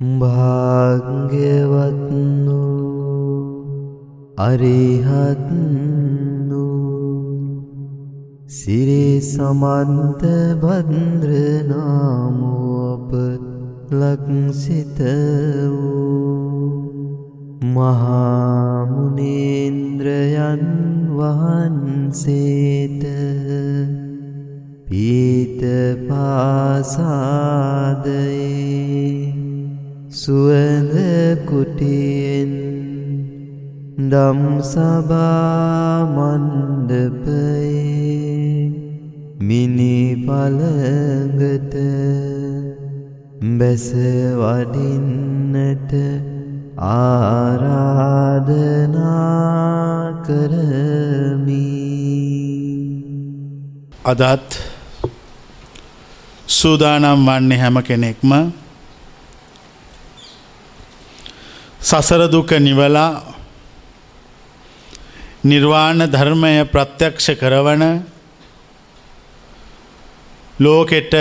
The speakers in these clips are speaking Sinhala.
භාග්‍යවත්නු අරිහත්නු සිරේ සමන්ත බද්‍රනාමෝප ලක්සිත වූ මහාමුණේන්ද්‍රයන් වහන්සේට පීත පාසාදයේ සුවඳ කුටියෙන් දම් සභාමණ්ඩපයේ මිනි පළඟට බැස වඩින්නට ආරාධනා කරමි. අදත් සූදානම් වන්නේ හැම කෙනෙක්ම සසර දුක නිවලා නිර්වාණ ධර්මය ප්‍රත්‍යක්ෂ කරවන ලෝකෙට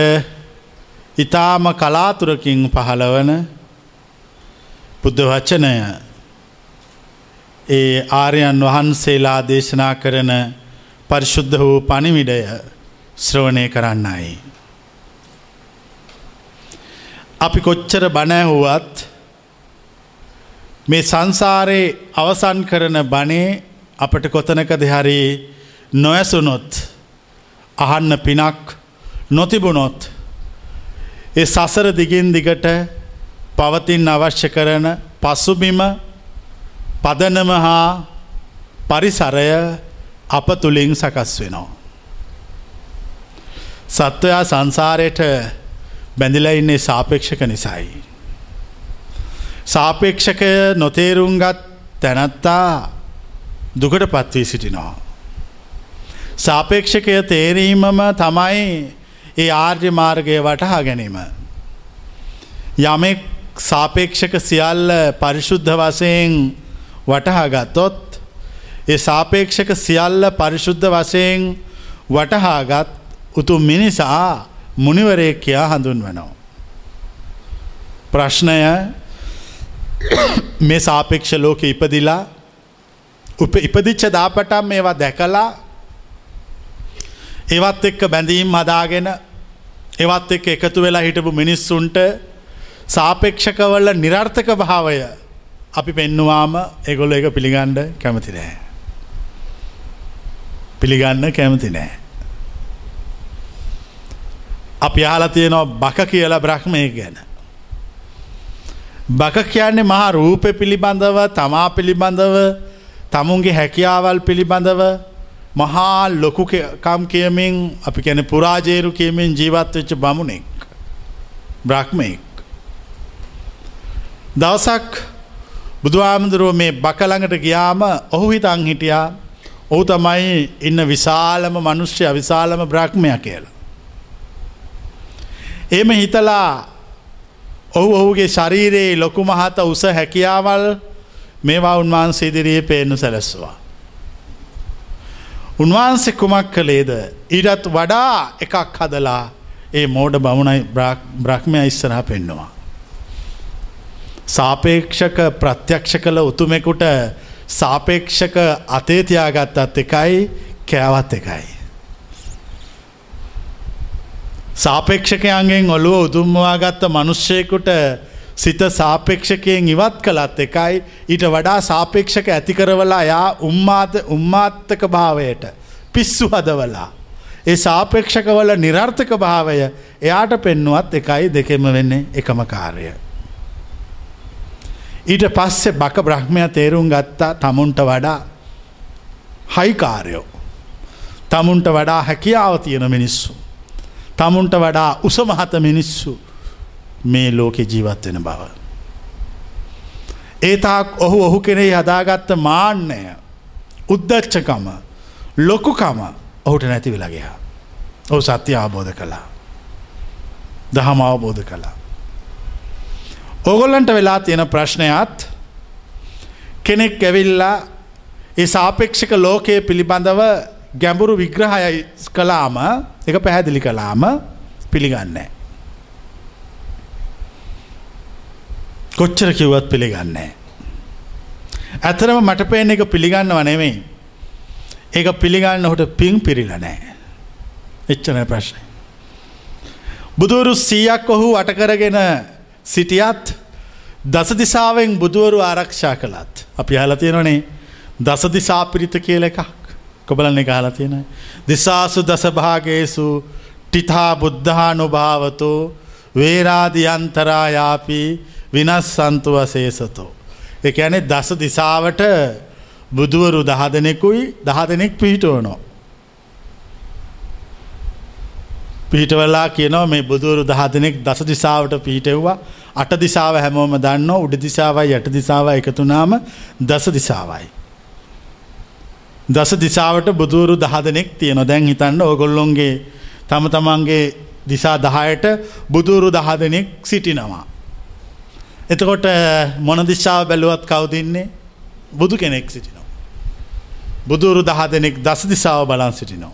ඉතාම කලාතුරකින් පහළවන බුද්ධ වචනය ඒ ආර්යන් වහන්සේලා දේශනා කරන පරිශුද්ධ වූ පනිවිඩය ශ්‍රවණය කරන්නයි. අපි කොච්චර බණැහුවත් මේ සංසාරයේ අවසන් කරන බනේ අපට කොතනක දෙහරි නොයසුනොත් අහන්න පිනක් නොතිබුණොත් ඒ සසර දිගින් දිගට පවතින් අවශ්‍ය කරන පසුබිම පදනම හා පරිසරය අප තුළින් සකස් වෙනවා. සත්වයා සංසාරයට බැඳිලා ඉන්නේ සාපේක්ෂක නිසයි. සාපේක්ෂකය නොතේරුම්ගත් තැනත්තා දුකට පත්වී සිටිනවා. සාපේක්ෂකය තේරීමම තමයි ඒ ආර්ය මාර්ගය වටහා ගැනීම. යමෙක් සාපේක්ෂක සියල්ල පරිශුද්ධ වසයෙන් වටහා ගත්තොත් ඒ සාපේක්ෂක සියල්ල පරිශුද්ධ වසයෙන් වටහාගත් උතු මිනිසා මුනිවරේ කියා හඳුන්වනවා. ප්‍රශ්නය මේ සාපේක්ෂ ලෝක ඉපදිලා උප ඉපදිච්ච දාපටම් මේවා දැකලා ඒවත් එක්ක බැඳීම් හදාගෙන ඒවත් එක්ක එකතු වෙලා හිටපු මිනිස්සුන්ට සාපේක්ෂකවල නිරර්ථක භාවය අපි පෙන්නුවාම එගොල්ල එක පිළිගණ්ඩ කැමති නෑ. පිළිගන්න කැමති නෑ. අපි ආල තියෙනවා බක කියලා බ්‍රහ්මය ගැන. බක කියන්නේ මහා රූපය පිළිබඳව තමා පිළිබඳව තමුන්ගේ හැකියාවල් පිළිබඳව මහා ලොකුකම් කියමින් අපි කැන පුරාජේරු කියමින් ජීවත් වෙච්ච බමුණෙක් බ්‍රහ්මයෙක්. දවසක් බුදුහාමුදුරුව මේ බකළඟට ගියාම ඔහු හිතං හිටියා ඔහු තමයි ඉන්න විශාලම මනුෂ්‍ය විශාලම බ්‍රහ්මය කියලා. එම හිතලා ඔහු ඔහුගේ ශරීරයේ ලොකු මහත උස හැකියාවල් මේවා උන්වහන්සේ ඉදිරියේ පේනු සැලස්වා. උන්වහන්සේ කුමක් කළේද ඊටත් වඩා එකක් හදලා ඒ මෝඩ බමුණයි බ්‍රහ්මය ඉස්සරහ පෙන්නවා. සාපේක්ෂක ප්‍රත්‍යක්ෂ කළ උතුමෙකුට සාපේක්ෂක අතේතියාගත්තත් එකයි කෑවත් එකයි. සාපේක්ෂකයන්ගෙන් ඔළුව උදුම්මවාගත්ත මනුෂ්‍යයකුට සිත සාපේක්ෂකයෙන් ඉවත් කළත් එකයි ඊට වඩා සාපේක්ෂක ඇතිකරවලා යා උම්මාත උම්මාත්තක භාවයට පිස්සු හදවලා. ඒ සාපේක්ෂකවල නිරර්ථක භාවය එයාට පෙන්නුවත් එකයි දෙකෙම වෙන්නේ එකම කාරය. ඊට පස්සේ බක බ්‍රහ්මය තේරුම් ගත්තා තමුන්ට වඩා හයිකාරයෝ. තමුන්ට වඩා හැකියාව තියෙන මිනිස්සු. තමුන්ට වඩා උසමහත මිනිස්සු මේ ලෝකෙ ජීවත් වෙන බව. ඒතාක් ඔහු ඔහු කෙනෙහි හදාගත්ත මාන්නය උද්දච්චකම ලොකුකම ඔහුට නැති වෙලගයා. ඔහු සත්‍ය අවබෝධ කළා. දහම අවබෝධ කළා. ඔගොල්ලන්ට වෙලා තියෙන ප්‍රශ්නයත් කෙනෙක් ඇවිල්ලා ඒ සාපේක්ෂක ලෝකයේ පිළිබඳව ගැඹුරු විග්‍රහය කලාම එක පැහැදිලි කලාම පිළිගන්නේ. කොච්චර කිව්වත් පිළිගන්නේ. ඇතරම මට පේන එක පිළිගන්නව නෙමෙයි. ඒක පිළිගන්න හොට පින් පිරිල නෑ. එච්චන ප්‍රශ්නය. බුදුවරු සීයක් ඔහු අටකරගෙන සිටියත් දසදිසාවෙන් බුදුවරු ආරක්ෂා කළත්. අපි හලතියනනේ දසදිසා පිරිත කියල එකක් කොබලන්න එක හලතියෙන. දිසාසු දසභාගේසු ටිතා බුද්ධානුභාවතෝ වේරාදියන්තරායාපි විනස් සන්තු වසේසතෝ. එක ඇනෙ දස දිසාවට බුදුවරු දහ දෙනෙකුයි දහ දෙනෙක් පිහිටුවනෝ. පිහිටවල්ලා කියනවා මේ බුදුවරු දහ දෙනෙක් දස දිසාවට පිහිටෙව්වා අට දිසාව හැමෝම දන්න උඩ දිසාවයි යට දිසාව එකතුනාම දස දිසාවයි. දස දිසාවට බුදුවරු දහ දෙනෙක් තියෙන දැන් හිතන්න ඕගොල්ලොන්ගේ තම තමන්ගේ දිසා දහයට බුදුරු දහ දෙනෙක් සිටිනවා. එතකොට මොන දිශාව බැලුවත් කවුදින්නේ බුදු කෙනෙක් සිටිනවා. බුදුරු දහ දෙනෙක් දස දිසාව බලන් සිටිනවා.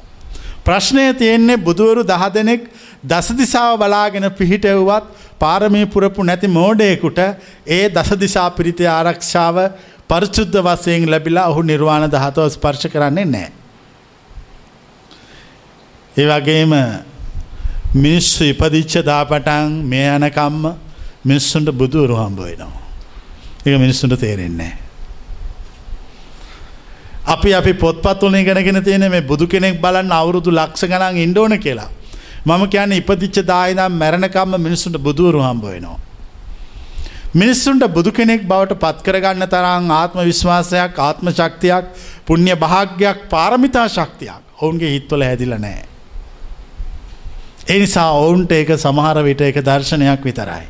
ප්‍රශ්නය තියෙන්නේ බුදුවරු දහ දෙනෙක් දස දිසාව බලාගෙන පිහිටවුවත් පාරමී පුරපු නැති මෝඩයකුට ඒ දස දිසා පිරිති ආරක්ෂාව පරිචුද්ධ වසයෙන් ලැබිලා ඔහු නිර්වාණ දහතව ස්පර්ශ කරන්නේ නෑ. ඒ වගේම මිනිස්සු ඉපදිච්ච දාපටන් මේ යනකම්ම මිනිස්සුන්ට බුදුවරු හම්බ වෙනවා. ඒක මිනිස්සුන්ට තේරෙන්නේ අපි අපි පොත්පත්වල ඉගෙනගෙන තියෙන මේ බුදු කෙනෙක් බලන්න අවුරුදු ලක්ෂ ගණන් ඉන්න ඕන කියලා. මම කියන්නේ ඉපදිච්ච දායිනම් මැරෙනකම්ම මිනිස්සුන්ට බුදුවරු හම්බ වෙනවා. මිනිස්සුන්ට බුදු කෙනෙක් බවට පත් කරගන්න තරම් ආත්ම විශ්වාසයක් ආත්ම ශක්තියක් පුණ්‍ය භාග්‍යයක් පාරමිතා ශක්තියක් ඔවුන්ගේ හිත්වල හැදිලා නැහැ. ඒ නිසා ඔවුන්ට ඒක සමහර විට එක දර්ශනයක් විතරයි.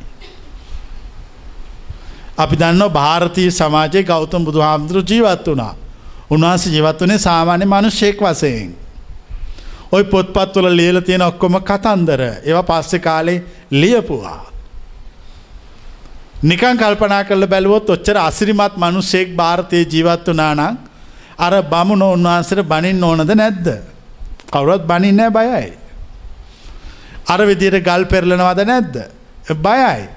අපි දන්න භාරතීය සමාජයේ ගෞතම බුදු හාමුදුරු ජීවත් වුණා. උන්වහන්සේ ජීවත් වනේ සාමාන්‍ය මනුෂ්‍යයෙක් වසයෙන්. ඔය පොත්පත්වල ලියල තියෙන ඔක්කොම කතන්දර ඒව පස්සෙ කාලේ ලියපුවා. නිකන් කල්පනා කරල බැලුවොත් ඔච්චර අසිරිමත් මනුෂ්‍යයෙක් භාරතය ජීවත් වනානං අර බමුණ උන්වහන්සට බනින් ඕනද නැද්ද. කවුරත් බනින්නෑ බයයි. අර විදියට ගල් පෙරලනවද නැද්ද. බයයි.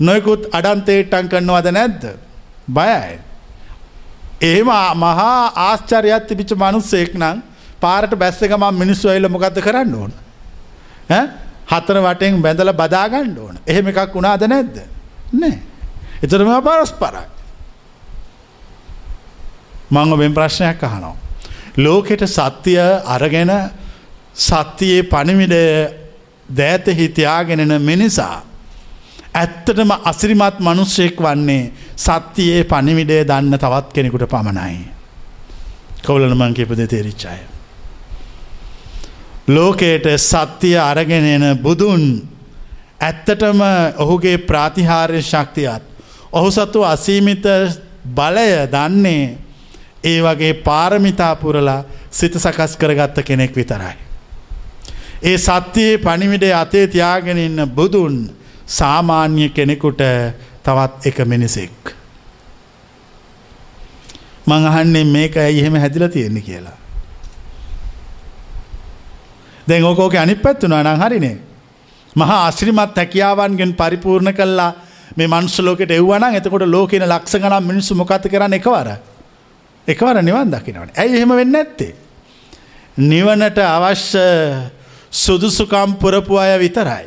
නොයකුත් අඩන්තේට්ටන් කරනවද නැද්ද. බයයි. එහෙම මහා ආශ්චරයක් තිබිච මනුස්සෙක් නම් පාරට බැස්සකම මිනිස්සු ඇල්ල මොකක්ද කරන්න ඕන. හතර වටෙන් බැඳල බදාගණ්ඩ ඕන එහෙම එකක් වුණාද නැද්ද. නෑ. එතරම පරස් පරයි. මංග මෙන් ප්‍රශ්නයක් අහනවා. ලෝකෙට සත්‍යය අරගෙන සත්‍යයේ පණිවිඩය දෑත හිතියාගෙනෙන මිනිසා. ඇත්තටම අසිරිමත් මනුෂ්‍යයෙක් වන්නේ සත්‍යයේ පණිවිඩය දන්න තවත් කෙනෙකුට පමණයි. කවුලනමං කිපද තේරිච්චාය. ලෝකයට සත්‍යය අරගෙනෙන බුදුන් ඇත්තටම ඔහුගේ ප්‍රාතිහාර්ය ශක්තියත්. ඔහු සතු අසීමිත බලය දන්නේ ඒ වගේ පාරමිතා පුරලා සිත සකස් කරගත්ත කෙනෙක් විතරයි. ඒ සත්‍යයේ පණිවිඩේ අතේ තියාගෙන ඉන්න බුදුන් සාමාන්‍ය කෙනෙකුට තවත් එක මිනිසෙක්. මං අහන්නේ මේක ඇයි එහෙම හැදිලා තියෙන්නේ කියලා. දැන් ඕකෝක අනිත් පැත්තුනා නම් හරිනේ. මහා ආශ්‍රිමත් හැකියාවන්ගෙන් පරිපූර්ණ කළා මේ මනුස්ස ලෝකෙට එව්වා නම් එතකොට ලෝකේන ලක්ෂ ගණන් මිනිස්සු මොකද කරන්නේ එකවර? එකවර නිවන් දකින්නවනේ. ඇයි එහෙම වෙන්නේ නැත්තේ? නිවනට අවශ්‍ය සුදුසුකම් පුරපු අය විතරයි.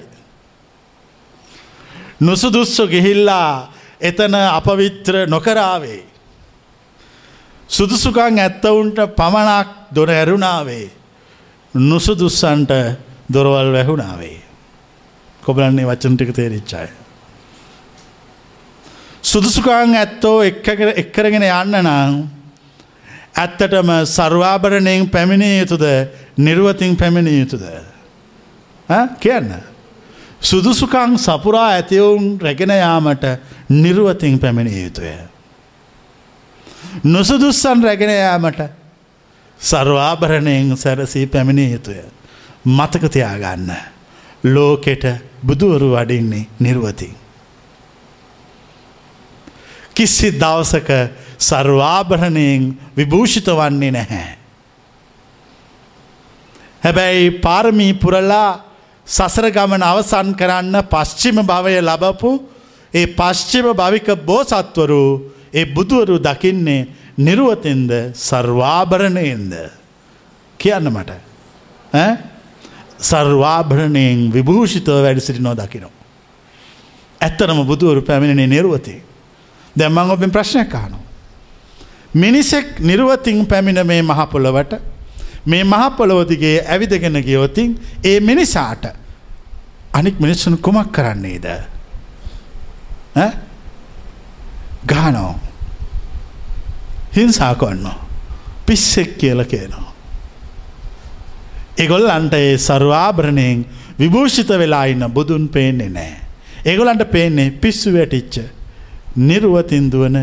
නුසුදුස්සු ගිහිල්ලා එතන අපවිත්‍ර නොකරාවේ. සුදුසුකං ඇත්තවුන්ට පමණක් දොර ඇරුණාවේ. නුසුදුස්සන්ට දොරවල් වැැහුණාවේ. කොබලන්නේ වචනටික තේරිච්චාය. සුදුසුකාන් ඇත්තෝ එක්කරගෙන යන්න නම් ඇත්තටම සර්වාභරණයෙන් පැමිණිය යුතුද නිර්වතින් පැමිණිය යුතුද. කියන්න. සුදුසුකං සපුරා ඇතිවුන් රැගෙන යාමට නිර්වතින් පැමිණිය යුතුය. නොසුදුස්සන් රැගෙන යාමට සර්වාභරණයෙන් සැරසී පැමිණිය යුතුය. මතකතියාගන්න. ලෝකෙට බුදුවරු වඩින්නේ නිර්වතින්. කිසි දවසක සර්වාභරණයෙන් විභූෂිත වන්නේ නැහැ. හැබැයි පාරමී පුරලා සසර ගමන අවසන් කරන්න පශ්චිම භවය ලබපු ඒ පශ්චිම භවික බෝසත්වරු ඒ බුදුවරු දකින්නේ නිරුවතෙන්ද සර්වාභරණයෙන්ද කියන්න මට සර්වාභරණයෙන් විභූෂිතව වැඩි සිටිනෝ දකිනවා. ඇත්තරම බුදුවරු පැමිණෙනේ නිරුවතේ. දැම්මං ඔබෙන් ප්‍රශ්නයක් අහනවා. මිනිසෙක් නිරුවතින් පැමිණ මේ මහපොළවට මේ මහපොළොවතිගේ ඇවිදගෙන ගියෝතින් ඒ මිනිසාට අනික් මිනිස්සුන් කුමක් කරන්නේද ගානෝ හිංසා කොන්න පිස්සෙක් කියල කියනවා. එගොල්ලන්ට ඒ සර්වාභරණයෙන් විභූෂිත වෙලා ඉන්න බුදුන් පේන්නේ නෑ. ඒගොලන්ට පේන්නේ පිස්සු වැටිච්ච නිරුවතින්දුවන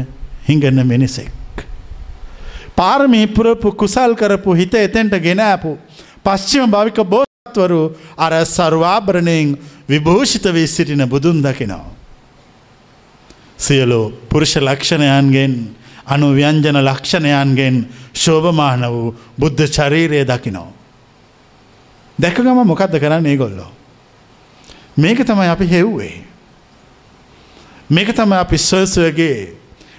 හිඟන්න මිනිසෙක්. පාරමී පුරපු කුසල් කරපු හිත එතෙන්ට ගෙනෑපු පශ්චිම භවික බෝත්වරු අර සර්වාභරණයෙන් විභූෂිත වී සිටින බුදුන් දකිනවා. සියලු පුරුෂ ලක්ෂණයන්ගෙන් අනුව්‍යංජන ලක්ෂණයන්ගෙන් ශෝභමාන වූ බුද්ධ චරීරය දකිනෝ. දැකගම මොකක්ද කරන්න ඒගොල්ලෝ. මේක තමයි අපි හෙව්වේ. මේක තම අපි ස්වසගේ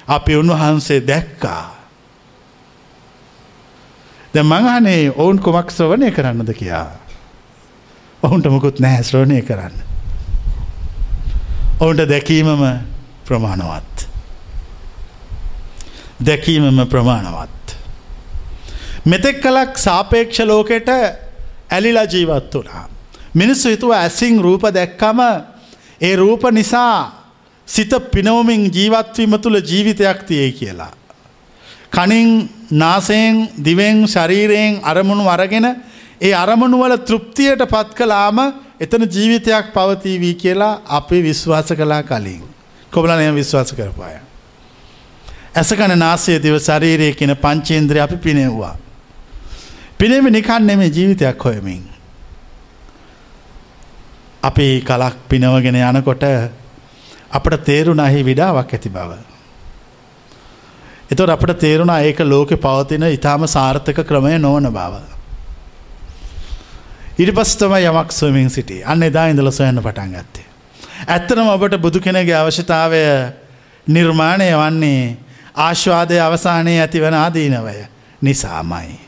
අපි උන්වහන්සේ දැක්කා. ද මංහනේ ඔවුන් කොමක් ශ්‍රවණය කරන්නද කියා. ඔවුන්ට මොකුත් නැහැ ශ්‍රෝණය කරන්න. ඔවුන්ට දැකීමම ප්‍රමාණවත්. දැකීමම ප්‍රමාණවත්. මෙතෙක් කලක් සාපේක්ෂ ලෝකෙට ඇලිලා ජීවත් වනා. මිනිස්සු හිතුව ඇසිං රූප දැක්කම ඒ රූප නිසා සිත පිනවමින් ජීවත්වීම තුළ ජීවිතයක් තියේ කියලා. කනින් නාසයෙන් දිවෙන් ශරීරයෙන් අරමුණු අරගෙන ඒ අරමුණුවල තෘප්තියට පත් කලාම එතන ජීවිතයක් පවතීවී කියලා අපි විශ්වාස කලා කලින්. කොබලනය විශ්වාස කරපාය. ඇසකන නාසය දිව ශරීරය කියන පංචේන්ද්‍රය අපි පිනෙව්වා. පිනෙම නිකන් නෙමේ ජීවිතයක් හොයමින්. අපි කලක් පිනවගෙන යනකොට අපට තේරුණහි විඩාවක් ඇති බව. එතොට අපට තේරුණා ඒක ලෝකෙ පවතින ඉතාම සාර්ථක ක්‍රමය නොවන බව. ඉරි පස්තම යමක් ස්වමින් සිටි අන්න එදා ඉඳල සොයන්න පටන් ගත්තේ. ඇත්තනම ඔබට බුදු කෙනගේ අවශ්‍යතාවය නිර්මාණය වන්නේ ආශ්වාදය අවසානයේ ඇතිවන ආදීනවය නිසාමයි.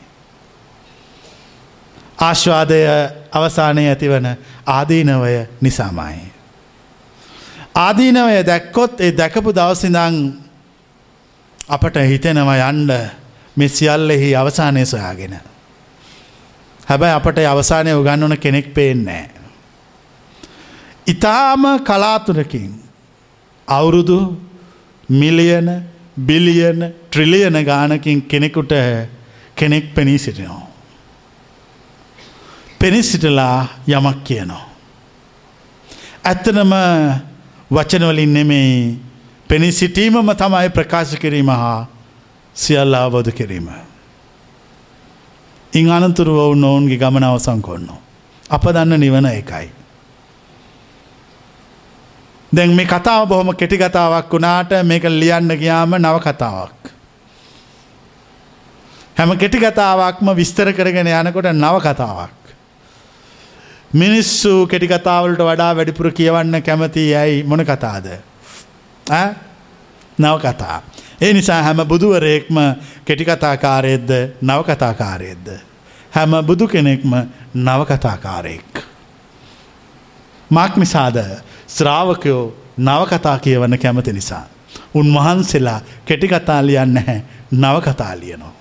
ආශ්වාදය අවසානය ඇතිවන ආදීනවය නිසාමයි. ආදීනවය දැක්කොත් ඒ දැකපු දවසිදං අපට හිතෙනවා යන්ඩ මෙසිියල්ලෙහි අවසානය සොයාගෙන. හැබැයි අපට අවසානය උගන්නවන කෙනෙක් පේන්නේ. ඉතාම කලාතුරකින් අවුරුදු මිලියන බිලියන ට්‍රිලියන ගානකින් කෙනෙකුට කෙනෙක් පෙනී සිටිනවා. පෙනිසිටලා යමක් කියනවා. ඇත්තනම වචනවලින් නෙමේ පෙනී සිටීමම තමයි ප්‍රකාශ කිරීම හා සියල්ල අවබෝධ කිරීම. ඉං අනතුරු ඔවුන් ඔවුන්ගේ ගමන අවසං කොන්න. අප දන්න නිවන එකයි. දැන් මේ කතාව බොහොම කෙටි කතාවක් වුණාට මේක ලියන්න ගියාම නව කතාවක්. හැම කෙටි කතාවක්ම විස්තර කරගෙන යනකොට නව කතාවක්. මිනිස්සු කෙටි කතාවලට වඩා වැඩිපුර කියවන්න කැමති ඇයි මොන කතාද. නව කතා. ඒ නිසා හැම බුදුවරයෙක්ම කෙටිකතාකාරයෙද්ද නවකතාකාරයෙද්ද. හැම බුදු කෙනෙක්ම නවකතාකාරයෙක්. මක් නිසාද ශ්‍රාවකයෝ නවකතා කියවන්න කැමති නිසා. උන්වහන්සේලා කෙටිකතා ලියන්න නැහැ නවකතා ලියනවා.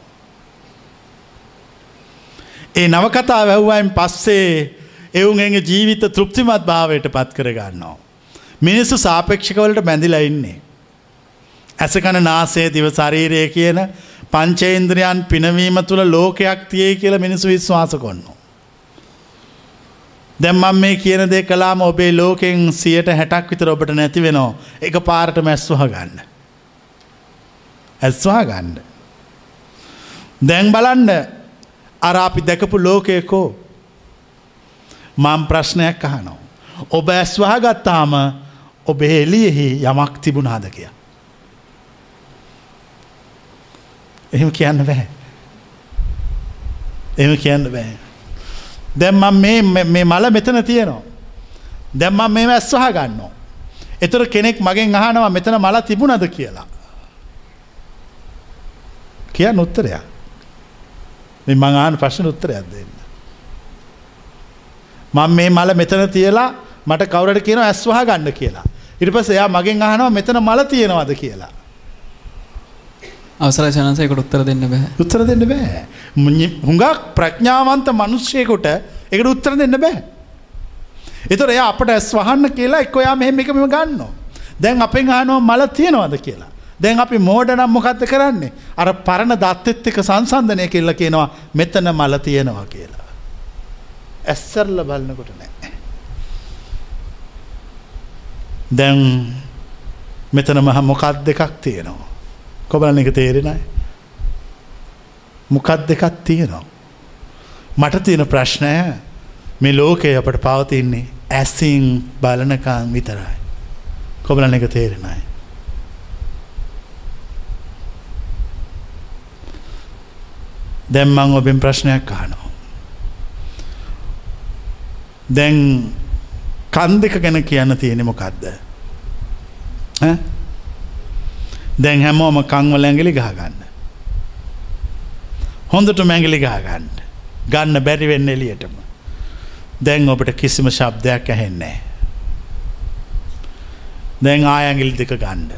ඒ නවකතා වැැව්වයින් පස්සේ එවුන්ගේ ජීවිත තෘප්තිමත් භාවයට පත් කරගන්නවා. මිනිස්සු සාපේක්ෂකවලට බැඳිලා ඉන්නේ. ඇසකන නාසේ දිව ශරීරය කියන පංචේන්ද්‍රයන් පිනවීම තුළ ලෝකයක් තියේ කියල මිනිසු විශ්වාස කොන්න. දැම්මම් මේ කියන දේ කලාම ඔබේ ලෝකෙන් සියට හැටක් විතර ඔබට නැති වෙනවා එක පාරට මැස්වහ ගන්න. ඇස්වා ගණ්ඩ. දැන් බලන්ඩ අර අපි දැකපු ලෝකයකෝ මං ප්‍රශ්නයක් අහනෝ. ඔබ ඇස්වාහ ගත්තාම ඔබ එලියෙහි යමක් තිබුණාද කිය. එහෙම කියන්න බැහැ. එම කියන්න බෑ. දැම්ම මේ මල මෙතන තියෙනවා. දැම්මම් මේ ඇස්වහ ගන්නවා. එතුර කෙනෙක් මගෙන් අහනවා මෙතන මල තිබුණද කියලා. කිය නොත්තරයක් මං ආන ප්‍රශ්න උත්තරයක් දෙන්න. මං මේ මල මෙතන තියලා මට කවරට කියන ඇස්වහ ගන්න කියලා. ඉට පස එයා මගෙන් අහනවා මෙතන මල තියෙනවද කියලා. අවසර ජනසයකට උත්තර දෙන්න බෑ උත්තර දෙන්න බෑ. හුඟක් ප්‍රඥාවන්ත මනුෂ්‍යයකොට එකට උත්තර දෙන්න බෑ. එතොර එයා අපට ඇස් වහන්න කියලා එක් ඔයා මෙහෙම එකම ගන්න. දැන් අපෙන් අහනවා මල තියෙනවද කියලා. දැන් අපි මෝඩ නම් මොකක්ද කරන්නේ. අර පරණ දත්තෙත් එක සංසන්ධනය කෙල්ල කියනවා මෙතන මල තියෙනවා කියලා. ඇස්සරල බලන්නකොට නෑ. දැන් මෙතන මහ මොකත් දෙකක් තියෙනවා. කොබලන එක තේරෙනයි. මොකත් දෙකක් තියෙනවා. මට තියෙන ප්‍රශ්නය මේ ලෝකය අපට පවතින්නේ ඇසින් බලනකං විතරයි. කොබලන එක තේරෙනයි. දැම්මං ඔබෙන් ප්‍රශ්නයක් අහනවා. දැන් කන් දෙක ගැන කියන්න තියෙනෙ මොකක්ද. දැන් හැමෝම කංවල ඇඟලි ගහගන්න. හොඳට මැඟලි ගහගන්න. ගන්න බැරිවෙන්න එලියටම. දැන් ඔබට කිසිම ශබ්දයක් ඇහෙන්නේ. දැන් ආයඇගිලි දෙක ගණ්ඩ.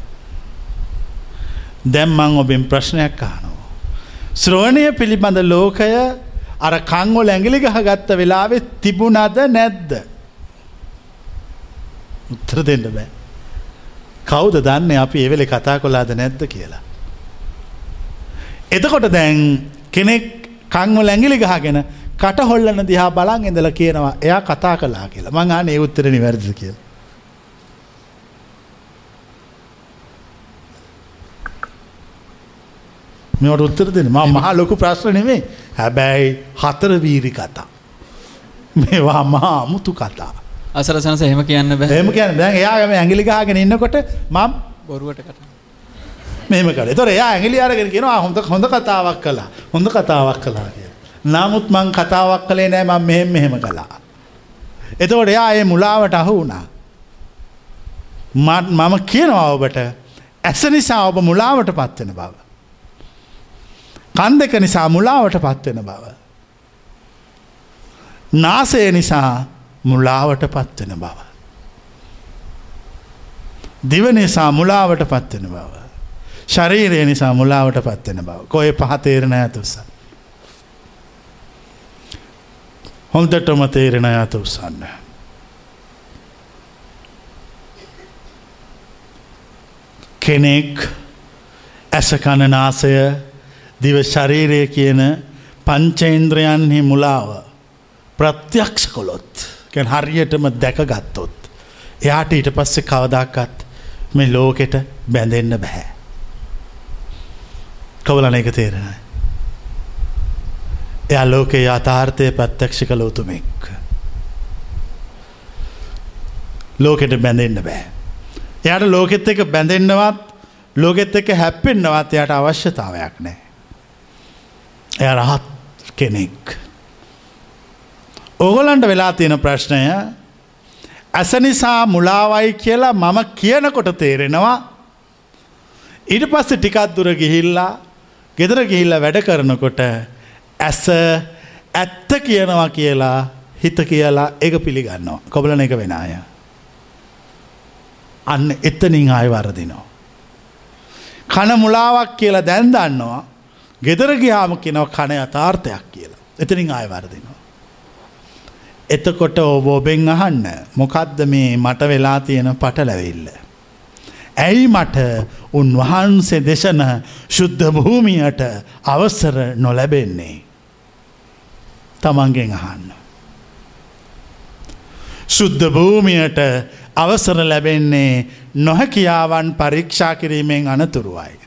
දැම්මං ඔබෙන් ප්‍රශ්නයක් කානවා. ශ්‍රෝණය පිළිබඳ ලෝකය අර කංගොල ඇඟිලි ගහගත්ත වෙලාවෙ තිබුණද නැද්ද. උත්තර දෙන්න බෑ. කවුද දන්නේ අපි එවෙලෙ කතා කොලාද නැද්ද කියලා. එතකොට දැන් කෙනෙක් කංගොල ඇඟිලි ගහගෙන කට හොල්ලන දිහා බලන් ඉඳල කියනවා එයා කතා කලා කියලා මං ආන ඒ උත්තර නිවැරදි කියලා. මෙට උත්තර දෙන ම මහා ලොකු ප්‍රශ්න නෙමේ හැබැයි හතර වීරි කතා. මේවා මහා අමුතු කතා. අසර සනස එහෙම කියන්න බෑ හෙම කියන දැන් එයාගම ඇගිලිකාගෙන ඉන්නකොට මම් බොරුවට කට මෙම කළ තොර එයා ඇගිලි අරගෙන කියෙනවා හොඳ හොඳ කතාවක් කලා හොඳ කතාවක් කලා කිය. නමුත් මං කතාවක් කළේ නෑ මං මෙහෙම මෙහෙම කලා. එතකොට එයා ඒ මුලාවට අහු වුණා. මම කියනවා ඔබට ඇස නිසා ඔබ මුලාවට පත්වෙන බව. කන් දෙක නිසා මුලාවට පත්වෙන බව. නාසය නිසා මුලාවට පත්වෙන බව. දිව නිසා මුලාවට පත්වෙන බව. ශරීරය නිසා මුලාවට පත්වෙන බව. කොය පහතේරණ ඇතුස. හොඳටම තේරෙන ඇත උසන්න. කෙනෙක් ඇසකණනාසය දිව ශරීරය කියන පංචේන්ද්‍රයන්හි මුලාව ප්‍රත්‍යක්ෂ කොළොත් කැන් හරියටම දැකගත්තොත්. එයාට ඊට පස්සෙ කවදක්කත් මේ ලෝකෙට බැඳෙන්න බැහැ. කවලන එක තේරෙනයි. එයා ලෝකයේ අතාර්ථය ප්‍රත්‍යක්ෂ කළ උතුමෙක්. ලෝකෙට බැඳෙන්න බෑ. එයට ලෝකෙත් එක බැඳෙන්නවත් ලෝකෙත් එක හැප්පෙන්න්නවත් එයට අවශ්‍යතාවයක් නෑ. එය රහත් කෙනෙක්. ඕගොලන්ට වෙලා තියෙන ප්‍රශ්නය ඇස නිසා මුලාවයි කියලා මම කියනකොට තේරෙනවා ඉට පස්ස ටිකත් දුර ගිහිල්ලා ගෙදර ගිහිල්ල වැඩ කරනකොට ඇස ඇත්ත කියනවා කියලා හිත කියලා එක පිළිගන්නවා කොබලන එක වෙනය. අන්න එත්තනින් ආයවරදිනවා. කන මුලාවක් කියලා දැන් දන්නවා ගෙදර ගියාම කෙනව කන අතාර්ථයක් කියලා. එතනින් ආයවර්දිනවා. එතකොට ඔබ ඔබෙන් අහන්න මොකක්ද මේ මට වෙලා තියෙන පටලැවෙල්ල. ඇයි මට උන්වහන්සේ දෙශන ශුද්ධ භූමියට අවසර නොලැබෙන්නේ. තමන්ගෙන් අහන්න. ශුද්ධ භූමියට අවසර ලැබෙන්නේ නොහැකියාවන් පරීක්ෂා කිරීමෙන් අනතුරුවයි.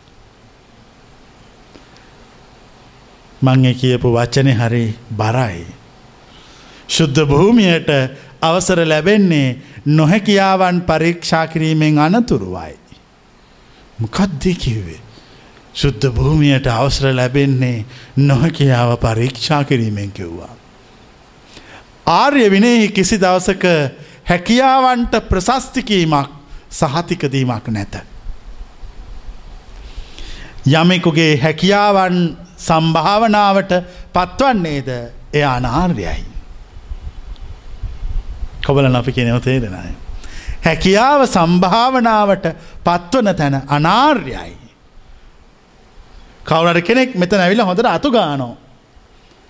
මං කියපු වචනය හරි බරයි. ශුද්ධ භූමියට අවසර ලැබෙන්නේ නොහැකියාවන් පරීක්ෂා කිරීමෙන් අනතුරුවයි. මොකක්දේ කිව්වේ. ශුද්ධ භූමියට අවසර ලැබෙන්නේ නොහැකියාව පරීක්ෂා කිරීමෙන් කිව්වා. ආර්ය විනයෙහි කිසි දවසක හැකියාවන්ට ප්‍රශස්තිකීමක් සහතිකදීමක් නැත. යමෙකුගේ හැකියාවන් සම්භාවනාවට පත්වන්නේද එය අනාර්යයි. කොබල අපි කියනව තේරෙනයි. හැකියාව සම්භාවනාවට පත්වන තැන අනාර්යයි. කවුරට කෙනෙක් මෙතන ඇවිල හොඳට අතු ගානෝ.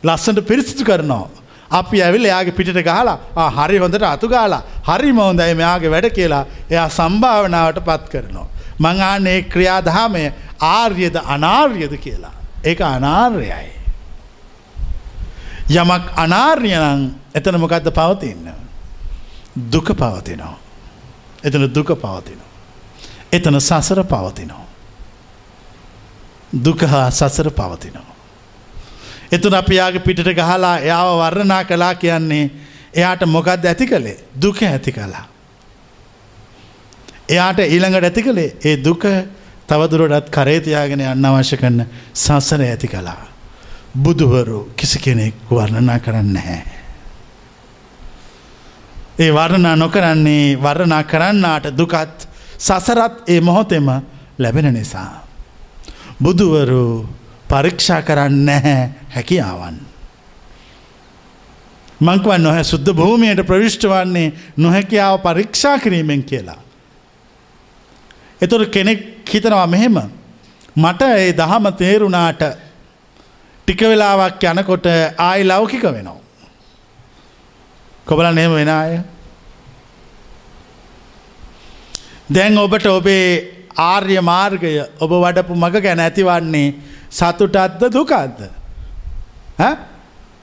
ලස්සට පිරිසිතු කරනවා. අපි ඇවිල් එයාගේ පිට ගහලා හරි හොඳට අතු ගාලා හරි මෝන්දයි මෙයාගේ වැඩ කියලා එයා සම්භාවනාවට පත් කරනවා. මංආනේ ක්‍රියාදහමය ආර්යද අනාර්යද කියලා. ඒක අනාර්යයි. යමක් අනාර්යනං එතන මොකක්ද පවතින්න. දුක පවතිනවා. එතන දුක පවතිනවා. එතන සසර පවතිනවා. දුක හා සසර පවතිනවා. එතුන අපියාගේ පිටට ගහලා එයාව වර්ණනා කලා කියන්නේ එයාට මොකක්ද ඇති කළේ දුක ඇති කලා. එයාට ඊළඟට ඇති කළේ ඒ දුක තවදුරටත් කරේතියාගෙන යන්න අවශ්‍ය කරන්න සසර ඇති කලා. බුදුවරු කිසි කෙනෙක් වර්ණනා කරන්න නැහැ. ඒ වර්ණනා නොකරන්නේ වර්ණනා කරන්නාට දුකත් සසරත් ඒ මොහොතෙම ලැබෙන නිසා. බුදුවරු පරීක්ෂා කරන්න නැහැ හැකියාවන්. මංකවන් නොහැ සුද්ධ භූමියයට ප්‍රවිෂ්ට වන්නේ නොහැකියාව පරීක්ෂා කිරීමෙන් කියලා. එතුොට කෙනෙක් හිතනවා මෙහෙම මට ඒ දහම තේරුණාට ටික වෙලාවක් යනකොට ආයි ලෞකික වෙනවා. කොබල නේම වෙන අය. දැන් ඔබට ඔබේ ආර්ය මාර්ගය ඔබ වඩපු මග ගැන ඇතිවන්නේ සතුටත්ද දුකක්ද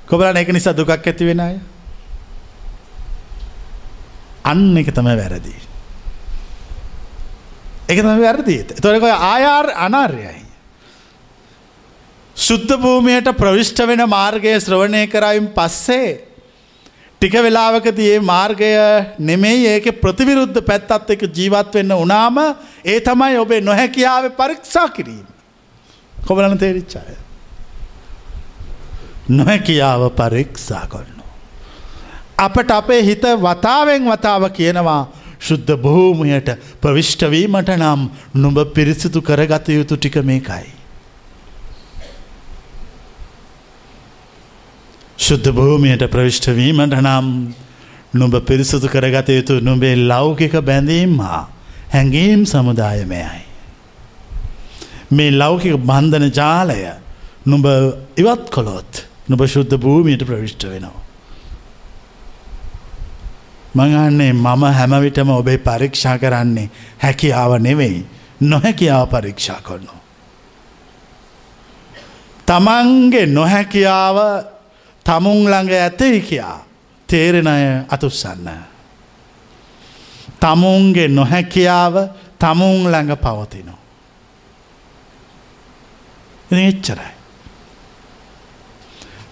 කොබලන එක නිසා දුකක් ඇති වෙන අය අන්න එක තම වැරදි. එක තම වැරදිීත තොරක ආයාර් අනාර්යයි. සුද්ධ භූමියයට ප්‍රවිෂ්ට වෙන මාර්ගය ශ්‍රවණය කරයිම් පස්සේ ටික වෙලාවකදී ඒ මාර්ගය නෙමෙයි ඒක ප්‍රතිවිරුද්ධ පැත්තත් එක ජීවත් වෙන්න උනාම ඒ තමයි ඔබේ නොහැකියාව පරීක්ෂා කිරීම. කොබලන තේරිච්චාය. නොහැකියාව පරීක්ෂා කරනු. අපට අපේ හිත වතාවෙන් වතාව කියනවා ශුද්ධ භූමියට ප්‍රවිෂ්ටවීමට නම් නුඹ පිරිසිතු කරගත යුතු ටික මේකයි. ශුද්ධ භූමියට ප්‍රවිෂ්ටවීමට නම් නුඹ පිරිසුතු කරගත යුතු නුඹේ ලෞකික බැඳීම් හා හැඟීම් සමුදායමයයි. මේ ලෞකික බන්ධන ජාලය නුඹ ඉවත් කොළොත් නුබ ශුද්ධ භූමියට ප්‍රවිෂ්ට වෙනවා. මඟන්නේ මම හැමවිටම ඔබේ පරීක්ෂා කරන්නේ හැකියාව නෙවෙයි නොහැකියාව පරීක්ෂා කරනවා. තමන්ගේ නොහැකියාව තමුන් ළඟ ඇතයි කියා තේරෙන අය අතුස්සන්න. තමුන්ගේ නොහැකියාව තමුන් ළඟ පවතිනවා. එච්චරයි.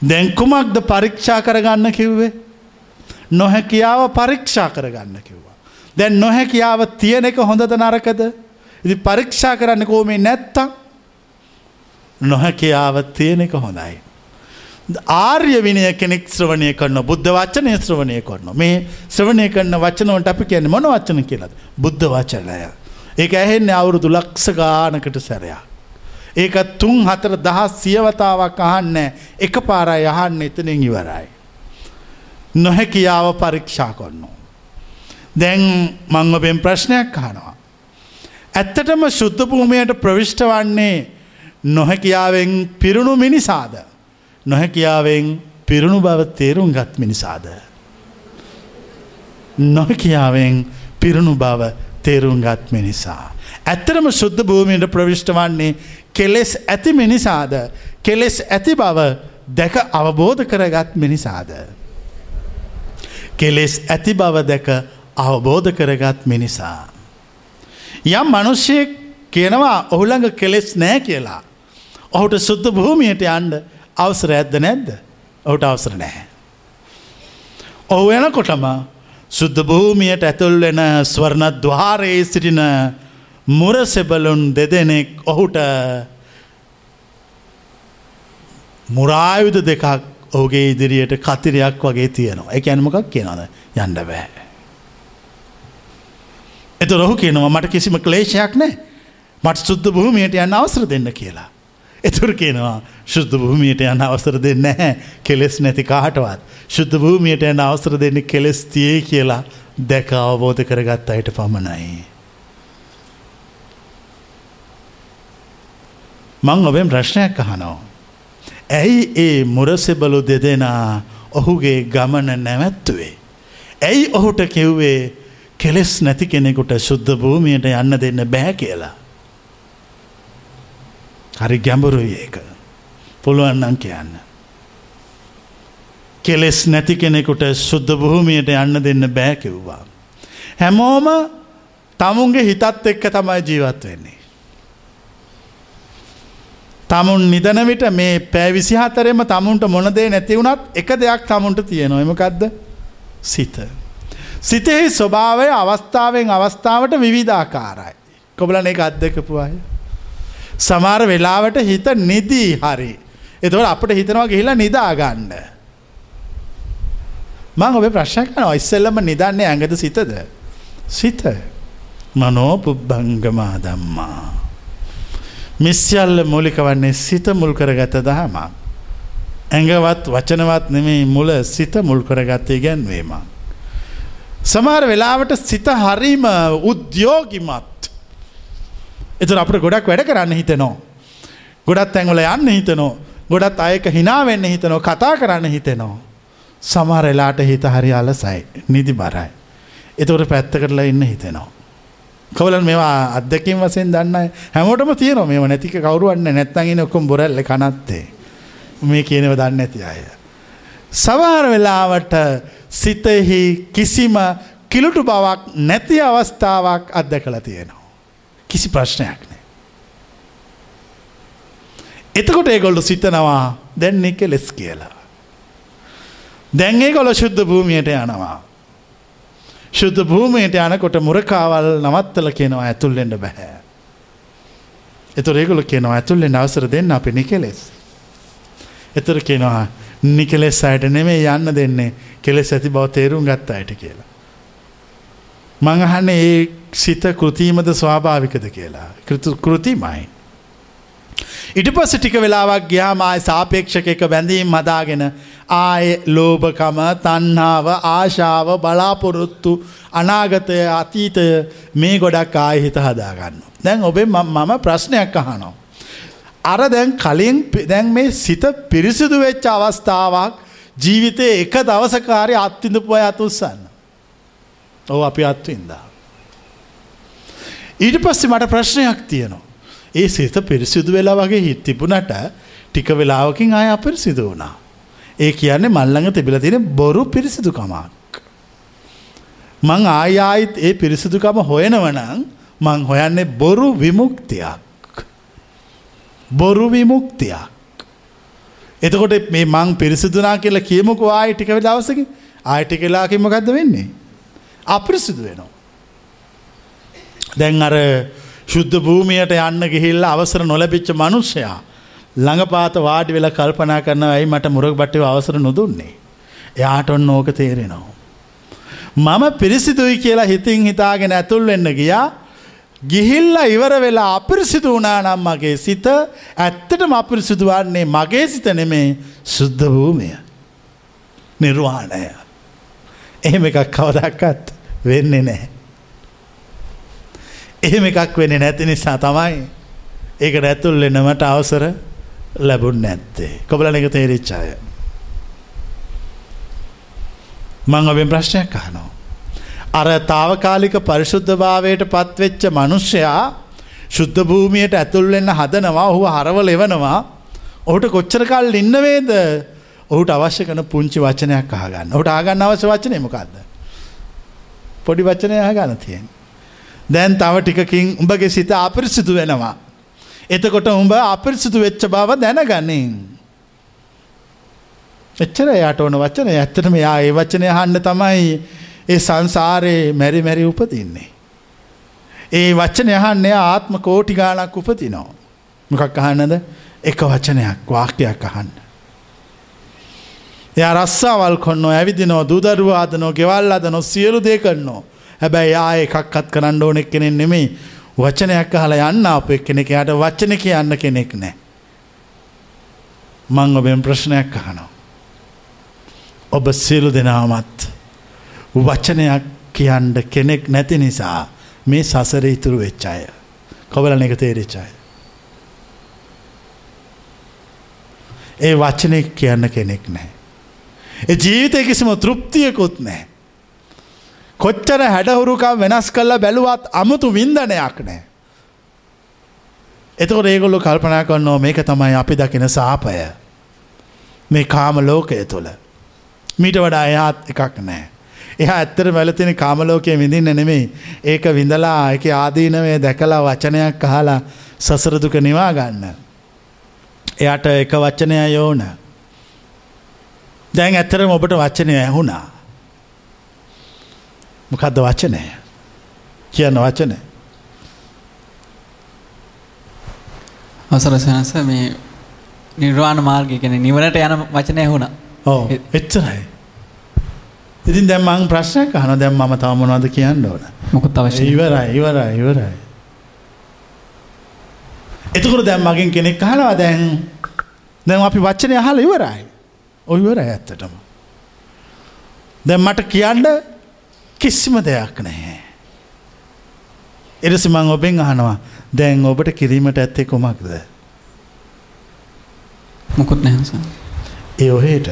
දැන් කුමක්ද පරීක්ෂා කරගන්න කිව්වේ. නොහැකියාව පරීක්ෂා කරගන්න කිව්වා. දැන් නොහැකියාව තියෙන එක හොඳද නරකද. ඉති පරීක්ෂා කරන්න කෝමේ නැත්තම් නොහැකියාව තියෙන එක හොඳයි. ආර්ය විනය කෙනෙක් ශ්‍රවණය කරන බුද්ධ වචනය ශ්‍රවණය කරන මේ ශ්‍රවණය කරන වචනවට අපි කියන මොන වචන කියලද බුද්ධ වචනය. ඒක ඇහෙන්නේ අවුරුදු ලක්ෂ ගානකට සැරයක්. ඒක තුන් හතර දහස් සියවතාවක් අහන්න එක පාරයි අහන්න එතනින් ඉවරයි. නොහැකියාව පරීක්ෂා කොන්නවා. දැන් මං ඔබෙන් ප්‍රශ්නයක් අහනවා. ඇත්තටම ශුද්ධ භූමියයට ප්‍රවිෂ්ට වන්නේ නොහැකියාවෙන් පිරුණු මිනිසාද. නොහැකියාවෙන් පිරුණු බව තේරුම් ගත් මිනිසාද. නොහැකියාවෙන් පිරුණු බව තේරුම් ගත් මිනිසා. ඇත්තරම ශුද්ධ භූමියට ප්‍රවිෂ්ට වන්නේ කෙලෙස් ඇති මිනිසාද කෙලෙස් ඇති බව දැක අවබෝධ කරගත් මිනිසාද. කෙලෙස් ඇති බව දැක අවබෝධ කරගත් මිනිසා. යම් මනුෂ්‍යයෙක් කියනවා ඔහුළඟ කෙලෙස් නෑ කියලා. ඔහුට සුද්ධ භූමියයට යන්ඩ අවසර ඇද්ද නැද්ද ඔහුට අවසර නැහැ. ඔහු එනකොටම සුද්ධ භූමියයට ඇතුල්වෙන ස්වර්ණ දවාරයේ සිටින මුරසෙබලුන් දෙදෙනෙක් ඔහුට මුරායුධ දෙකක් ඔහුගේ ඉදිරියට කතිරයක් වගේ තියෙනවා එක ඇනමකක් කියනද යන්ඩ බෑ. එත රොහු කියනවා මට කිසිම ක්ලේශයක් නෑ මට සුද්ධ භූමියට යන්න අවසර දෙන්න කියලා. එතුර කියනවා ශුද්ධ භූමියට යන්න අවසර දෙන්න හැ කෙලෙස් නැති කාටවත්. ශුද්ධ භූමියට යන්න අවසර දෙන්න කෙලෙස් තියේ කියලා දැක අවබෝධ කරගත් අයට පමණයි. මං ඔබෙන් ප්‍රශ්නයක් අහනෝ. ඇයි ඒ මුරසෙබලු දෙදෙනා ඔහුගේ ගමන නැවැත්තුවේ. ඇයි ඔහුට කිව්වේ කෙලෙස් නැති කෙනෙකුට ශුද්ධ භූමියට යන්න දෙන්න බෑ කියලා. හරි ගැඹුරුයි ඒක. පුළුවන්නම් කියන්න. කෙලෙස් නැති කෙනෙකුට ශුද්ධ භූමියට යන්න දෙන්න බෑකිව්වා. හැමෝම තමුන්ගේ හිතත් එක්ක තමයි ජීවත් වෙන්නේ. තමුන් නිදන විට මේ පැවිසි හතරෙම තමුන්ට මොනදේ නැති වුණත් එක දෙයක් තමුන්ට තියෙනවා එමකක්ද සිත. සිතෙහි ස්වභාවය අවස්ථාවෙන් අවස්ථාවට විවිධාකාරයි. කොබලන එක අත්දකපු අය. සමාර වෙලාවට හිත නිදී හරි. එතවට අපට හිතනවා ගිහිලා නිදාගන්න. මං ඔබ ප්‍රශ්නකනවා ඉස්සෙල්ලම නිදන්නේ ඇඟද සිතද. සිත මනෝ පුබ්බංගමා දම්මා. මිස්්‍යල්ල මූලික වන්නේ සිත මුල් කරගත දහමක්. ඇඟවත් වචනවත් නෙමේ මුල සිත මුල් කරගත්තේ ගැන්වීමක්. සමාර වෙලාවට සිත හරිම උද්‍යෝගිමත්. එතුර අපට ගොඩක් වැඩ කරන්න හිතනෝ. ගොඩත් ඇංගල යන්න හිතනෝ ගොඩත් අයක හිනාවෙන්න හිතනෝ කතා කරන්න හිතෙනවා. සමහරලාට හිත හරි අලසයි නිදි බරයි. එතවට පැත්ත කරලා ඉන්න හිතෙනවා. කවලන් මේවා අදකින් වසෙන් දන්න හැමෝටම තියන මේ නැතික කවරුවන්න නැත්තගෙන ඔක්කොම් බොරල්ල කනත්තේ මේ කියනව දන්න ඇති අය. සවාර වෙලාවට සිතෙහි කිසිම කිලුටු බවක් නැති අවස්ථාවක් අත්ද කළ තියෙනවා. කිසි ප්‍රශ්නයක් නෑ. එතකොට ඒගොල්ලු සිතනවා දැන් එක ලෙස් කියලා. දැන්ඒ කොල ශුද්ධ භූමියයට යනවා. ශුද්ධ භූමයට යනකොට මුරකාවල් නවත්තල කියනවා ඇතුල්ලෙන්ට බැහැ. එතු රේගුල කියනවා ඇතුල්ලෙන් අවසර දෙන්න අපි නිකෙලෙස්. එතුර කියනවා නිකෙලෙස් අයට නෙමේ යන්න දෙන්නේ කෙලෙස් ඇති බව තේරුම් ගත්ත අයට කියලා. මංහන්න ඒ සිත කෘතිීමද ස්වාභාවිකද කියලා කෘතිමයි. ඉට පස ටික වෙලාවක් ගයාමයි සාපේක්ෂක එක බැඳීම් හදාගෙන ආය ලෝභකම තන්හාාව ආශාව බලාපොරොත්තු අනාගතය අතීතය මේ ගොඩක් ආයහිත හදාගන්න. දැන් ඔබේ මම ප්‍රශ්නයක් අහනෝ. අර දැන් කලින් දැන් මේ සිත පිරිසිදු වෙච්ච අවස්ථාවක් ජීවිතය එක දවසකාරය අත්තිඳපුය අතුස්සන්න. ඔව අපි අත්වින්දා. ඊට පස්සේ මට ප්‍රශ්නයක් තියෙනවා. ඒ සිත පිරිසිදු වෙලා වගේ හිත් තිබුණට ටික වෙලාවකින් අය අපිරිසිදු වුණා. ඒ කියන්නේ මල්ලඟ තිබිල තියෙන බොරු පිරිසිදුකමක්. මං ආයායිත් ඒ පිරිසිදුකම හොයනවනං මං හොයන්නේ බොරු විමුක්තියක්. බොරු විමුක්තියක්. එතකොට මේ මං පිරිසිදුනා කියලා කියමුකු ආයි ටික දවසකින් ආයිටි කලාකින්ම ගද වෙන්නේ. අපිරිසිදු වෙනවා. දැන් අර ශුද්ධ භූමියයට යන්න ගිහිල්ල අවසර නොලැබිච්ච මනුෂ්‍යයා ළඟපාත වාඩි වෙලා කල්පනා කරන ඇයි මට මුරක් බට්ටව අවසර නොදුන්නේ. එයාට ඔන්න ඕක තේරෙනවා. මම පිරිසිදුයි කියලා හිතින් හිතාගෙන ඇතුල් වෙන්න ගියා ගිහිල්ල ඉවර වෙලා අපිරිසිදු වනා නම් මගේ සිත ඇත්තටම අපිරිසිදු වන්නේ මගේ සිත නෙමේ සුද්ධ භූමිය නිර්වාණය. එහෙම එකක් කවදක්කත් වෙන්නේ නෑ. එහෙම එකක් වෙන්නේ නැති නිසා තමයි ඒකට ඇතුල් එන්නමට අවසර ලැබුන් නැත්තේ. කොබලන එක තේරිච්චාය. මං ඔබෙන් ප්‍රශ්නයක් අහනවා. අර තාවකාලික පරිශුද්ධභාවයට පත්වෙච්ච මනුෂ්‍යයා ශුද්ධ භූමියයට ඇතුල්වෙන්න හදනවා ඔහු හරවල එවනවා ඔහුට කොච්චර කල් ඉන්නවේද ඔහුට අවශ්‍ය කන පුංචි වචනයක් අහගන්න ඔහුට ආගන්න අවශ්‍ය වචනය මොකක්ද. පොඩි වචනය අහගන්න තියෙන්. දැන් තව ටිකකින් උඹගේ සිත අපිරිසිදු වෙනවා. එතකොට උඹ අපිරිසිදු වෙච්ච බව දැනගනින්. එච්චර යට ඕන වචන ඇත්තටම යා ඒ වචනය හන්න තමයි ඒ සංසාරයේ මැරි මැරි උපතින්නේ. ඒ වචන යහන්නේ ආත්ම කෝටි ගානක් උපතිනෝ. මොකක් අහන්නද එක වචනයක් වාක්‍යයක් අහන්න. එය රස්සාවල් කොන්න ඇවිදිනෝ දුදරුවාදනෝ ගෙවල් අදනො සියලු දේ කරන්නෝ හැබැයි ආය එකක්කත් කරන්න ඕනෙක් කෙනෙක් නෙමෙයි වචනයක් අහලා යන්න අප එක්කෙනෙක් යාට වචන කියන්න කෙනෙක් නෑ. මං ඔබෙන් ප්‍රශ්නයක් අහනවා. ඔබ සියලු දෙනාමත් වචනයක් කියන්න කෙනෙක් නැති නිසා මේ සසර ඉතුරු වෙච්චාය. කොබලන එක තේරිච්චාය. ඒ වචනය කියන්න කෙනෙක් නෑ. ඒ ජීවිතය කිසිම තෘප්තියකුත් නෑ. කොච්චර හැඩහුරුකම් වෙනස් කල්ලා බැලුවත් අමුතු වින්දනයක් නෑ. එතකොට ඒගොල්ලු කල්පනා කරන්නෝ මේක තමයි අපි දකින සාපය මේ කාම ලෝකය තුළ මීට වඩා එයාත් එකක් නෑ. එහා ඇත්තර වැලතින කාමලෝකය විඳින්න නෙමෙයි ඒක විඳලා එක ආදීනවේ දැකලා වචනයක් අහලා සසරදුක නිවා ගන්න. එයට එක වචනය යෝන. දැන් ඇත්තරම ඔබට වචනය ඇහුණා. මොකක්ද වචනය කියන්න වචනය. අවසර සනස මේ නිර්වාණ මාර්ගය ගැන නිවනට යන වචනය හුණ ඕ එච්චරයි. ඉතින් දැම් මං ප්‍රශ්නයක් අහන දැම් මම තවමනවාද කියන්න ඕන. මොකුත් අවශ්‍ය ඉවරයි ඉවරයි ඉවරයි. එතකොට දැම් මගින් කෙනෙක් හලවා දැන් දැන් අපි වච්චනය හල ඉවරයි. ඔයිවර ඇත්තටම. දැන් මට කියන්න කිසිම දෙයක් නැහැ. එරසි මං ඔබෙන් අහනවා දැන් ඔබට කිරීමට ඇත්තේ කොමක්ද. මොකුත් නැහස ඒ ඔහේට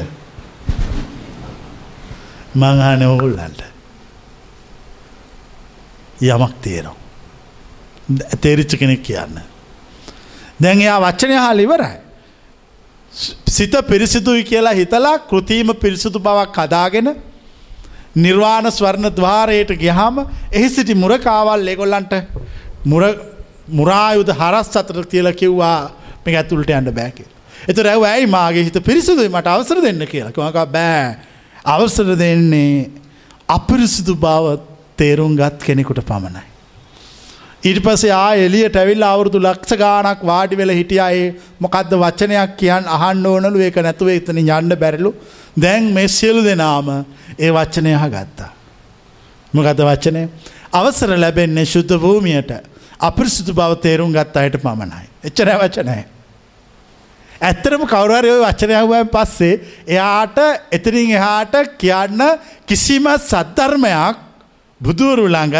මංහන ඔහුල්ලන්ට යමක් තියෙනවා. තේරිච්ච කෙනෙක් කියන්න. දැන් එයා වච්චනය හා ඉවරයි. සිත පිරිසිදුයි කියලා හිතලා කෘතිීම පිරිසිදු බවක් කදාගෙන නිර්වාණ ස්වර්ණ දවාරයට ගියහම එහි සිටි මුරකාවල් ලෙගොල්ලන්ට මුරායුද හරස් අතර තියල කිව්වා මේ ඇතුළට යන්න බෑකිල්. එතු රැව ඇයි මාගේ හිත පිරිසිදුයි මට අවසර දෙන්න කියලා මක බෑ අවසර දෙන්නේ අපිරිසිදු බව තේරුම් ගත් කෙනෙකුට පමණයි. ඊට පසේ ආ එලියට ඇවිල් අවුරුදු ලක්ෂ ගානක් වාඩි වෙල හිටියයේ මොකක්ද වචනයක් කියන් අහන්න ඕනලු ඒක නැතුව එතන යන්න බැරිලු දැන් මේ සියලු දෙනාම ඒ වච්චනය හ ගත්තා. මොකද වචනය අවසර ලැබෙන්නේ ශුද්ධ භූමියට අපිරිසිදු බව තේරුම් ගත් අයට පමණයි. එච්චර වචනය. ඇත්තරම කවුරහරි ඔය වචනයවුවෙන් පස්සේ එයාට එතනින් එහාට කියන්න කිසිම සද්ධර්මයක් බුදුවරු ළඟ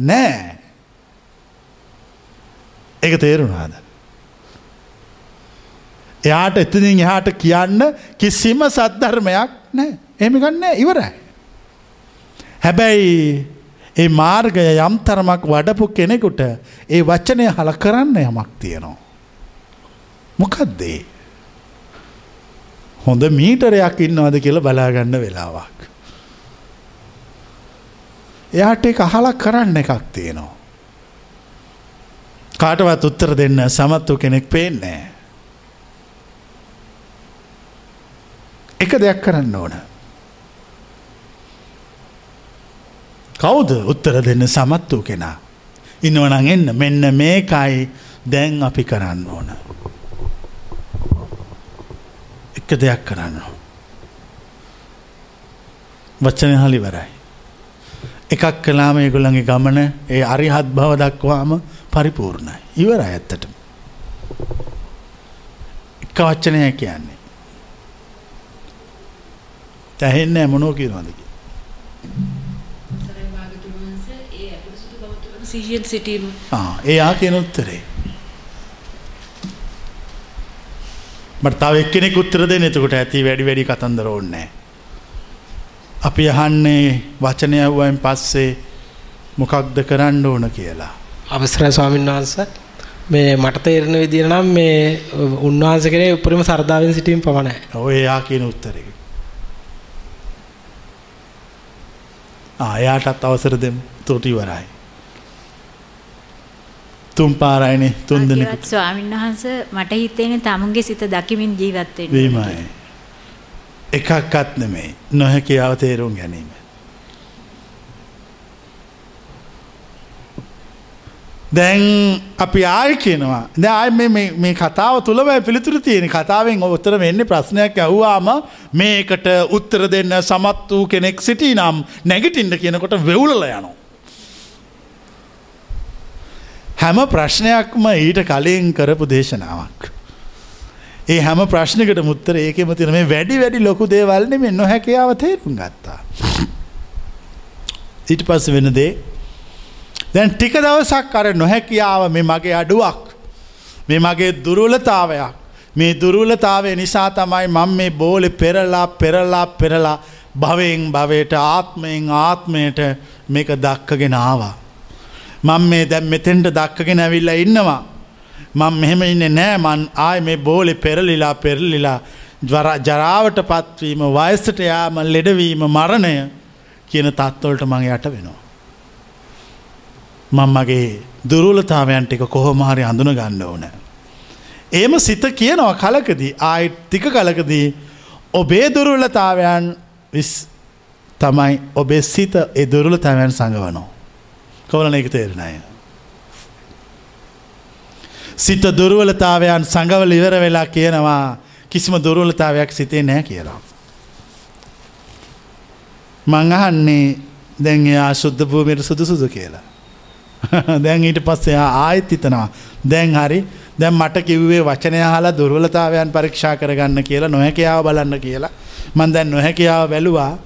නෑ. ඒක තේරුණාද. එයාට එතනින් එහාට කියන්න කිසිම සද්ධර්මයක් නෑ එමිගන්න ඉවරයි. හැබැයි ඒ මාර්ගය යම් තරමක් වඩපු කෙනෙකුට ඒ වචනය හල කරන්න යමක් තියෙනවා. මොකක්දේ. හොඳ මීටරයක් ඉන්නවද කියල බලාගන්න වෙලාවක්. එයාට එක අහලක් කරන්න එකක් තියෙනවා. කාටවත් උත්තර දෙන්න සමත්තු කෙනෙක් පේන්නේ. එක දෙයක් කරන්න ඕන. කවුද උත්තර දෙන්න සමත් වූ කෙනා. ඉන්නවනං එන්න මෙන්න මේකයි දැන් අපි කරන්න ඕන. එක දෙයක් කරන්න. වච්චන හලිවරයි. එකක් කලාම ඒගොල්ලගේ ගමන ඒ අරිහත් බව දක්වාම පරිපූර්ණයි. ඉවර ඇත්තට. එක වච්චනය කියන්නේ. තැහෙන්න මොනෝ කියනවාදක. සිහියෙන් සිටීම ආ කියන උත්තරේ. මට තව එක්කෙනෙක් උත්තර දෙන්න එතකොට ඇති වැඩි වැඩි කතන්දර ඕන්නෑ. අපි අහන්නේ වචනයව්වයින් පස්සේ මොකක්ද කරන්න ඕන කියලා. අවසරයි ස්වාමීන් වහන්ස මේ මට තේරෙන විදිහ නම් මේ උන්වහන්සේ කෙරේ උපරිම සරදාවෙන් සිටීම පමණයි. ඔය එයා කියන උත්තරේ. ආ එයාටත් අවසර දෙමු. තොට ඉවරයි. තුන් පාරයිනේ තුන් දෙනෙකුට. ස්වාමීන් වහන්සේ මට හිතෙන්නේ තමුන්ගේ සිත දකිමින් ජීවත් වෙන්න. වීමයි. එකක්වත් නෙමෙයි. නොහැකියාව තේරුම් ගැනීම. දැන් අපි ආය කියනවා දැ මේ කතාව තුළම පිළිතුර තියෙන කතාවෙන් ඔත්තර වෙන්නේ ප්‍රශ්නයක් ඇහවාම මේකට උත්තර දෙන්න සමත් වූ කෙනෙක් සිටි නම් නැගිටින්ට කියනකොට වෙවුලල යනවා. හැම ප්‍රශ්නයක්ම ඊට කලින් කරපු දේශනාවක්. ඒ හැම ප්‍රශ්නකට මුත්තර ඒකෙම තින මේ වැඩි වැඩි ලොකු දේවල්න මේ නොහැකියාව තේරුම් ගත්තා. ඊට පස්ස වෙන දේ දැන් ටික දවසක් අර නොහැකියාව මේ මගේ අඩුවක් මේ මගේ දුරුලතාවයක් මේ දුරුලතාවය නිසා තමයි මං මේ බෝලෙ පෙරලා පෙරලා පෙරලා භවයෙන් භවයට ආත්මයෙන් ආත්මයට මේක දක්කගෙන ආවා. මං මේ දැම් මෙතෙන්ට දක්කගෙන ඇවිල්ල ඉන්නවා. මං මෙහෙම ඉන්න නෑ මන් ආය මේ බෝලෙ පෙරලිලා පෙරලිලා ජරාවට පත්වීම වයසට යාම ලෙඩවීම මරණය කියන තත්වලට මං යට වෙනවා. මං මගේ දුරුලතාවයන් ටික කොහොමහරි අඳුන ගන්න ඕන. ඒම සිත කියනවා කලකදී ආයි ටික කලකදී ඔබේ දුරුලතාවයන් විස් තමයි ඔබේ සිත ඒ දුරුලතාවයන් සඟවනෝ. කොවලන එක තේරණය. සිත දුරුවලතාවයන් සඟවල ඉවර වෙලා කියනවා කිසිම දුරුවලතාවයක් සිතේ නෑ කියලා. මංහන්නේ දැන් එයා ශුද්ධ භූමියට සුදුසුදු කියලා. දැන් ඊට පස්සේ ආයෙත් හිතනවා. දැන් හරි. දැන් මට කිව්වේ වචනය හලා දුර්වලතාවයන් පරීක්ෂා කරගන්න කියලා නොහැකියාව බලන්න කියලා. මන් දැන් නොහැකියාව බැලුවා.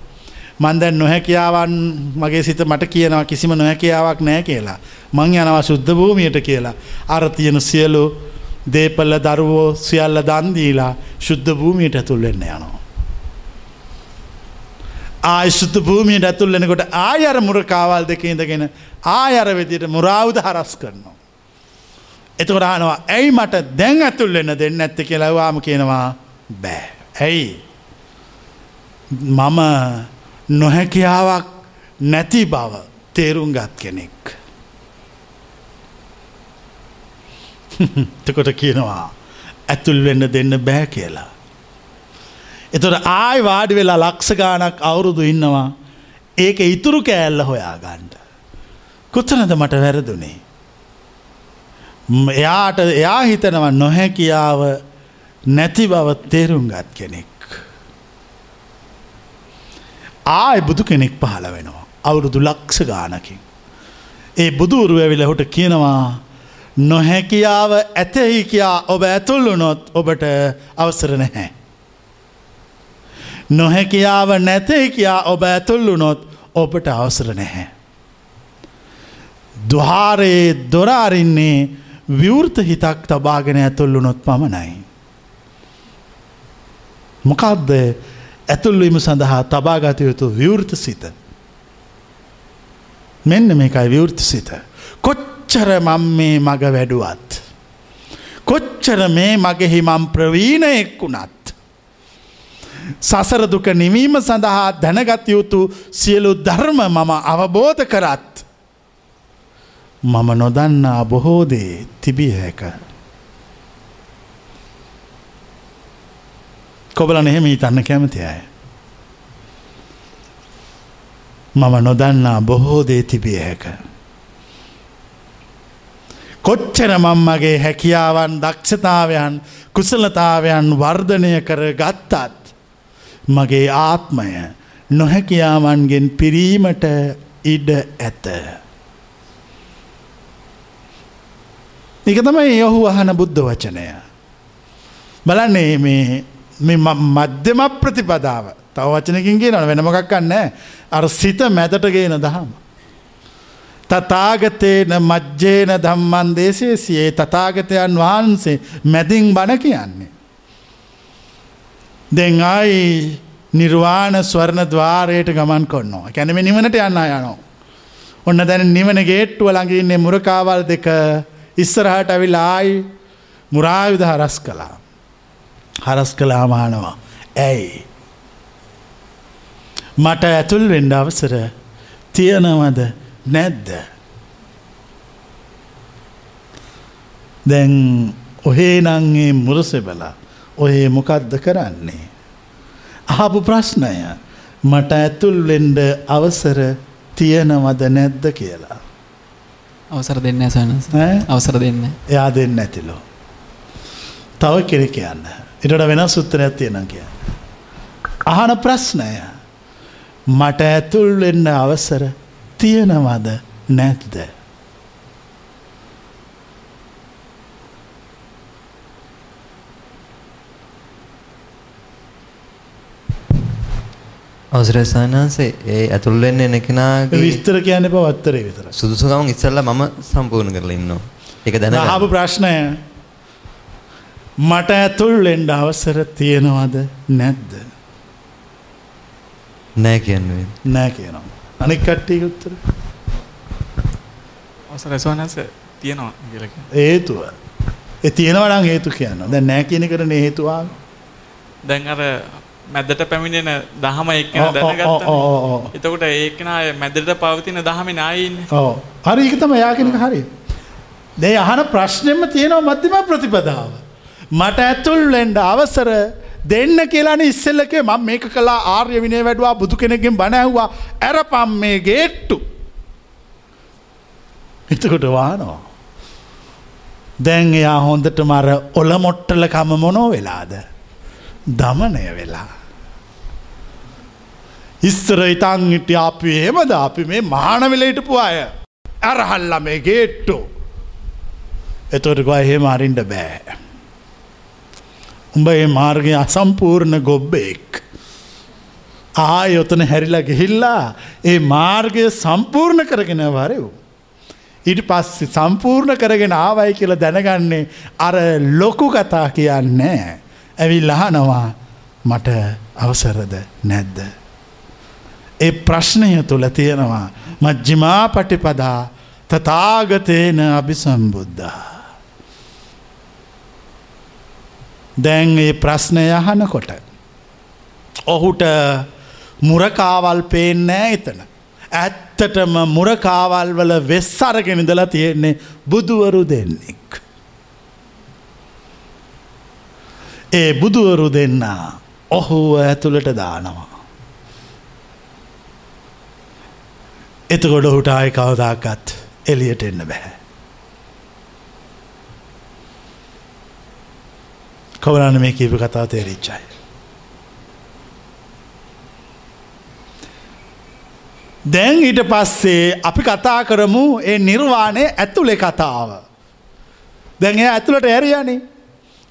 මන් දැන් නොහැකියාවන් මගේ සිත මට කියනවා කිසිම නොහැකියාවක් නෑ කියලා. මං යනවා සුද්ධ භූමියට කියලා. අර තියෙන සියලු දේපල්ල දරුවෝ සියල්ල දන් දීලා ශුද්ධ භූමියට ඇතුල් වෙන්න යනවා. ආය ශුද්ධ භූමියට ඇතුල් වෙනකොට ආය අර මුරකාවල් දෙක ඉඳගෙන ආය අර විදිහට මුරාවුද හරස් කරනවා. එතකොට අහනවා ඇයි මට දැන් ඇතුල් වෙන්න දෙන්න ඇත්ත කියලා වාම කියනවා බෑ. ඇයි? මම නොහැකියාවක් නැති බව තේරුම් ගත් කෙනෙක්. තකොට කියනවා ඇතුල් වෙන්න දෙන්න බෑ කියලා. එතොට ආය වාඩි වෙලා ලක්ෂ ගානක් අවුරුදු ඉන්නවා ඒක ඉතුරු කෑල්ල හොයා ගණ්ඩ කොච්චනද මට වැරදුනේ එයාට එයා හිතනවා නොහැකියාව නැති බව තේරුම්ගත් කෙනෙක්. ආය බුදු කෙනෙක් පහළ වෙනවා. අවුරුදු ලක්ෂ ගානකින්. ඒ බුදුරුව ඇවිල හොට කියනවා නොහැකියාව ඇතෙහි කියා ඔබ ඇතුල්ලුනොත් ඔබට අවසර නැහැ. නොහැකියාව නැතෙහි කියා ඔබ ඇතුල්ලුනොත් ඔබට අවසර නැහැ. දුහාරයේ දොරාරින්නේ විවෘත හිතක් තබාගෙන ඇතුල්ලුනොත් පමණයි. මොකක්ද ඇතුල්වීම සඳහා තබාගත යුතු විවෘත සිත. මෙන්න මේකයි විවෘත සිත. කොච්චර මම් මේ මග වැඩුවත්. කොච්චර මේ මගෙහි මම් ප්‍රවීණයෙක් වුණත්. සසර දුක නිවීම සඳහා දැනගත යුතු සියලු ධර්ම මම අවබෝධ කරත්. මම නොදන්නා බොහෝදේ තිබිය හැක. කොබල එහෙම හිතන්න කැමති අය. මම නොදන්නා බොහෝදේ තිබිය හැක. කොච්චර මම්මගේ හැකියාවන් දක්ෂතාවයන් කුසලතාවයන් වර්ධනය කර ගත්තත් මගේ ආත්මය නොහැකියාවන්ගෙන් පිරීමට ඉඩ ඇත. ඒක තමයි ඔහු අහන බුද්ධ වචනය. බලන්නේ මේ මධ්‍යම ප්‍රතිපදාව තව වචනකින් කියනවන වෙනමකක් කන්න අර සිත මැතට ගේන දහම. තතාගතයන මජ්ජේන දම්මන් දේශේ සියේ තතාගතයන් වහන්සේ මැදින් බණ කියන්නේ. දෙන් අයි නිර්වාණ ස්වර්ණ ద్వාරයට ගමන් කොන්නවා කැනම නිවනට යන්න යනවා. ඔන්න දැන නිවන ගේට්ටුව ළඟඉන්නේ මුරකාවල් දෙක ඉස්සරහට ඇවිල්ලා ආයි මුරායුධ හරස් කළා. හරස් කළා මානවා. ඇයි. මට ඇතුල් වෙන්ඩ අවසර තියෙනවද නැද්ද. දැන් ඔහේ නංගේ මුරසෙබලා ඔහේ මොකක්ද කරන්නේ. අහපු ප්‍රශ්නය මට ඇතුල් වෙන්ඩ අවසර තියෙනවද නැද්ද කියලා. අවසර දෙන්න සනස අවසර දෙන්න එයා දෙන්න ඇතිලෝ. තව කෙනෙ කියන්න. එටට වෙනස් උත්තරයක් තියෙන කිය. අහන ප්‍රශ්නය මට ඇතුල් වෙන්න අවසර තියෙනවද නැත්ද. අවසරයි සානාසේ ඒ ඇතුල් වෙන්න එන කෙනාගේ විස්තර කියන්න එපා වත්තරේ විතර. සුදුසුකම් ඉස්සෙල්ලා මම සම්පූර්ණ කරලා ඉන්නවා. ඒක අහපු දැනගන්න. ප්‍රශ්නය මට ඇතුල් වෙන්න අවසර තියෙනවද නැද්ද? නෑ කියන්නේ. නෑ කියනවා. අනික් කට්ටියක උත්තර. අවසරයි සෝනස තියෙනවා කියලා කියනවා. හේතුව. ඒ තියෙනවා නම් හේතු කියනවා. දැන් නෑ කියන කරනේ හේතුව ආවේ. දැන් අර මැදට පැමිණෙන දහම එක්කෙන දැනගත්තා. එතකොට ඒකන මැදට පවතින දහමේ නායි ඉන්නේ. ඔව්. හරි ඒක තමයි යා කියන එක හරි. දැන් අහන ප්‍රශ්නෙම තියෙනවා මධ්‍යම ප්‍රතිපදාව. මට ඇතුල් වෙන්න අවසර දෙන්න කියලානේ ඉස්සෙල්ලකේ මම මේක කළා ආර්ය විනය වැඩුවා බුදු කෙනෙක්ගෙන් බණ ඇහුවා අරපම් මේ ගේට්ටු. එතකොට වානවා. දැන් එයා හොඳටම අර ඔල මොට්ටලකම මොනෝ වෙලාද. දමනය වෙලා. ඉස්සර ඉතන් හිටිය අපි එහෙමද අපි මේ මහානවෙල හිටපු අය. අරහල්ල මේ ගේට්ටු. එතොටක එහෙම අරින්ට බෑ. උඹ ඒ මාර්ගය අසම්පූර්ණ ගොබ්බෙක්. ආය ඔතන හැරිලා ගිහිල්ලා ඒ මාර්ගය සම්පූර්ණ කරගෙන වරයව්. ඊට පස්සේ සම්පූර්ණ කරගෙන ආවයි කියලා දැනගන්නේ අර ලොකු කතා කියන්නේ ඇවි ලහනවා මට අවසරද නැද්ද. ඒ ප්‍රශ්නය තුළ තියෙනවා මජ්ජිමා පටිපදා තතාගතයන අභිසම්බුද්ධා. දැන් ඒ ප්‍රශ්නය අහනකොට. ඔහුට මුරකාවල් පේන්නෑ එතන. ඇත්තටම මුරකාවල් වල වෙස් අරගෙනදලා තියෙන්නේ බුදුවරු දෙන්නෙක්. ඒ බුදුවරු දෙන්න ඔහුව ඇතුළට දානවා. එතකොට ඔහුට ආය කවදාකත් එලියට එන්න බැහැ. කවරන්න මේ කීප කතාව තේරිච්චයි. දැන් ඊට පස්සේ අපි කතා කරමු ඒ නිර්වාණය ඇතුළෙ කතාව. දැන් එයා ඇතුළට ඇරියනේ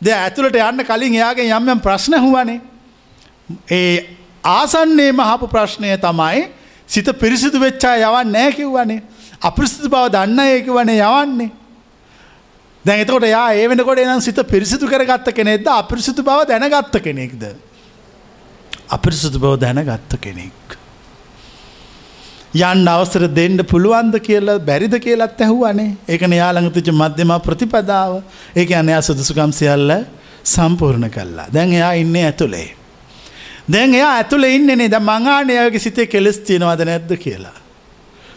ද ඇතුළට යන්න කලින් එයාගේ යම් යම් ප්‍රශ්න හුවනේ. ඒ ආසන්නේ මහපු ප්‍රශ්නය තමයි සිත පිරිසිදු වෙච්චා යවන්න නෑ කිව්වනේ. අපිරිසිදු බව දන්න ඒක වනේ යවන්නේ. දැන් එතකොට යා ඒ වෙනකොට එනම් සිත පිරිසිදු කරගත්ත කෙනෙක්ද අපිරිසිදු බව දැනගත්ත කෙනෙක්ද. අපිරිසිදු බව දැනගත්ත කෙනෙක්. යන්න අවසර දෙන්න පුළුවන්ද කියලා බැරිද කියලත් ඇහුවනේ ඒකන යාළඟතිච මධ්‍යම ප්‍රතිපදාව ඒක අනයා සුදුසුකම් සියල්ල සම්පූර්ණ කල්ලා. දැන් එයා ඉන්නේ ඇතුළේ. දැන් එයා ඇතුළේ ඉන්නනේ ද මංආනයගේ සිතේ කෙලෙස් තියෙනවද නැද්ද කියලා.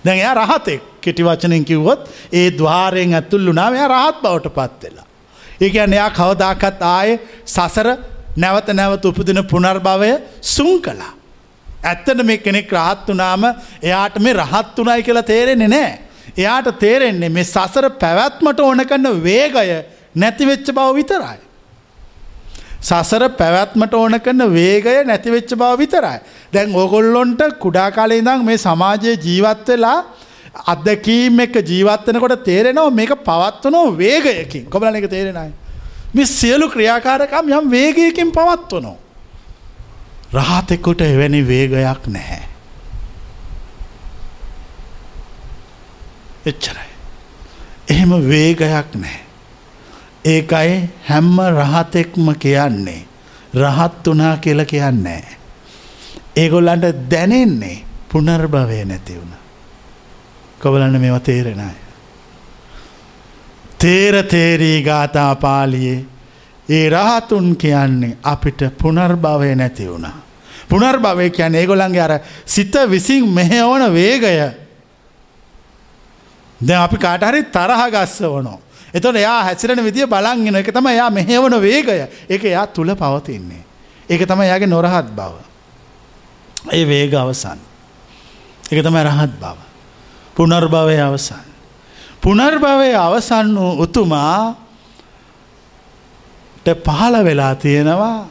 දැන් එයා රහතෙක් කෙටි වචනෙන් කිව්වොත් ඒ ద్వාරයෙන් ඇතුල්ලු නාම එයා රහත් බවට පත් වෙලා. ඒ කියන්නේ එයා කවදාකත් ආයේ සසර නැවත නැවත උපදින පුනර්භවය සුන් කළා. ඇත්තට මේ කෙනෙක් රහත් වනාම එයාට මේ රහත් වනයි කියලා තේරෙන්නේ නෑ. එයාට තේරෙන්නේ මේ සසර පැවැත්මට ඕන කන්න වේගය නැතිවෙච්ච බව විතරයි. සසර පැවැත්මට ඕන කරන වේගය නැතිවෙච්ච බව විතරයි. දැන් ඕගොල්ලොන්ට කුඩා කාලේ ඉඳන් මේ සමාජයේ ජීවත් වෙලා අත්දැකීම් එක ජීවත්වනකොට තේරෙනවා මේක පවත්වනෝ වේගයකින් කොබලන එක තේරෙනයි. මේ සියලු ක්‍රියාකාරකම් යම් වේගයකින් පවත්වනෝ. රහතෙකුට එවැනි වේගයක් නැහැ. එච්චරයි. එහෙම වේගයක් නෑ. ඒකයි හැම්ම රහතෙක්ම කියන්නේ. රහත් වනා කියල කියන්නේ. ඒගොල්ලන්ට දැනෙන්නේ පුනර්භවය නැති වුණ. කොබලන්න මෙව තේරෙනයි. තේර තේරී ගාථා පාලියේ ඒ රහතුන් කියන්නේ අපිට පුනර්භවය නැති වුණා. පුනර්භවය කියන්න ඒගොලන්ගේ අර සිත විසින් මෙහෙවන වේගය ද අපි කාටහරි තරහ ගස්ස වනෝ. එතොට එයා හැසිරෙන විදිිය බලන්ගෙන එක තම එයා මෙහෙවන වේගය එක එයා තුළ පවතින්නේ. ඒක තම යාගේ නොරහත් බව. ඒ වේග අවසන්. එක තම රහත් බව. පුනර්භවය අවසන්. පුනර්භවය අවසන් වූ උතුමා පහළ වෙලා තියෙනවා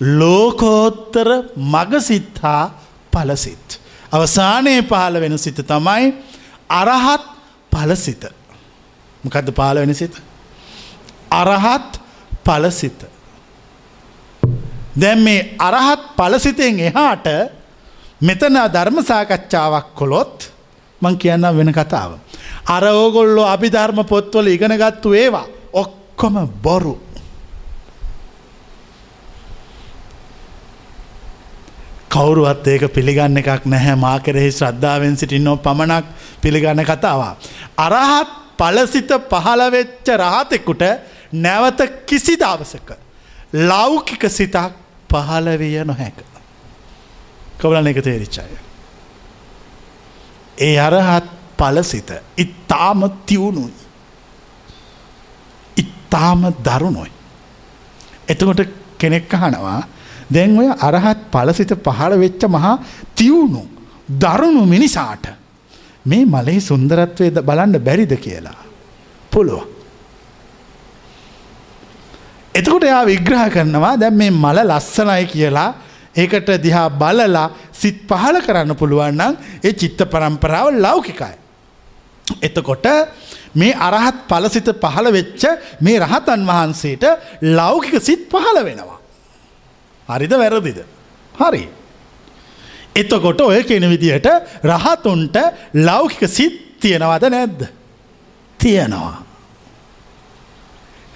ලෝකෝත්තර මගසිත් හා පලසිත්. අවසානයේ පහළ වෙන සිත තමයි අරහත් පලසිත. මොකදද පාල වෙන සිත. අරහත් පලසිත. දැම් මේ අරහත් පලසිතෙන් එහාට මෙතන ධර්ම සාකච්ඡාවක් කොළොත් මං කියන්න වෙන කතාව. අර ඕගොල්ලෝ අභිධර්ම පොත්වල ඉගෙනගත්තු ඒවා ඔක්කොම බොරු. කවුරුවත් ඒක පිළිගන්න එකක් නැහැ මා කෙරෙහි ශ්‍රද්ධාවෙන් සිටින්නෝ පමණක් පිළිගන්න කතාවා. අරහත් පලසිත පහළවෙච්ච රහතෙකුට නැවත කිසි දවසක ලෞකික සිතක් පහළවිය නොහැක. කවලන එක තේරිච්චාය. ඒ අරහත් පලසිත ඉත්තාම තිවුණුයි. ඉත්තාම දරුණොයි. එතකොට කෙනෙක් අහනවා දැන් ඔය අරහත් පලසිත පහළ වෙච්ච මහා තිවුණු දරුණු මිනිසාට මේ මලෙහි සුන්දරත්වය බලන්න බැරිද කියලා. පුළුව. එතකොට එයා විග්‍රහ කරනවා දැන් මේ මල ලස්සනයි කියලා ඒකට දිහා බලලා සිත් පහල කරන්න පුළුවන්නම් ඒ චිත්ත පරම්පරාව ලෞකිකයි. එතකොට මේ අරහත් පලසිත පහළ වෙච්ච මේ රහතන් වහන්සේට ලෞකික සිත් පහළ වෙනවා. හරිද වැරදිද. හරි. එතකොට ඔය කෙන විදිහට රහතුන්ට ලෞකික සිත් තියෙනවද නැද්ද. තියෙනවා.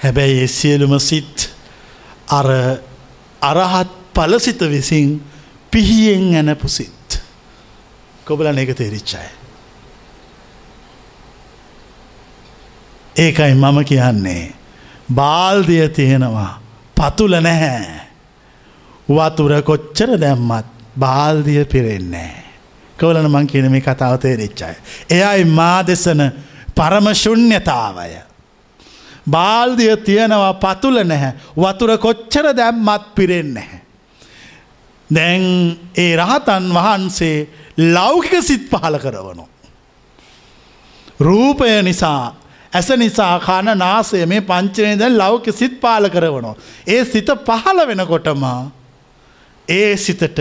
හැබැයි ඒ සියලුම සිත් අර අරහත් පලසිත විසින් පිහියෙන් ඇනපු සිත්. කොබලන එක තේරිච්චාය. ඒකයි මම කියන්නේ බාල්දිය තියෙනවා පතුල නැහැ. වතුර කොච්චර දැම්මත් බාල්දිය පිරෙන්නේ. කවලන මං කියන මේ කතාව තේරිච්චාය. එයයි මා දෙසන පරම ශුන්්‍යතාවය. බාල්දිය තියෙනවා පතුල නැහැ වතුර කොච්චර දැම්මත් පිරෙන් නැහැ. දැන් ඒ රහතන් වහන්සේ ලෞකික සිත් පහල කරවනු. රූපය නිසා ඇස නිසා කණ නාසය මේ පංචනය දැන් ලෞක සිත් පාල කරවනවා. ඒ සිත පහල වෙනකොටම ඒ සිතට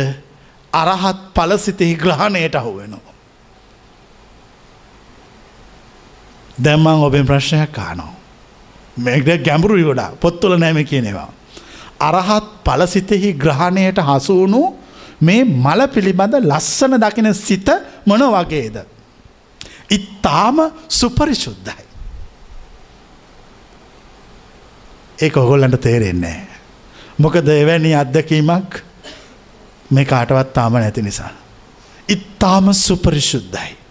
අරහත් පලසිතෙහි ග්‍රහණයට අහු වෙනවා. දැම්මං ඔබෙන් ප්‍රශ්නයක් කානවා. මේක ගැඹුරු ගොඩා පොත්තුල නෑම කියනෙවා. අරහත් පලසිතෙහි ග්‍රහණයට හසුවුණු මේ මල පිළිබඳ ලස්සන දකින සිත මොන වගේද. ඉත්තාම සුපරිශුද්ධයි. ඒ ඔගොල්ලන්ට තේරෙන්නේ. මොකද එවැනි අත්දකීමක් මේ කාටවත් තාම නැති නිසා. ඉත්තාම සුපරිශුද්ධයි.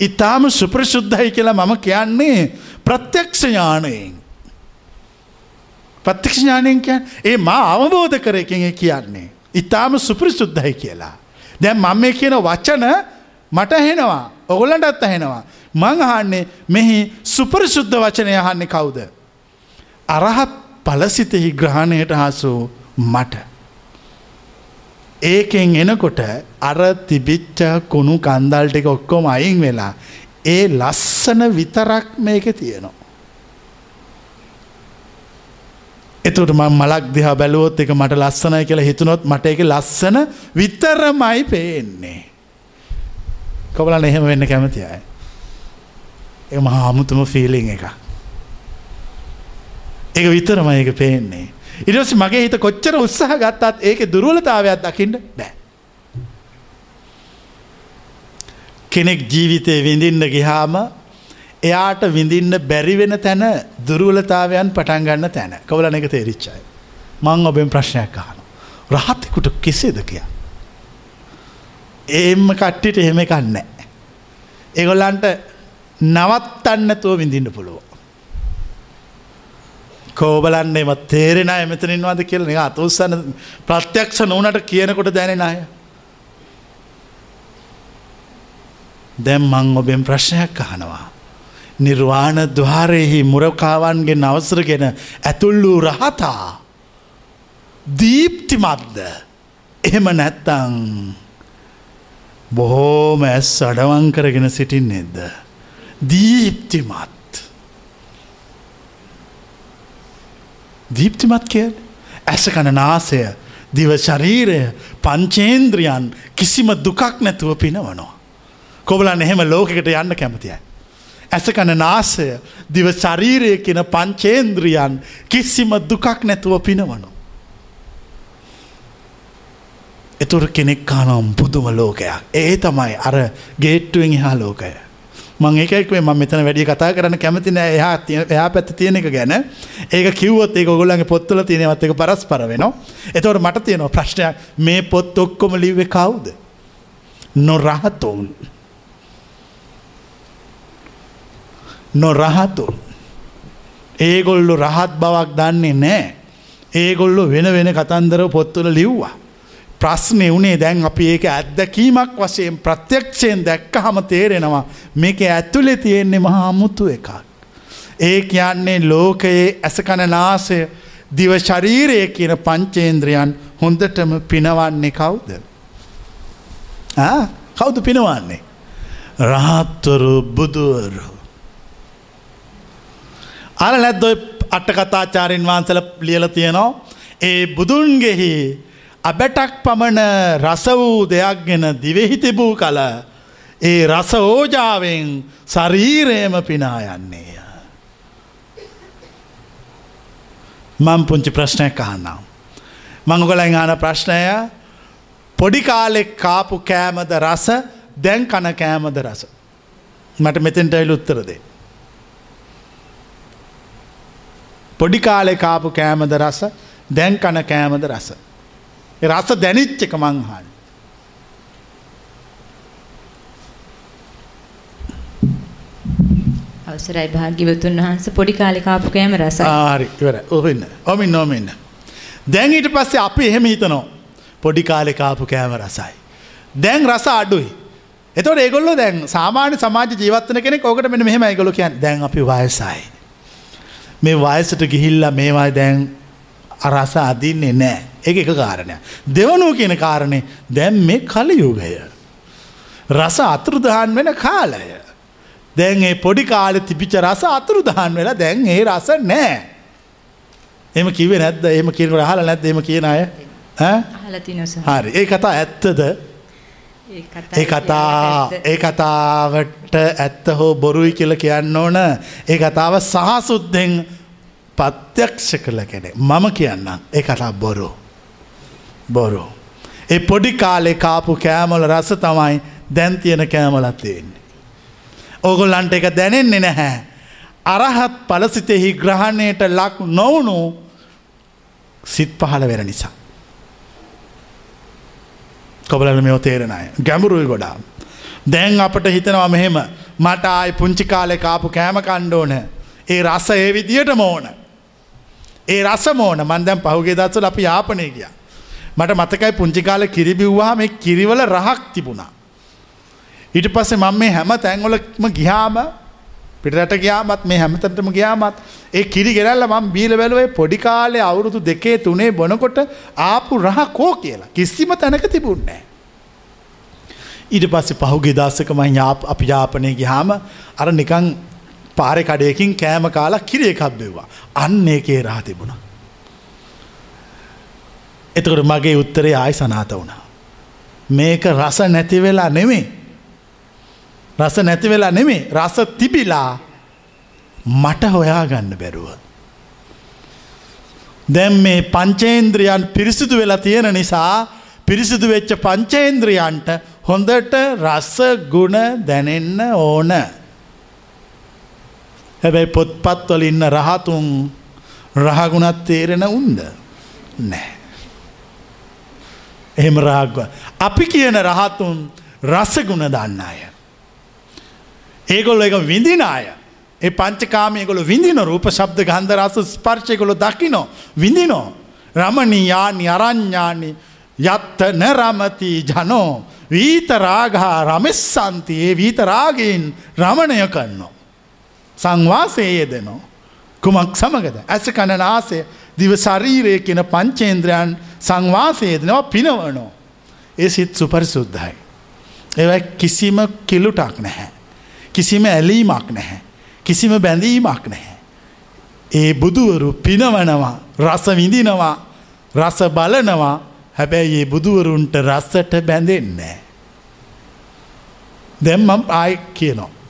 ඉතාම සුප්‍රශුද්ධයි කියලා මම කියන්නේ ප්‍රත්‍යක්ෂඥානයෙන්. ප්‍රත්‍යක්ෂඥානයෙන් කිය ඒ මා අවබෝධ කරකින් කියන්නේ. ඉතාම සුප්‍රශුද්ධයි කියලා. දැන් මම මේ කියන වචන මට හෙනවා ඔගොලන්ටත් ඇහෙනවා. මං අහන්නේ මෙහි සුපරිශුද්ධ වචනය අහන්නේ කවුද. අරහත් පලසිතෙහි ග්‍රහණයට හසු මට. ඒකෙන් එනකොට අර තිබිච්ච කුණු කන්දල් ටික ඔක්කොම අයින් වෙලා ඒ ලස්සන විතරක් මේක තියෙනවා. එතුට ම මලක් දිහා බැලුවොත් එක මට ලස්සනයි කියලා හිතුනොත් මට එක ලස්සන විතරමයි පේන්නේ. කොබලන්න එහෙම වෙන්න කැමති අය. ඒ මහා අමුතුම ෆීලිං එක. ඒක විතරමයි එක පේන්නේ. ඉරස් මගේ හිත කොච්චර උත්සාහ ගත්තත් ඒක දුරුවලතාවයක් දකින්න බෑ. කෙනෙක් ජීවිතය විඳින්න ගිහාම එයාට විඳින්න බැරිවෙන තැන දුරුවලතාවයන් පටන් ගන්න තැන කවලන එක තේරිච්චයි. මං ඔබෙන් ප්‍රශ්නයක් අහන. රහත්තෙකුට කෙසේද කිය. ඒම කට්ටිට එහෙම කන්න. එගොල්ලන්ට නවත්තන්නතුව විඳින්න පුළුව. කෝබලන්න එම තේරෙන එමතනින්වාද කියල නික අතුස්සන්න ප්‍රත්‍යක්ෂ නෝනට කියනකොට දැනෙන අය. දැම් මං ඔබෙන් ප්‍රශ්නයක් අහනවා. නිර්වාණ දවාරයෙහි මුරකාවන්ගේ නවසරගෙන ඇතුල් වූ රහතා. දීප්තිමත්ද එහෙම නැත්තං බොහෝම ඇස් අඩවං කරගෙන සිටින්නේෙද්ද. දීප්තිමත්. දීප්තිමත් කිය ඇස කන නාසය දිව ශරීරය පංචේන්ද්‍රියන් කිසිම දුකක් නැතුව පිනවනවා. කොබලන් එහෙම ලෝකෙකට යන්න කැමතියි. ඇස කන නාසය දිව ශරීරය කියන පංචේන්ද්‍රියන් කිසිම දුකක් නැතුව පිනවනු. එතුර කෙනෙක් කානම් පුදුම ලෝකයක්. ඒ තමයි අර ගේට්ටුවෙන් එහා ලෝකය. මං ඒකෙක්වේ ම මෙතන වැඩි කතා කරන්න කැමති නෑ එහා එයා පැත්ත තියෙන එක ගැන ඒක කිව්වොත් ඒ ගොල්ලන්ගේ පොත්තුල තියෙනවත් එක පරස්පර වෙනවා. එතවට මට තියෙනවා ප්‍රශ්නයක් මේ පොත් ඔක්කොම ලිව්වෙ කවුද. නොරහතුන්. නොරහතුන්. ඒගොල්ලු රහත් බවක් දන්නේ නෑ. ඒගොල්ලු වෙන වෙන කතන්දර පොත්තුල ලිව්වා. ප්‍රශ්නය වනේ දැන් අපි ඒක ඇත්දැකීමක් වශයෙන් ප්‍රත්‍යක්ෂයෙන් දැක්ක හම තේරෙනවා මේක ඇත්තුලෙ තියෙන්නේ මහා අමුතු එකක්. ඒ කියන්නේ ලෝකයේ ඇසකණනාසය දිව ශරීරය කියන පංචේන්ද්‍රයන් හොඳටම පිනවන්නේ කවුද. කවුද පිනවන්නේ. රහත්වරු බුදුවරු. අර නැද්දොයි අටකතාචාරෙන් වහන්සල ලියල තියෙනවා ඒ බුදුන්ගෙහි අබැටක් පමණ රස වූ දෙයක් ගෙන දිවෙහි තිබූ කල ඒ රස ඕජාවෙන් ශරීරයම පිනා යන්නේය. මං පුංචි ප්‍රශ්නයක් අහන්නම්. මංගොලයින් ආන ප්‍රශ්නය පොඩි කාලෙක් කාපු කෑමද රස දැන් කන කෑමද රස. මට මෙතෙන්ට ඇයිල් උත්තරදේ. පොඩි කාලෙ කාපු කෑමද රස දැන් කන කෑමද රස. රස දැනිච්ච එක මංහන්. අවසරයි භාග්‍යවතුන් වහන්ස පොඩි කාලිකාපු කෑම රසයි. ආරි ඉවර ඔහන්න ඔමින් නොමන්න. දැන් ඊට පස්සේ අපි එහෙම හිතනෝ පොඩි කාලෙකාපු කෑම රසයි. දැන් රස අඩුයි. එතොට ඒගොල්ල දැන් සාමාන්‍ය සමාජ ජීවත්තන කෙනෙ ඕකට මෙ මෙහම ගොල කියන් දැන් අපි වයසයි. මේ වයසට ගිහිල්ල මේවා දැන් අරස අදින්නේ නෑ. එක එක කාරණය. දෙවනුව කියන කාරණය දැම් මේ කලයුගය. රස අතුරුදහන් වෙන කාලය. දැන් ඒ පොඩි කාල තිබිච රස අතුරුදහන් වෙලා දැන් ඒ රස නෑ. එම කිව නැද්ද? එම කියනකට හල නැද එම කියන අය? හරි. ඒ කතා ඇත්තද? ඒ කතා ඒ කතාවට ඇත්ත හෝ බොරුයි කියල කියන්න ඕන. ඒ කතාව සහසුද්දෙන් පත්‍යක්ෂ කළ කෙනෙ මම කියන්න ඒ කතා බොරු බොරු. ඒ පොඩි කාලෙ කාපු කෑමල රස තමයි දැන් තියෙන කෑමලත් තියෙන්නේ. ඕගොල්ලන්ට එක දැනෙන්නේ නැහැ. අරහත් පලසිතෙහි ග්‍රහණයට ලක් නොවුණු සිත් පහළ වෙර නිසා. කොබලල මෙෝ තේරෙන අය ගැඹුරුයි ගොඩා. දැන් අපට හිතනවා මෙහෙම මට ආයි පුංචි කාලෙ කාපු කෑම කණ්ඩෝන ඒ රස ඒ විදියට මෝන. ඒ රස මෝන මන්දැම් පහුගේ දත්වල අපි යාපනය කිය. මට මතකයි පුංචිකාල කිරිබිව්වා මේ කිරිවල රහක් තිබුණා. ඊට පස්සේ මම මේ හැම තැන්වලම ගිහාම පිටට ගියාමත් මේ හැමතටම ගියාමත් ඒ කිරි ගෙරල්ල මම බීල බැලුවේ පොඩි කාලේ අවුරුදු දෙකේ තුනේ බොනකොට ආපු රහ කෝ කියලා කිසිම තැනක තිබුණේ ඊට පස්සේ පහුගිය දවසක මම අපි යාපනයේ ගියාම අර නිකන් පාරේ කඩේකින් කෑම කාලා කිරි එකක් බෙව්වා. අන්න ඒකේ රහ තිබුණා. එතකොට මගේ උත්තරේ ආයි සනාත වුණා. මේක රස නැති වෙලා නෙමේ. රස නැති වෙලා නෙමේ රස තිබිලා මට හොයාගන්න බැරුව. දැම් මේ පංචේන්ද්‍රියන් පිරිසිදු වෙලා තියෙන නිසා පිරිසිදු වෙච්ච පංචේන්ද්‍රියන්ට හොඳට රස්ස ගුණ දැනෙන්න ඕන. හැබැයි පොත්පත්වල ඉන්න රහතුන් රහගුණත් තේරෙන උන්ද නෑ. එහෙම රාග්ව. අපි කියන රහතුන් රසගුණ දන්න අය. ඒගොල්ල එක විඳින අය. ඒ පංචකාමයකොළ විඳින රූප ශබ්ද ගන්ධ රස ස්පර්ශයකොළ දකිනෝ විඳිනෝ. රමණීයානි අරං්ඥානි යත්ත නරමති ජනෝ වීතරාගා රමෙස්සන්ති ඒ වීතරාගයෙන් රමණය කරන්නෝ. සංවාසයේ දෙනෝ. කුමක් සමගද ඇස කණනාසය දිව ශරීරය කියන පංචේන්ද්‍රයන් සංවාසයේදනවා පිනවනෝ. ඒ සිත් සුපරිසුද්ධයි. ඒවයි කිසිම කිලුටක් නැහැ. කිසිම ඇලීමක් නැහැ. කිසිම බැඳීමක් නැහැ. ඒ බුදුවරු පිනවනවා රස විඳිනවා රස බලනවා හැබැයි ඒ බුදුවරුන්ට රස්සට බැඳෙන්නේ. දැම්මම් ආය කියනවා.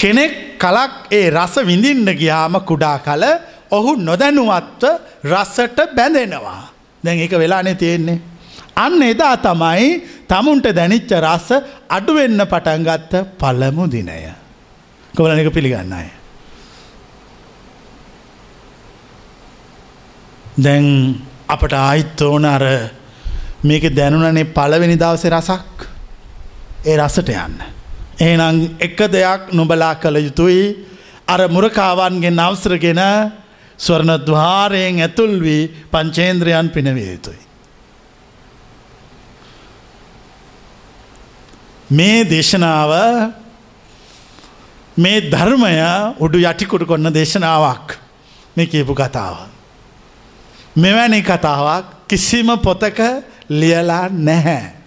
කෙනෙක් කලක් ඒ රස විඳින්න ගියාම කුඩා කල ඔහු නොදැනුවත්ව රස්සට බැඳෙනවා. දැන් එක වෙලානේ තියෙන්නේ. අන්න එදා තමයි තමුන්ට දැනිච්ච රස අඩුවෙන්න පටන්ගත්ත පළමු දිනය. කොවල එක පිළිගන්න අය. දැන් අපට ආයිත් ඕන අර මේක දැනුනනේ පළවෙනි දවස රසක් ඒ රසට යන්න. ඒනම් එක දෙයක් නොබලා කළ යුතුයි අර මුරකාවන්ගේ නවසරගෙන ස්වර්ණ දවාරයෙන් ඇතුල් වී පංචේන්ද්‍රයන් පිනවිය යුතුයි. මේ දේශනාව මේ ධර්මය උඩු යටිකුට කොන්න දේශනාවක් මේ කියපු කතාව. මෙවැනි කතාවක් කිසිම පොතක ලියලා නැහැ.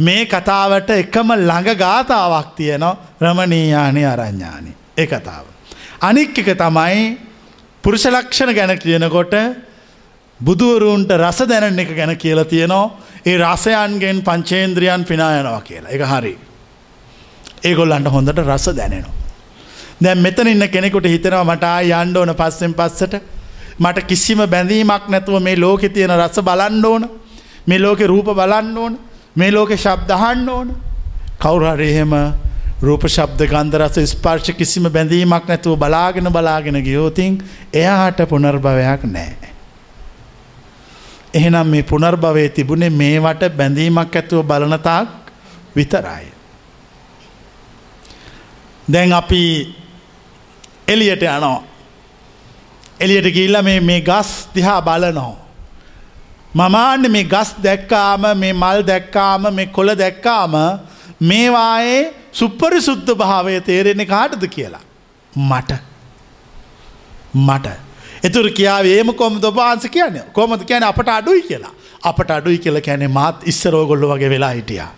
මේ කතාවට එකම ළඟ ගාථාවක් තියනවා රමණීයානි අරඥානි ඒ කතාව. අනික් එක තමයි පුරුෂලක්ෂණ ගැන කියනකොට බුදුවරුන්ට රස දැනන එක ගැන කියලා තියෙනවා ඒ රසයන්ගෙන් පංචේන්ද්‍රියන් පිනා යනවා කියලා එක හරි. ඒගොල්ලන්ට හොඳට රස දැනෙනවා. දැන් මෙතන ඉන්න කෙනෙකුට හිතෙනවා මට යන්න ඕන පස්සෙන් පස්සට මට කිසිම බැඳීමක් නැතුව මේ ලෝකෙ තියෙන රස බලන්න ඕන මේ ලෝකෙ රූප බලන්න ඕන මේ ලෝකෙ ශබ්දහන්න ඕන කවුරහරි එහෙම රූප ශබ්ද ගන්ධ රස ස්පර්ශ කිසිම බැඳීමක් නැතුව බලාගෙන බලාගෙන ගියෝතින් එයාට පුනර්භවයක් නෑ. එහෙනම් මේ පුනර්භවය තිබුණේ මේවට බැඳීමක් ඇතුව බලනතාක් විතරයි. දැන් අපි එලියට යනවා. එලියට ගිල්ල මේ මේ ගස් දිහා බලනෝ. මමාන්න මේ ගස් දැක්කාම මේ මල් දැක්කාම මේ කොළ දැක්කාම මේවායේ සුප්පරි සුද්ධ භාවය තේරෙන්නේ කාටද කියලා. මට. මට. එතුර කියාව ඒම කොම දොබාන්ස කියන කොමද කියන අපට අඩුයි කියලා. අපට අඩුයි කියල කැනෙ මාත් ඉස්සරෝගොල්ල වගේ වෙලා හිටියා.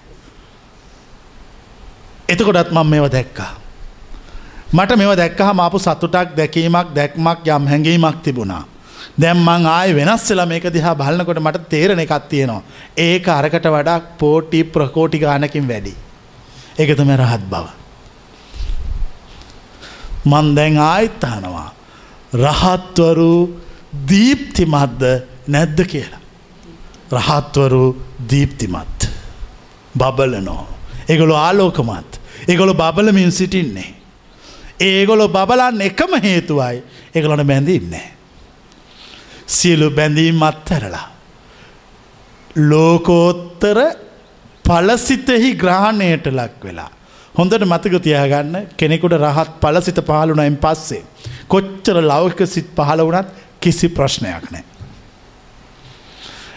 එතකොටත් මම මේව දැක්කා. මට මෙව දැක්කහ මාපු සතුටක් දැකීමක් දැක්මක් යම් හැඟීමක් තිබුණා. දැම් මං ආය වෙනස් වෙලා මේක දිහා බලන්නකොට මට තේරණ එකක් තියෙනවා. ඒක අරකට වඩා පෝටි ප්‍රකෝටි ගානකින් වැඩි. එකතම රහත් බව. මන් දැන් ආයිත්තහනවා. රහත්වරු දීප්තිමත්ද නැද්ද කියලා. රහත්වරු දීප්තිමත්. බබලනෝ. එගොලු ආලෝකමත්. එගොලු බබලමින් සිටින්නේ. ඒගොලො බබලන්න එකම හේතුවයි එකලොට බැඳින්නේ. සියලු බැඳීම් අත්තරලා. ලෝකෝත්තර පලසිතෙහි ග්‍රහණයට ලක් වෙලා. හොඳට මතක තියාගන්න කෙනෙකුට රහත් පලසිත පහළුනයින් පස්සේ. කොච්චර ලෞක සිත් පහළ වනත් කිසි ප්‍රශ්නයක් නෑ.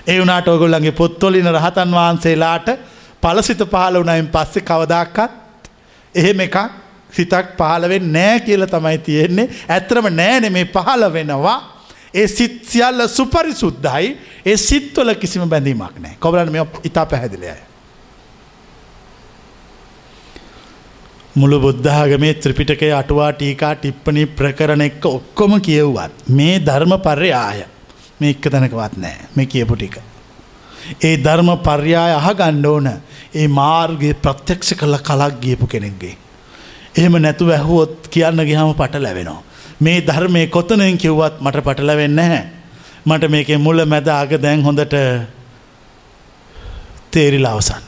ඒ වනාට ඔගොල්ලන්ගේ පොත්තොලින රහතන් වහන්සේලාට පලසිත පහළ වනයින් පස්සෙ කවදක්කත් එහෙම එකක් සිතක් පහළවෙන් නෑ කියල තමයි තියෙන්නේ ඇත්‍රම නෑනෙ මේ පහළ වෙනවා ඒ සිත් සියල්ල සුපරි සුද්දයි ඒ සිත්වල කිසිම බැඳීමක් නෑ කොබලන් මෙ ඉතා පැහැදිලියය. මුළු බුද්ධාගමේ ත්‍රිපිටකේ අටුවා ටීකා ටිප්පනි ප්‍රකරණ එක්ක ඔක්කොම කියව්වත් මේ ධර්ම පර්යාය මේ එක්ක තැනකවත් නෑ මේ කියපු ටික. ඒ ධර්ම පර්යාය අහ ගණ්ඩෝන ඒ මාර්ගයේ ප්‍රත්‍යක්ෂ කළ කලක් ගියපු කෙනෙක්ගේ. එහෙම නැතුව ඇහුවොත් කියන්න ගිහම පට ලැබෙනවා. මේ ධර්මය කොතනෙන් කිව්වත් මට පටලවෙන්න හැ. මට මේකේ මුල මැද අග දැන් හොඳට තේරිලා අවසන්.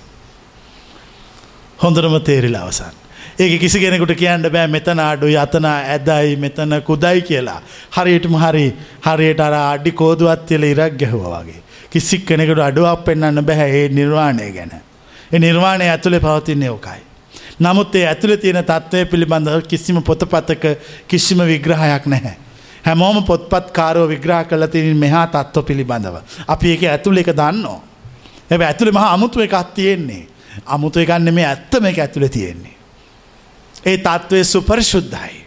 හොඳරම තේරිලා අවසන්. ඒක කිසි කෙනෙකුට කියන්න බෑ මෙතන අඩු යතන ඇදයි මෙතන කුදයි කියලා. හරියටම හරි හරියට අර අඩි කෝදුවත්තියල ඉරක් ගැහුව වගේ. කිසික් කෙනෙකුට අඩුවක් පෙන්න්න බැහැ ඒ නිර්වාණය ගැන. ඒ නිර්වාණය ඇතුළේ පවතින්නේ ඕකයි. නමුත් ඒ ඇතුළ තියෙන තත්ත්වය පිළිබඳව කිසිම පොතපතක කිසිම විග්‍රහයක් නැහැ. හැමෝම පොත්පත් කාරෝ විග්‍රහ කල තිනින් මෙහා තත්ව පිළිබඳව. අපි ඒක ඇතුළ එක දන්නවා. ඇ ඇතුළ මහ අමුතුව එකක් තියෙන්නේ. අමුතු එකන්න මේ ඇත්තම එක ඇතුළ තියෙන්නේ. ඒ තත්ත්වය සුපරිශුද්ධයි.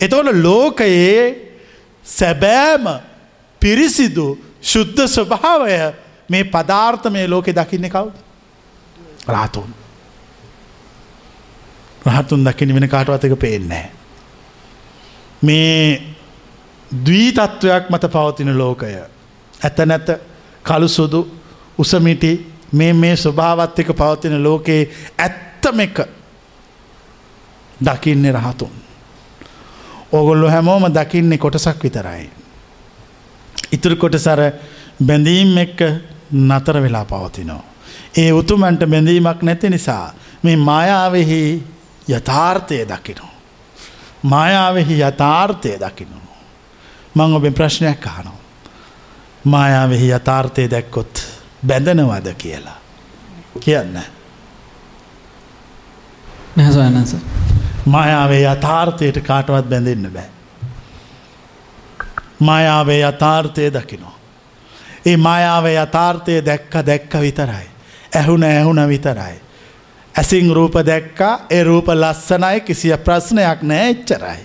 එතවන ලෝකයේ සැබෑම පිරිසිදු ශුද්ධ ස්වභාවය මේ පදාර්ථ මේ ලෝකෙ දකින්න කවුද. රාතුන්. රහතුන් දකින වෙන කාටවත් එක පේන්නේ. මේ දවීතත්වයක් මත පවතින ලෝකය. ඇත නැත කළු සුදු උසමිටි මේ මේ ස්වභාවත් එක පවතින ලෝකයේ ඇත්තම එක දකින්නේ රහතුන්. ඕගොල්ලො හැමෝම දකින්නේ කොටසක් විතරයි. ඉතුරු කොට සර බැඳීම් එක්ක නතර වෙලා පවතිනෝ. ඒ උතුමන්ට බැඳීමක් නැති නිසා මේ මායාවෙහි යථාර්ථය දකිනෝ. මායාවෙහි යථාර්ථය දකිනු. මං ඔබෙන් ප්‍රශ්නයක් අහනෝ. මායාවෙහි යථාර්ථය දැක්කොත් බැඳනවද කියලා. කියන්න. නැහැ සොයනස. මායාවේ යථාර්ථයට කාටවත් බැඳෙන්න බෑ. මායාවේ යථාර්ථය දකිනෝ. ඒ මායාවේ යථාර්ථය දැක්ක දැක්ක විතරයි. ඇහුන ඇහුන විතරයි. ඇසිං රූප දැක්කා ඒ රූප ලස්සනයි කිසිය ප්‍රශ්නයක් නෑ එච්චරයි.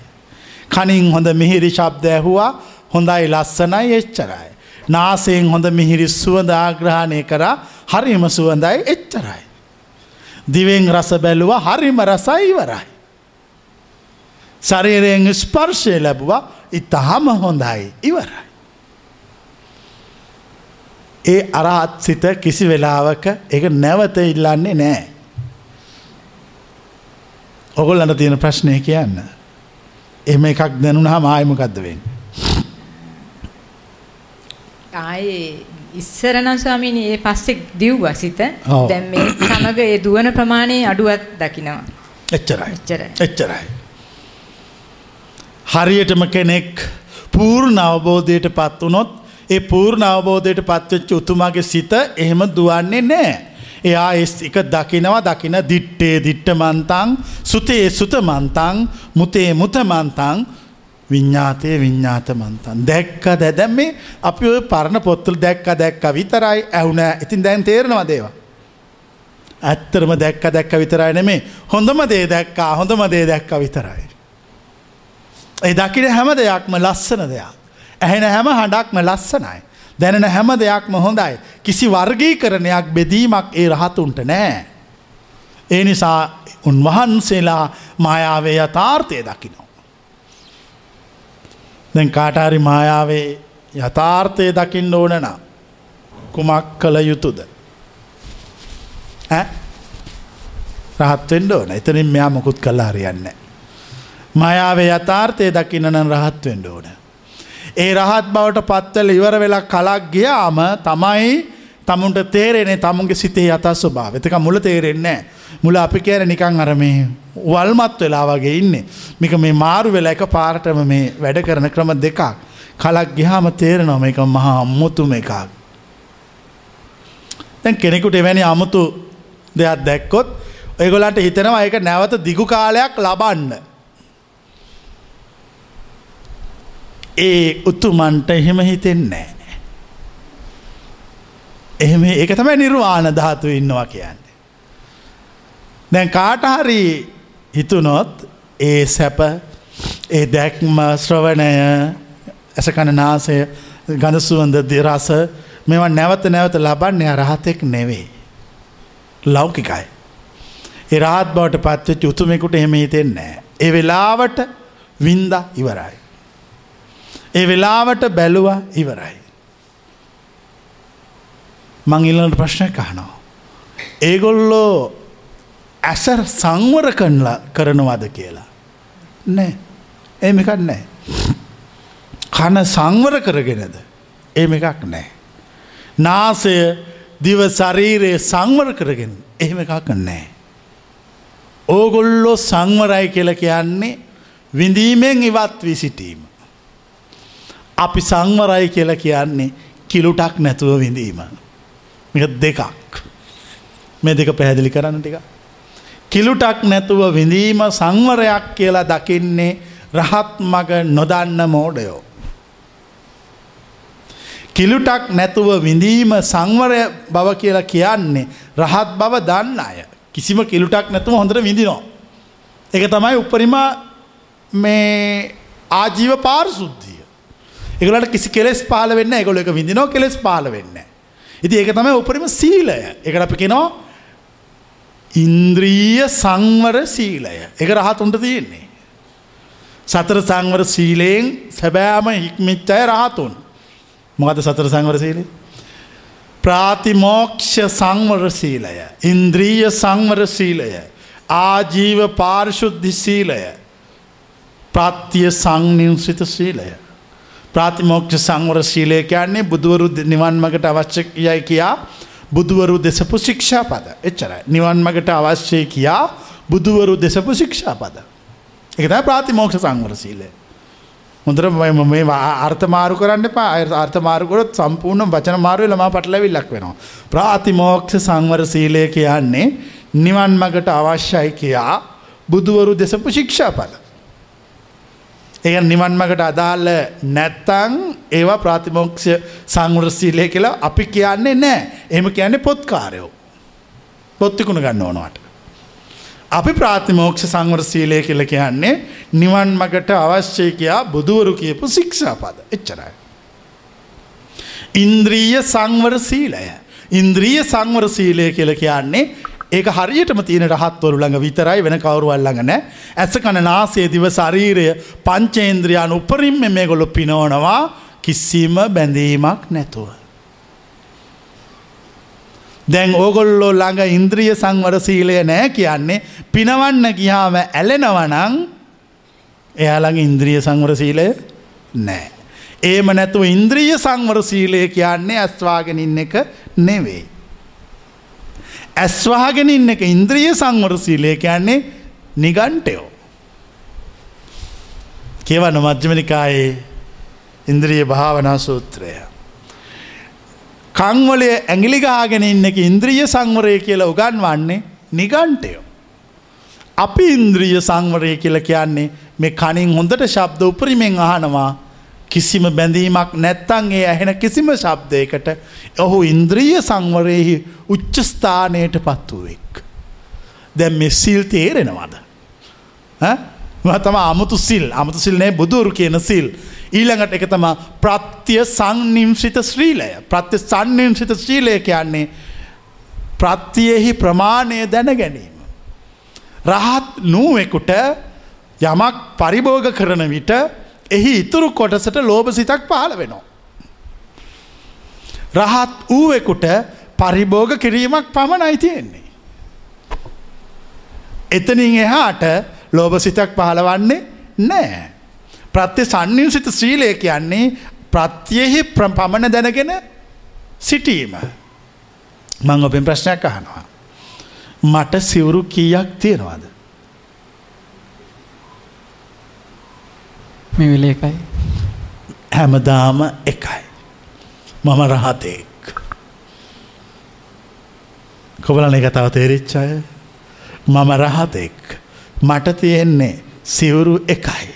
කනින් හොඳ මිහිරි ශබ්ද ඇහුවා හොඳයි ලස්සනයි එච්චරයි. නාසයෙන් හොඳ මිහිරි සුවඳ ආග්‍රහණය කරා හරිම සුවඳයි එච්චරයි. දිවෙන් රස බැලුව හරිම රසයි ඉවරයි. ශරීරයෙන් ස්පර්ශය ලැබුවා ඉතාම හොඳයි ඉවරයි. ඒ අරහත් සිත කිසි වෙලාවක එක නැවත ඉල්ලන්නේ නෑ. ඔගොල්ලට තියෙන ප්‍රශ්නය කියන්න. එම එකක් දැනුනහා මායමකක්ද වෙන්න. ආයේ ඉස්සරනම් ස්වාමීනි ඒ පස්සේ දිව්වා සිත. දැන් මේ සමග ඒ දුවන ප්‍රමාණය අඩුවක් දකිනවා. එච්චරයි. එච්චරයි. එච්චරයි. හරියටම කෙනෙක් පූර්ණ අවබෝධයට පත් වනොත් ඒ පූර්ණ අවබෝධයට පත්වෙච්ච උතුමාගේ සිත එහෙම දුවන්නේ නෑ. එයා එස් එක දකිනවා දකින දිට්ටේ දිට්ට මන්තං සුතේ සුත මන්තං මුතේ මුත මන්තං විඤ්ඥාතය විඤ්ඥාත මන්තන්. දැක්ක දැදැම් මේ අපි ඔය පරණ පොත්තුල් දැක්ක දැක්ක විතරයි ඇවුන ඉතින් දැන් තේරනවා දේවා. ඇත්තරම දැක්ක දැක්ක විතරයි නෙමේ හොඳම දේ දැක්කා හොඳම දේ දැක්ක විතරයි. ඒ දකින හැම දෙයක්ම ලස්සන දෙයක්. ඇහෙන හැම හඬක්ම ලස්සනයි. දැනෙන හැම දෙයක්ම හොඳයි. කිසි වර්ගී කරණයක් බෙදීමක් ඒ රහතුන්ට නෑ. ඒ නිසා උන්වහන්සේලා මායාවේ යථාර්ථය දකිනවා. දැන් කාටාරි මායාවේ යථාර්ථය දකින්න ඕනන කුමක් කළ යුතුද. රහත්වෙන්ඩ ඕන එතනින් මෙයා මොකුත් කල්ලා හරියන්න. මයාවේ යථාර්ථය දකින්නන රහත්වෙන්ඩ ඕන. ඒ රහත් බවට පත්වල ඉවර වෙලා කලක් ගියාම තමයි තමුන්ට තේරෙනේ තමුන්ගේ සිතේ යතා ස්වභාව එතක මුල තේරෙන්නේ මුල අපි කෑර නිකං අරමේ වල්මත් වෙලා වගේ ඉන්න. මික මේ මාරු වෙලා එක පාරටම මේ වැඩ කරන ක්‍රම දෙකක්. කලක් ගිහාම තේරෙනවා එක මහා අම්මුතුම එකක් දැන් කෙනෙකුට එවැනි අමුතු දෙයක් දැක්කොත් ඔයගොලන්ට හිතෙනවා ඒක නැවත දිගු කාලයක් ලබන්න. ඒ උතුමන්ට එහෙම හිතෙන්නේ එහෙම ඒක තමයි නිර්වාණ ධාතු ඉන්නවා කියන්නේ. දැන් කාටහරි හිතුනොත් ඒ සැප ඒ දැක්ම ශ්‍රවණය ඇසකණ නාසය ගඳසුවන්ද දිරස මෙවා නැවත නැවත ලබන්නේ රහතෙක් නෙවෙයි. ලෞකිකයි. ඒ රහත් බවට පත්වෙච්ච උතුමෙකුට එහෙම හිතෙන්නේ. ඒ වෙලාවට වින්ද ඉවරයි. ඒ වෙලාවට බැලුව ඉවරයි. මං ඉල්ලට ප්‍රශ්න කහනවා. ඒගොල්ලෝ ඇසර් සංවර කනලා කරනවද කියලා. නෑ ඒම එකක් නෑ. කන සංවර කරගෙනද ඒම එකක් නෑ. නාසය දිව ශරීරයේ සංවර කරගෙන එහෙම එකක් නෑ. ඕගොල්ලෝ සංවරයි කියල කියන්නේ විඳීමෙන් ඉවත් වී සිටීම. අපි සංවරයි කියලා කියන්නේ කිලුටක් නැතුව විඳීම. මේක දෙකක්. මේ දෙක පැහැදිලි කරන්න ටික. කිලුටක් නැතුව විඳීම සංවරයක් කියලා දකින්නේ රහත් මග නොදන්න මෝඩයෝ. කිලුටක් නැතුව විඳීම සංවරය බව කියලා කියන්නේ රහත් බව දන්න අය. කිසිම කිලුටක් නැතුව හොඳට විඳිනෝ. එක තමයි උපරිම මේ ආජීව පාර්සුද්ධිය. එකලට කිසි කෙලෙස් පාල වෙන්න එකගොල එක විඳිනෝ කෙලෙස් පාල වෙන්න. ඉති ඒක තමයි උපරිම සීලය. එකට අපි කෙනවා ඉන්ද්‍රීය සංවර සීලය. එක රහතුන්ට තියෙන්නේ. සතර සංවර සීලයෙන් සැබෑම හික්මිච්චය රහතුන් මොකද සතර සංවර සීලේ. ප්‍රාතිමෝක්ෂ සංවර සීලය. ඉන්ද්‍රීය සංවර සීලය. ආජීව පාර්ශුද්ධි සීලය. ප්‍රත්තිය සංනිවසිත සීලය. ප්‍රාතිමෝක්ෂ සංවර ශීලය කියන්නේ බුදුවරු නිවන් මගට අවශ්‍යයයි කියා බුදුවරු දෙසපු ශික්ෂා පද එච්චරයි. නිවන් මගට අවශ්‍යය කියා බුදුවරු දෙසපු ශික්ෂා පද. එකත ප්‍රාතිමෝක්ෂ සංවර සීලය. හොඳර මේ අර්ථමාරු කරන්න පා අර්ථමාරුකොත් සම්පූර්ණ වචන මාරුව ලම පටලැවිල්ලක් වෙනවා. ප්‍රාතිමෝක්ෂ සංවර සීලය කියන්නේ නිවන් මගට අවශ්‍යයි කියා බුදුවරු දෙසපු ශික්ෂා පද. ඒ නිවන් මගට අදාළ නැත්තං ඒවා ප්‍රාතිමෝක්ෂ සංවරසීලය කියලා අපි කියන්නේ නෑ එම කියන්නේ පොත්කාරයෝ. පොත්තිකුණ ගන්න ඕනවට. අපි ප්‍රාතිමෝක්ෂ සංවරසීලය කියල කියන්නේ නිවන් මගට අවශ්‍යය කියා බුදුවරු කියපු ශික්ෂාපද එච්චරයි. ඉන්ද්‍රීය සංවර සීලය. ඉන්ද්‍රීය සංවර සීලය කියල කියන්නේ ඒක හරියටම තියෙන රහත්වරු ළඟ විතරයි වෙන කවරුවල් ළඟ නෑ ඇස කන නාසේ දිව ශරීරය පංචේන්ද්‍රයාන් උපරින්ම මේ ගොලො පිනෝනවා කිසිම බැඳීමක් නැතුව. දැන් ඕගොල්ලෝ ළඟ ඉන්ද්‍රිය සංවර සීලය නෑ කියන්නේ පිනවන්න ගියාම ඇලෙනවනං එයාළඟ ඉන්ද්‍රිය සංවර සීලය නෑ. ඒම නැතුව ඉන්ද්‍රිය සංවර සීලය කියන්නේ ඇස්වාගෙන ඉන්න එක නෙවෙයි. ඇස්වාගෙන ඉන්න එක ඉන්ද්‍රිය සංවර සීලය කියන්නේ නිගන්ටයෝ. කියවන මධ්‍යමනිකායේ ඉන්ද්‍රිය භාවනා සූත්‍රය. කංවලය ඇගිලිගාගෙන ඉන්න එක ඉන්ද්‍රිය සංවරය කියලා උගන්වන්නේ නිගන්ටයෝ. අපි ඉන්ද්‍රිය සංවරය කියල කියන්නේ මේ කනින් හොඳට ශබ්ද උපරිමෙන් අහනවා කිසිම බැඳීමක් නැත්තන් ඒ ඇහෙන කිසිම ශබ්දයකට ඔහු ඉන්ද්‍රීය සංවරයෙහි උච්චස්ථානයට පත් වූවෙක්. දැම් මෙ සිල් තේරෙනවාද. තම අමුතු සිල් අමුතු සිල්නේ බුදුරු කියන සිල්. ඊළඟට එක තම ප්‍රත්‍ය සංනිම්සිත ශ්‍රීලය ප්‍රත්‍ය සන්නිම්සිත ශ්‍රීලය කියන්නේ ප්‍රත්තියෙහි ප්‍රමාණය දැන ගැනීම. රහත් නූවෙකුට යමක් පරිභෝග කරන විට එහි ඉතුරු කොටසට ලෝභ සිතක් පහළ වෙනවා. රහත් වූවෙකුට පරිභෝග කිරීමක් පමණයි තියෙන්නේ. එතනින් එහාට ලෝභ සිතක් පහළවන්නේ නෑ. ප්‍රත්‍ය සන්නින් සිත ශ්‍රීලය කියන්නේ ප්‍රත්යෙහි පමණ දැනගෙන සිටීම. මං ඔබෙන් ප්‍රශ්නයක් අහනවා. මට සිවුරු කීයක් තියෙනවාද. මේ වෙල එකයි. හැමදාම එකයි. මම රහතෙක්. කොබලන එක තව තේරිච්චාය මම රහතෙක් මට තියෙන්නේ සිවුරු එකයි.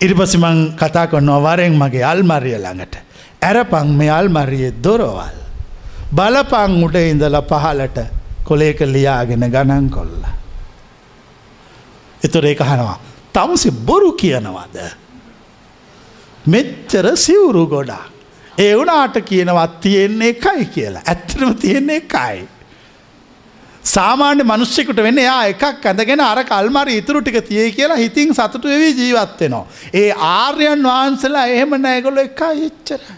ඉරිපසි මං කතා කොන්න වරෙන් මගේ අල්මරිය ළඟට. ඇරපං මේ අල්මරිය දොරවල්. බලපං උට ඉඳල පහලට කොලේක ලියාගෙන ගණන් කොල්ල. එතුර ඒක හනවා තමුසි බොරු කියනවද. මෙච්චර සිවුරු ගොඩා. ඒ වුනාට කියනවත් තියෙන්නේ එකයි කියලා. ඇත්තටම තියෙන්නේ එකයි. සාමාන්‍ය මනුෂ්‍යකුට වෙන්න එයා එකක් ඇඳගෙන අර කල්මරි ඉතුරු ටික තියේ කියලා හිතින් සතුටු වෙවී ජීවත්වෙනවා. ඒ ආර්යන් වහන්සලා එහෙම නෑගොල එකා එච්චරයි.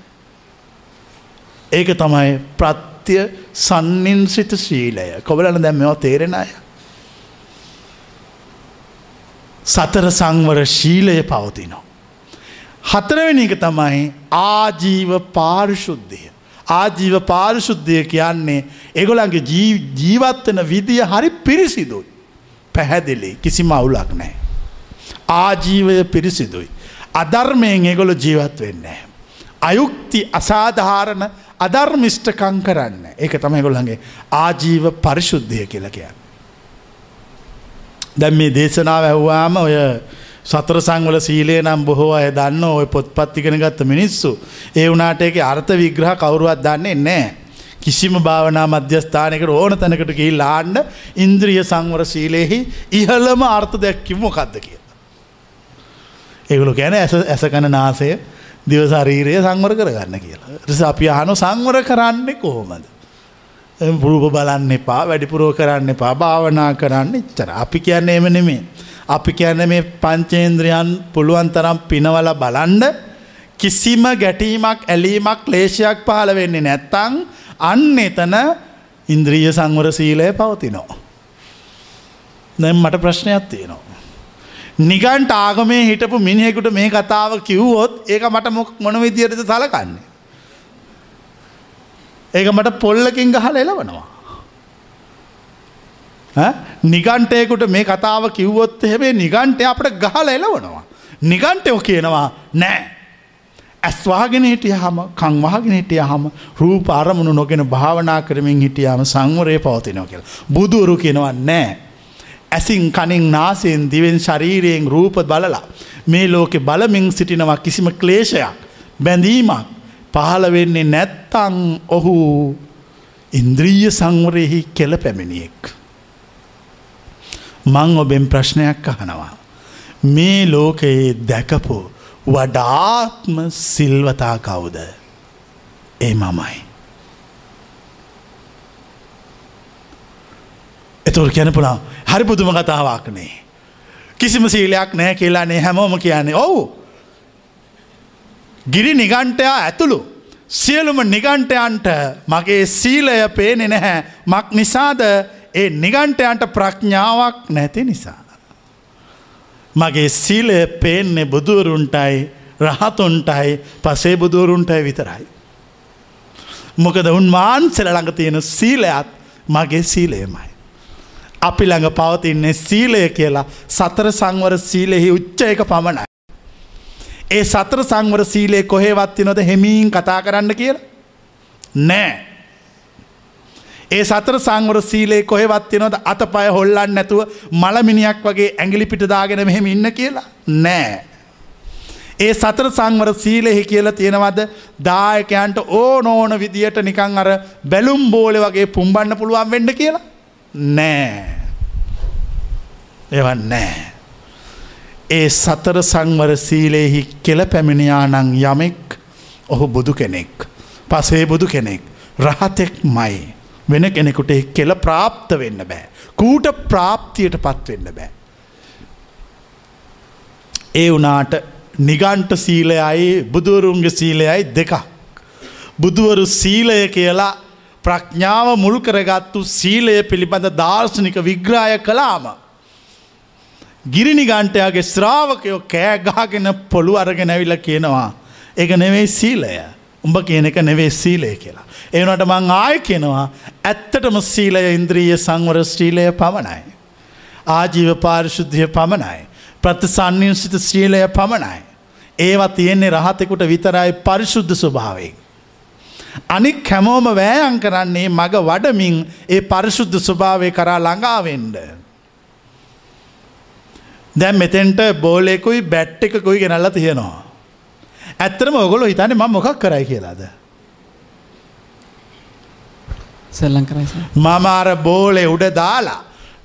ඒක තමයි ප්‍රත්‍ය සන්නින්සිත ශීලය කොබලන දැම්මෝ තේරෙන අය. සතර සංවර ශීලය පවතිනෝ. හතරවෙනි එක තමයි ආජීව පාරිශුද්ධය. ආජීව පාරිශුද්ධය කියන්නේ එගොලන්ගේ ජීවත්වන විදිය හරි පිරිසිදුයි. පැහැදිලි කිසිම අවුලක් නෑ. ආජීවය පිරිසිදුයි. අධර්මයෙන් එගොල ජීවත් වෙන්නේ. අයුක්ති අසාධාරණ අධර්මිෂ්ටකං කරන්න ඒක තමයි ගොල්ලන්ගේ ආජීව පරිශුද්ධය කියලකයන්. දැම් මේ දේශනාව ඇහ්වාම ඔය සතර සංවල සීලේ නම් බොහෝ අය දන්න ඔය පොත්පත්තිගෙන ගත්ත මිනිස්සු ඒ වනාට එක අර්ථ විග්‍රහ කවරුවත් දන්නේ නෑ. කිසිම භාවනා මධ්‍යස්ථානකට ඕන තැනකට ගිහි ලාන්න ඉන්ද්‍රිය සංවර සීලයෙහි ඉහළම අර්ථ දැක්කිම මොකක්ද කිය. ඒගුලු ගැන ඇස ඇසකන නාසය දිවශරීරය සංවර කරගන්න කියලා. රිස අපි අහනු සංවර කරන්නේ කොහොමද. පුරුප බලන්න එපා වැඩිපුරෝ කරන්න එපා භාවනා කරන්න ඉච්චර අපි කියන්නේ එම නෙමේ. අපි කියන්න මේ පංචේන්ද්‍රයන් පුළුවන් තරම් පිනවල බලන්ඩ කිසිම ගැටීමක් ඇලීමක් ලේෂයක් පහළ වෙන්නේ නැත්තං අන්න එතන ඉන්ද්‍රීය සංවර සීලය පවතිනෝ. දැම් මට ප්‍රශ්නයක් තියෙනවා. නිගන්ට ආගමේ හිටපු මිනිහෙකුට මේ කතාව කිව්වොත් ඒක මට මොක් මොන විදියටද සලකන්නේ. ඒක මට පොල්ලකින් ගහල එලවනවා. නිගන්ටයකුට මේ කතාව කිව්වොත් එහෙමේ නිගන්ටය අපට ගහල එලවනවා. නිගන්ටයෝ කියනවා නෑ. ඇස්වාගෙන හිටිය හම කංවාගෙන හිටිය හම රූප අරමුණු නොගෙන භාවනා කරමින් හිටියාම සංවරය පවතිනෝ කියලා. බුදුවරු කියනවා නෑ. ඇසින් කනින් නාසයෙන් දිවෙන් ශරීරයෙන් රූප බලලා. මේ ලෝකෙ බලමින් සිටිනවා කිසිම ක්ලේෂයක් බැඳීමක් පහළ වෙන්නේ නැත්තං ඔහු ඉන්ද්‍රීය සංවරයෙහි කෙල පැමිණියෙක්. මං ඔබෙන් ප්‍රශ්නයක් අහනවා. මේ ලෝකයේ දැකපු වඩාත්ම සිල්වතා කවුද ඒ මමයි. එතුර කියැන පුළා හරි පුදුම කතාවක්නේ. කිසිම සීලයක් නෑ කියලානේ හැමෝම කියන්නේ ඔවු. ගිරි නිගන්ටයා ඇතුළු. සියලුම නිගන්ටයන්ට මගේ සීලය පේනෙ නැහැ මක් නිසාද ඒ නිගන්ටයන්ට ප්‍රඥාවක් නැති නිසා. මගේ සීලය පේන්නේ බුදුවරුන්ටයි රහතුන්ටයි පසේ බුදුවරුන්ටයි විතරයි. මොකද උන්වහන්සල ළඟ තියෙන සීලයත් මගේ සීලයමයි. අපි ළඟ පවතින්නේ සීලය කියලා සතර සංවර සීලෙහි උච්ච එක පමණයි. ඒ සතර සංවර සීලේ කොහේවත් නොද හෙමීන් කතා කරන්න කියලා. නෑ. ඒ සතර සංවර සීලේ කොහෙවත් නොද අත පය හොල්ලන්න නැතුව මළමිනියක් වගේ ඇගිලි පිටදාගෙන මෙහෙම ඉන්න කියලා. නෑ. ඒ සතර සංවර සීලෙහි කියලා තියෙනවද දායකයන්ට ඕ නෝන විදියට නිකං අර බැලුම් බෝල වගේ පුම්බන්න පුළුවන් වෙන්න කියලා. නෑ. එවන් නෑ. ඒ සතර සංවර සීලයෙහි කෙල පැමිණියානං යමෙක් ඔහු බුදු කෙනෙක්. පසේ බුදු කෙනෙක්. රහතෙක් මයි. වෙන කෙනෙකුට කෙල ප්‍රාප්ත වෙන්න බෑ. කූට ප්‍රාප්තියට පත්වෙන්න බෑ. ඒ වනාට නිගන්ට සීලයයි බුදුවරුන්ගේ සීලයයි දෙකක්. බුදුවරු සීලය කියලා ප්‍රඥාව මුල් කරගත්තු සීලය පිළිබඳ දර්ශනික විග්‍රාය කලාම. ගිරිනිගන්ටයාගේ ශ්‍රාවකයෝ කෑගාගෙන පොළු අරගෙන ඇවිල කියනවා. එක නෙවෙයි සීලය උඹ කියන එක නෙවේ සීලය කියලා. ඒනට මං ආය කියනවා ඇත්තටම සීලය ඉන්ද්‍රීය සංවර ශ්‍රීලය පමණයි. ආජීව පාරිශුද්ධිය පමණයි. ප්‍රතිසන්නිසිත ශ්‍රීලය පමණයි. ඒවා තියෙන්නේ රහතෙකුට විතරයි පරිශුද්ධ ස්වභාවෙන්. අනික් හැමෝම වෑයන් කරන්නේ මග වඩමින් ඒ පරිශුද්ධ ස්වභාවය කරා ළඟාවෙන්ඩ. දැම් මෙතෙන්ට බෝලෙකුයි බැට් එකකුයි ගෙනල්ල තියෙනවා. ඇත්තරම ඔගොලො හිතන්නේ ම මොකක් කරයි කියලාද. කරයි මමාර බෝලෙ උඩ දාලා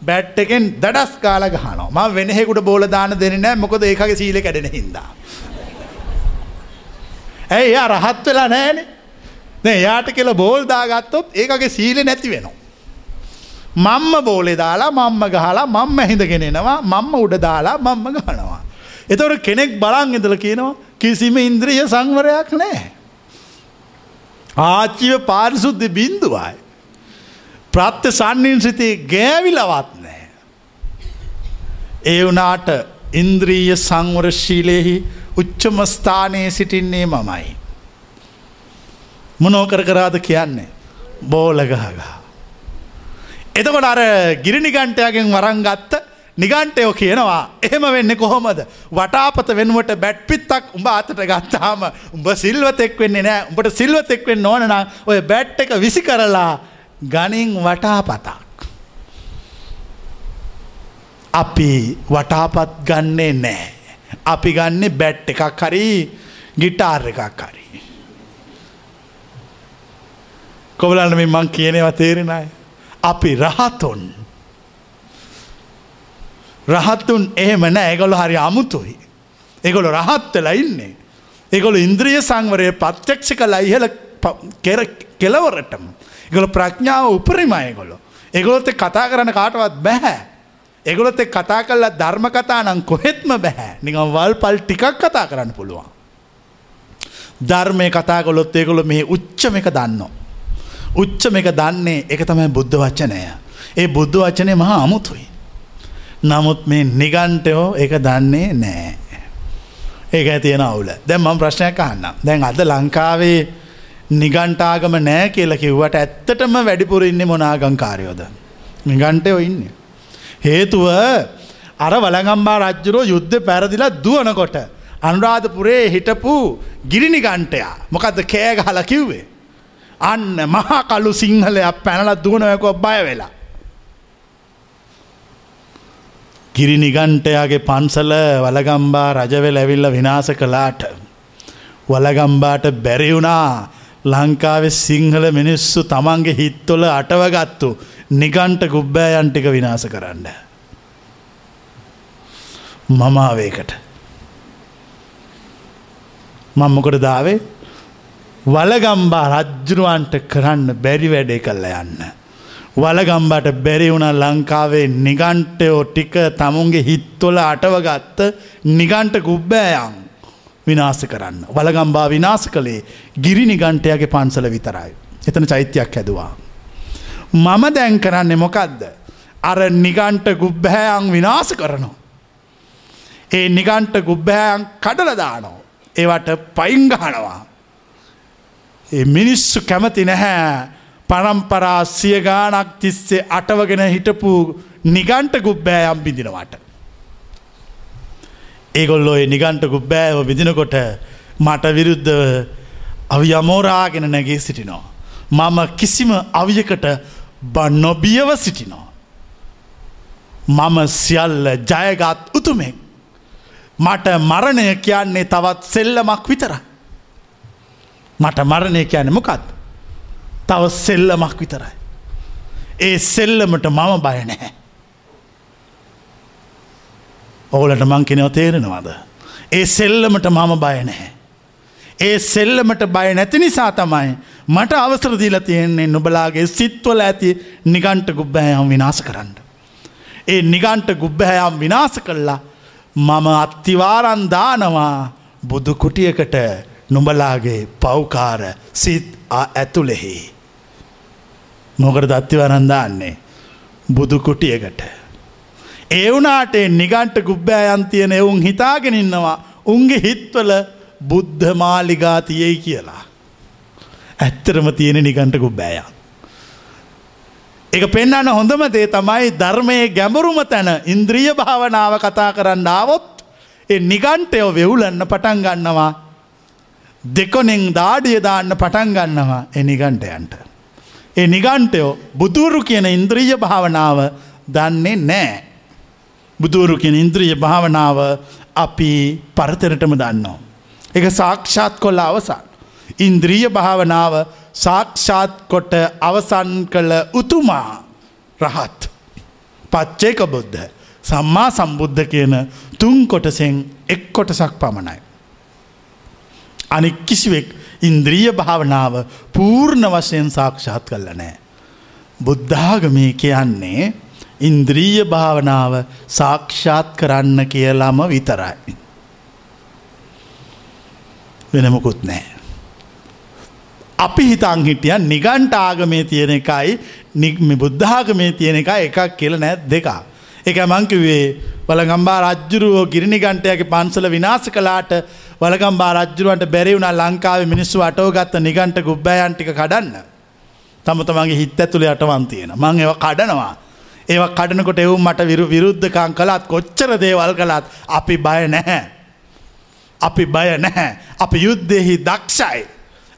බැට් එකෙන් දඩස් කාල ගහන ම වෙනෙකුට බෝල දාන දෙන්න මොකද ඒකගේ සීල කැඩෙන හින්දා. ඇයි එයා රහත් වෙලා නෑනේ යාට කියල බෝල් දාගත්තොත් ඒකගේ සීල නැති වෙනවා. මම්ම බෝලෙ දාලා මම්ම ගහලා මම්ම හිඳගෙනෙනවා මම්ම උඩ දාලා මම්ම ගහනවා. එතවට කෙනෙක් බලන් ඉදල කියනවා කිසිම ඉන්ද්‍රිය සංවරයක් නෑ. ආච්චිව පාරිසුද්ධ බින්දුවයි. ප්‍රත්්‍ය සන්නින් සිතේ ගෑවිලවත් නෑ. ඒ වනාට ඉන්ද්‍රීය සංවරශීලයෙහි උච්චමස්ථානයේ සිටින්නේ මමයි. මොනෝකර කරාද කියන්නේ බෝලගහගා. එතකොට අර ගිරිනිගන්ටයගෙන් වරංගත්ත නිගන්ටයෝ කියනවා එහෙම වෙන්න කොහොමද වටාපත වෙනුවට බැට් පිත්තක් උඹ අතට ගත්තාම උඹ සිල්වතෙක් වෙන්නේ නෑ උඹට සිල්වතෙක් වෙන්න ඕනනම් ඔය බැට් එක විසි කරලා ගනින් වටාපතක්. අපි වටාපත් ගන්නේ නෑ. අපි ගන්න බැට් එකක් හරි ගිටාර් එකක් හරි. කොබලන්න මේ මං කියනවා තේරෙනයි. අපි රහතුන්. රහත්තුන් එහෙම නෑ ඒගොල හරි අමුතුයි. ඒගොල රහත්වෙලා ඉන්නේ. ඒගොල ඉන්ද්‍රිය සංවරය පත්්‍යක්ෂ කලා ඉහල කෙලවරටම. ඒගොල ප්‍රඥාව උපරිමයගොලො. ඒගොලොත් කතා කරන කාටවත් බැහැ. එගොලොත් කතා කල්ලා ධර්ම කතා නම් කොහෙත්ම බැහැ නිකම් වල් පල් ටිකක් කතා කරන්න පුළුවන්. ධර්මය කතා කොළොත් ඒකොළ මේ උච්චම එක දන්නවා. උච්චම එක දන්නේ එක තමයි බුද්ධ වච්චනය. ඒ බුද්ධ වචනය මහා අමුතුයි. නමුත් මේ නිගන්ටයෝ එක දන්නේ නෑ. ඒක තියෙන අවුල දැන් මම ප්‍රශ්නයක් අහන්න. දැන් අද ලංකාවේ නිගන්ටාගම නෑ කියලා කිව්වට ඇත්තටම වැඩිපුර ඉන්නේ මොනාගංකාරයෝද. නිගන්ටයෝ ඉන්නේ. හේතුව අර වළගම්බා රජ්ජුරෝ යුද්ධ පැරදිලා දුවනකොට. අනුරාධපුරේ හිටපු ගිරිනිගන්ටයා මොකක්ද කෑගහල කිව්වේ. අන්න මහා කල්ලු සිංහලයක් පැනලත් දුවනවැකෝ බය වෙලා. ගිරි නිගන්ටයාගේ පන්සල වලගම්බා රජවෙල් ඇවිල්ල විනාස කලාට. වලගම්බාට බැරිවුණා ලංකාවෙ සිංහල මිනිස්සු තමන්ගේ හිත්තොල අටවගත්තු නිගන්ට ගුබ්බෑයන්ටික විනාස කරන්න. මමාවේකට. මම්මකොට දාවේ වලගම්බා රජ්ජුරුවන්ට කරන්න බැරි වැඩේ කල්ල යන්න. වලගම්බට බැරි වුණ ලංකාවේ නිගන්ටයෝ ටික තමුන්ගේ හිත්වොල අටවගත්ත නිගන්ට ගුබ්බෑයන් විනාස කරන්න. වලගම්බා විනාස කළේ ගිරි නිගන්ටයගේ පන්සල විතරයි. එතන චෛත්‍යයක් හැදවා. මම දැන් කරන්නේ මොකක්ද. අර නිගන්ට ගුබ්බෑයන් විනාස කරනවා. ඒ නිගන්ට ගුබ්බෑයන් කඩලදානෝ. ඒවට පයිංගහනවා. ඒ මිනිස්සු කැමති නැහැ පරම්පරා සිය ගානක් තිස්සේ අටවගෙන හිටපු නිගන්ට ගුබ්බෑයම් බිඳිනවට. ඒගොල්ලෝ නිගන්ට ගුබ්බෑව විදිනකොට මට විරුද්ධව අවි අමෝරාගෙන නැගේ සිටිනෝ. මම කිසිම අවියකට බ නොබියව සිටිනෝ. මම සියල්ල ජයගත් උතුමෙක්. මට මරණය කියන්නේ තවත් සෙල්ලමක් විතර. මට මරණය කියන මොකත්. තව සෙල්ලමක් විතරයි. ඒ සෙල්ලමට මම බය නැහැ. ඔවලට මං කෙනව තේරෙනවාද. ඒ සෙල්ලමට මම බය නැහැ. ඒ සෙල්ලමට බය නැති නිසා තමයි මට අවසර දීල තියෙන්නේ නොබලාගේ සිත්වල ඇති නිගන්ට ගුබ්බෑයම් විනාස කරන්න. ඒ නිගන්ට ගුබ්බෑයම් විනාස කල්ලා මම අත්තිවාරන්දානවා බුදු කුටියකට නුඹලාගේ පව්කාර සිත් ඇතුළෙහි. මොකර දත්තිවරන්දාන්නේ බුදු කුටියකට. ඒ වුනාට නිගන්ට ගුබ්බෑයන් තියෙන එවුන් හිතාගෙනන්නවා උන්ගේ හිත්වල බුද්ධ මාලිගා තියයි කියලා. ඇත්තරම තියෙන නිගන්ට ගුබ්බෑයන්. එක පෙන්න්න හොඳම දේ තමයි ධර්මයේ ගැඹුරුම තැන ඉන්ද්‍රිය භාවනාව කතා කරන්න ආවොත් ඒ නිගන්ටයෝ වෙවුලන්න පටන් ගන්නවා දෙකොනෙන් දාඩිය දාන්න පටන් ගන්නවා එනිගන්ටයන්ට. ඒ නිගන්ටයෝ බුදුරු කියන ඉන්ද්‍රීය භාවනාව දන්නේ නෑ. බුදුරු කියන ඉන්ද්‍රිය භාවනාව අපි පරතරටම දන්නවා. එක සාක්ෂාත් කොල්ල අවසන්. ඉන්ද්‍රීය භාවනාව සාක්ෂාත් කොට අවසන් කළ උතුමා රහත්. පච්චේක බුද්ධ සම්මා සම්බුද්ධ කියන තුන් කොටසෙන් එක් කොටසක් පමණයි. අනෙක් කිසිවෙක් ඉන්ද්‍රිය භාවනාව පූර්ණ වශයෙන් සාක්ෂාත් කල්ල නෑ. බුද්ධාගමී කියන්නේ ඉන්ද්‍රීය භාවනාව සාක්ෂාත් කරන්න කියලාම විතරයි. වෙනමකුත් නෑ. අපි හිතං හිටිය නිගන්ට ආගමේ තියෙන එකයි නික්ම බුද්ධාගමේ තියෙන එක එකක් කියල නෑ දෙකා. එක මංකිවේ වලගම්බා රජ්ජුරුවෝ ගිරිනිගන්ටයගේ පන්සල විනාස කලාට වලගම්බා රජ්ජුරුවන්ට බැරිවුණ ලංකාව මිනිස්සු අටෝගත්ත නිගන්ට ගුබ්බයන්ටික කඩන්න. තම තමන්ගේ හිත් ඇතුළේ අටවන්තියෙන මං ඒව කඩනවා. ඒව කඩනකොට එවුම් මට විරු විරුද්ධකං කළත් කොච්චර දේවල් කළත් අපි බය නැහැ. අපි බය නැහැ. අපි යුද්ධෙහි දක්ෂයි.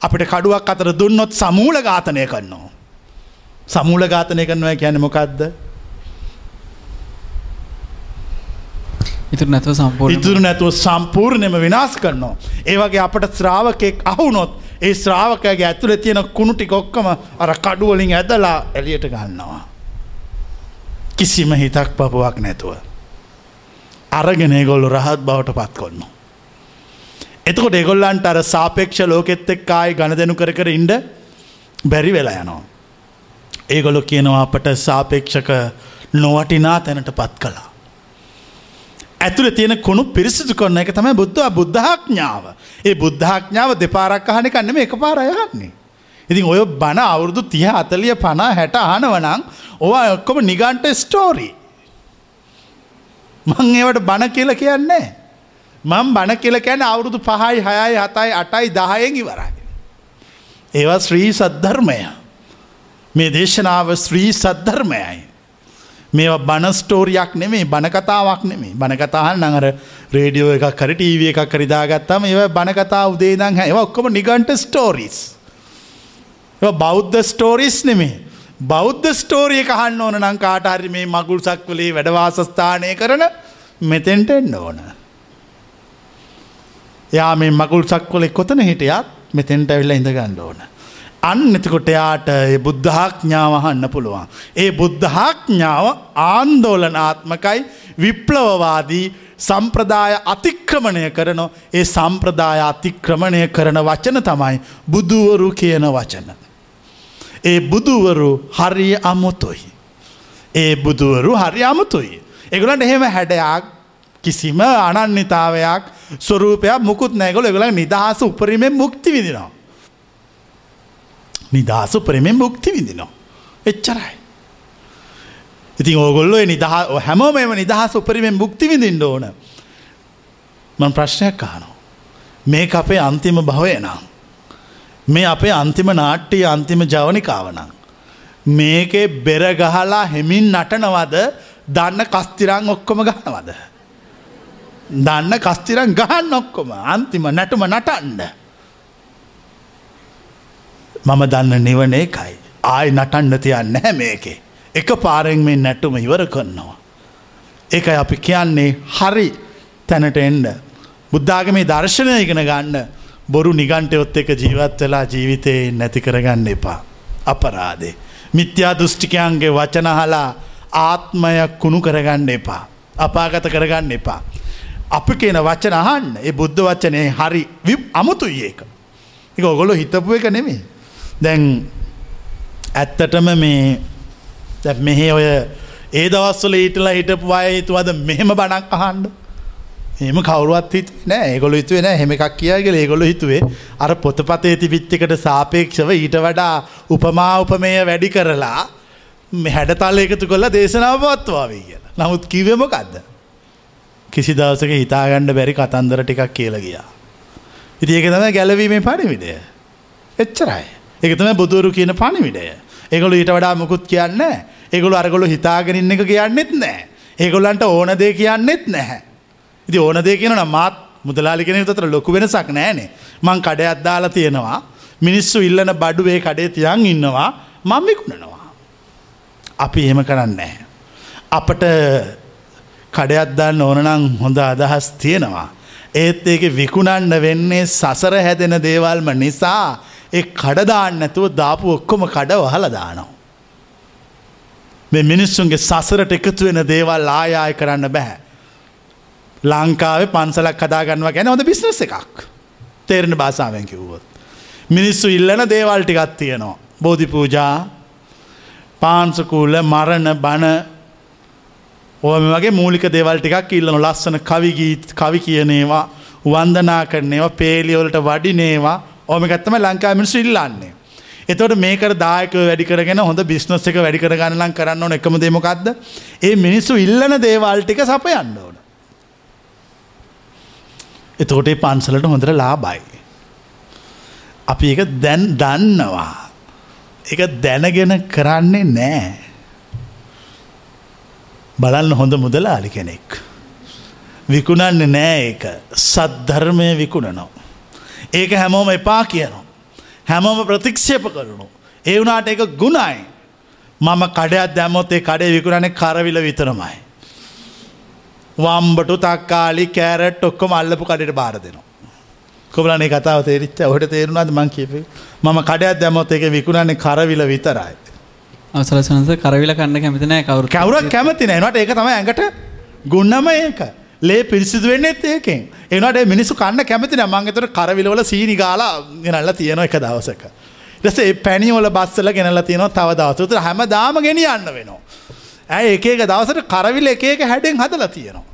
අපිට කඩුවක් අතර දුන්නොත් සමූල ඝාතනය කරනවා. සමූල ඝාතනය කරනවා කියන මොකක්ද ඉතුර නැතුව සම්පූර්ණ ඉතුරු නැතුව සම්පූර්ණයම විනාශ කරනවා. ඒවගේ අපට ශ්‍රාවකෙක් අහුනොත් ඒ ශ්‍රාවකගේ ඇතුළ තියෙන කුණුටි කොක්කම අර කඩුවලින් ඇදලා එලියට ගන්නවා. කිසිම හිතක් පපුවක් නැතුව. අරගෙන ඒගොල්ලු රහත් බවට පත් කොන්න. එතකොට එගොල්ලන්ට අර සාපේක්ෂ ලෝකෙත් එක් කායි ගණ දෙනු කර කර ඉන්ඩ බැරි වෙලා යනවා. ඒගොලො කියනවා අපට සාපේක්ෂක නොවටිනා තැනට පත් කලා. ඇතුළ තියෙන කුණු පිරිසිදු කොන්න එක තමයි බුද්ධ බුද්ධාඥාව. ඒ බුද්ධාඥාව දෙපාරක් අහන කන්නම එක පාරයගන්නේ. ඉතින් ඔය බණ අවුරුදු තිය අතලිය පනා හැට අහනවනං ඕවා ඔක්කොම නිගන්ට ස්ටෝරී. මං ඒවට බණ කියල කියන්නේ. මං බණ කියල කියැන අවුරුදු පහයි හයයි හතයි අටයි දහයෙන් ඉවරයි. ඒවා ශ්‍රී සද්ධර්මය. මේ දේශනාව ශ්‍රී සද්ධර්මයයි. මේ බන ස්ටෝරියක් නෙමේ බනකතාවක් නෙමේ බනකතාහන් නඟර රේඩියෝ එක කර ටීව එකක් කරිදාගත්තම ඒව බනකතා උදේදං ඒව ඔක්කොම නිගන්ට ස්ටෝරිස්. බෞද්ධ ස්ටෝරිස් නෙමේ. බෞද්ධ ස්ටෝරිය කහන්න ඕන නං කාටහරි මේ මගුල් සක්වලේ වැඩවාසස්ථානය කරන මෙතෙන්ට එන්න ඕන. යා මේ මගුල් සක්වලෙ කොතන හිටියත් මෙතෙන්ට ඇවිල්ල ඉඳගන්න ඕන. අන්න එතකොට යාට ඒ බුද්ධාඥාව අහන්න පුළුවන්. ඒ බුද්ධාඥාව ආන්දෝලනාත්මකයි විප්ලවවාදී සම්ප්‍රදාය අතික්‍රමණය කරන ඒ සම්ප්‍රදාය අතික්‍රමණය කරන වචන තමයි බුදුවරු කියන වචන. ඒ බුදුවරු හරි අමුතුයි. ඒ බුදුවරු හරි අමුතුයි. එගලන්ට එහෙම හැඩයක් කිසිම අනන්‍යතාවයක් ස්වරූපයක් මුකුත් නැගොල එගල නිදහස උපරීමෙන් මුක්ති විදිනවා. නිදහස උපරීමෙන් මුක්ති විදිනවා. එච්චරයි. ඉතින් ඕගොල්ලො නිදහ හැමෝම එම නිදහස් උපරීමෙන් මුක්ති විඳින්න ඕන. මං ප්‍රශ්නයක් කානවා. මේ අපේ අන්තිම භවය නම්. මේ අපේ අන්තිම නාට්‍යයේ අන්තිම ජවනිකාවනං. මේකේ බෙරගහලා හෙමින් නටනවද දන්න කස්තිරං ඔක්කොම ගහනවද. දන්න කස්තිරන් ගහන්න ඔක්කොම අන්තිම නැටුම නටන්ඩ. මම දන්න නිවන එකයි ආය නටන්න තියන්න හැ මේකේ. එක පාරෙන් මේ නැටුම ඉවර කරනවා. ඒකයි අපි කියන්නේ හරි තැනට එන්ඩ. බුද්ධාගමේ දර්ශනය ඉගෙන ගන්න බොරු නිගන්ටයොත් එක ජීවත් වෙලා ජීවිතයේ නැති කරගන්න එපා. අපරාදේ. මිත්‍යා දෘෂ්ටිකයන්ගේ වචනහලා ආත්මය කුණු කරගන්න එපා. අපාගත කරගන්න එපා. අපි කියන වචන අහන්න ඒ බුද්ධ වචනය හරි විප් අමුතුයි ඒක. එක ඔගොලො හිතපු එක නෙමේ. දැන් ඇත්තටම මේ මෙහෙ ඔය ඒ දවස්වල ඊටලා හිටපු අය හිතුවද මෙහෙම බණක් අහන්ඩ. එම කවරුවත් හිත නෑ ඒගොලු හිතුවේ නෑ හෙම එකක් කියගල ඒගොලු හිතුවේ අර පොතපතේ තිබිච්චකට සාපේක්ෂව ඊට වඩා උපමා උපමය වැඩි කරලා හැඩතල් එකතු කොල්ල දේශනාව පවත්වාවී කියලා. නමුත් කිවමකක්ද. කිසි දවසක හිතාගණ්ඩ බැරි කතන්දර ටිකක් කියල ගියා. ඉති ඒක තම ගැලවීමේ පණිවිඩය. එච්චරයි. එක තම බුදුරු කියන පණිවිඩය. ඒගොලු ඊට වඩා මුකුත් කියන්න ඒගොලු අරගොලු හිතාගෙනන්න එක කියන්නෙත් නෑ. ඒගොල්ලන්ට ඕන දේ කියන්නෙත් නැහැ. ඉති ඕන දේ කියන මාත් මුදලාලි කෙනෙ තර ලොකු වෙනසක් නෑනේ මං කඩ අද්දාලා තියෙනවා මිනිස්සු ඉල්ලන බඩුවේ කඩේ තියන් ඉන්නවා මං විකුණනවා. අපි එහෙම කරන්නේ. අපට කඩයක්දන්න ඕනනං හොඳ අදහස් තියෙනවා. ඒත් ඒක විකුණන්න වෙන්නේ සසර හැදෙන දේවල්ම නිසා ඒ කඩදාන්න නැතුව දාපු ඔක්කොම කඩ වහල දානවා. මේ මිනිස්සුන්ගේ සසරට එකතු වෙන දේවල් ආයාය කරන්න බැහැ. ලංකාවේ පන්සලක් කදාගන්නවා ගැන හොඳ බිස්නස් එකක්. තේරෙන භාසාාවෙන් කිව්වොත්. මිනිස්සු ඉල්ලන දේවල් ටිකත් තියෙනවා. බෝධි පූජා පාන්සකූල මරණ බණ ඕම වගේ මූලික දේවල් ටිකක් ඉල්ලන ලස්සන කවිගීත් කවි කියනේවා වන්දනා කරනේවා පේලියවලට වඩිනේවා ඕමකත්තම ලංකා මිනිස්සු ඉල්ලන්නේ. එතවට මේක දායක වැඩි කරගෙන හොඳ බිස්නස් එක වැඩි කරගන්නලන් කරන්න ඕන එකම දෙමොකක්ද ඒ මිනිස්සු ඉල්ලන දේවල්ටික සප යන්න ඕන. එතෝට පන්සලට හොඳට ලාබයි. අපි එක දැන් දන්නවා. එක දැනගෙන කරන්නේ නෑ. බලන්න හොඳ මුදලාලි කෙනෙක්. විකුණන්න නෑ ඒක සද්ධර්මය විකුණනවා. ඒක හැමෝම එපා කියනවා. හැමෝම ප්‍රතික්ෂේප කරනු. ඒ වුනාට එක ගුණයි. මම කඩයක් දැමොත්තේ කඩේ විකුණනේ කරවිල විතරමයි. වම්බටු තක්කාලි කෑරට් ඔක්කොම අල්ලපු කඩට බාර දෙනවා. කොබලනේ කතාව තේරිච්ච ඔහට තේරුණාද මං කියපේ මම කඩයක් දැමොත් එක විකුණන්නේ කරවිල විතරයි. අවසරසනස කරවිල කන්න කැමතිනෑ කවරු කවුරක් කැමති නෑනට ඒක තම ඇඟට ගුන්නම ඒක ලේ පිරිසිදු වෙන්නෙත් ඒකෙන් එනට මිනිසු කන්න කැමති මංගතර කරවිලවල සීනි ගාලා ගෙනල්ල තියෙන එක දවසක. ෙස පැනිවල බස්සල ගෙනල තියෙන තව දවසතුර හැම දාම ගෙනියන්න වෙනවා. ඇය එකක දවසට කරවිල එකක හැඩෙන් හදලා තියෙනවා.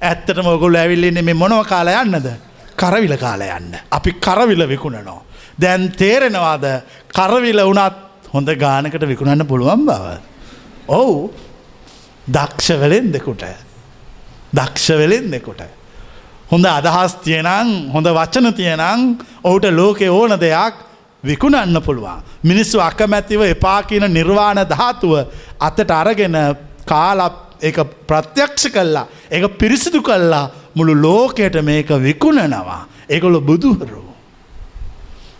ඇත්තට මොකුල් ඇවිල්ලන්නේ මේ මොනව කාල යන්නද. කරවිල කාල යන්න. අපි කරවිල විකුණනවා. දැන් තේරෙනවාද කරවිල වනත් හොඳ ගානකට විකුණන්න පුළුවන් බව. ඔවු දක්ෂවලෙන් දෙකුට. දක්ෂ වෙලෙන් දෙකොට. හොඳ අදහස් තියනං හොඳ වචන තියනං ඔහුට ලෝකෙ ඕන දෙයක් විකුණන්න පුළුවන්. මිනිස්සු අකමැතිව එපා කියන නිර්වාණ ධාතුව අතට අරගෙන කාලප එක ප්‍රත්‍යක්ෂ කල්ලා එක පිරිසිදු කල්ලා මුළු ලෝකයට මේක විකුණනවා. ඒගොලො බුදුහරු.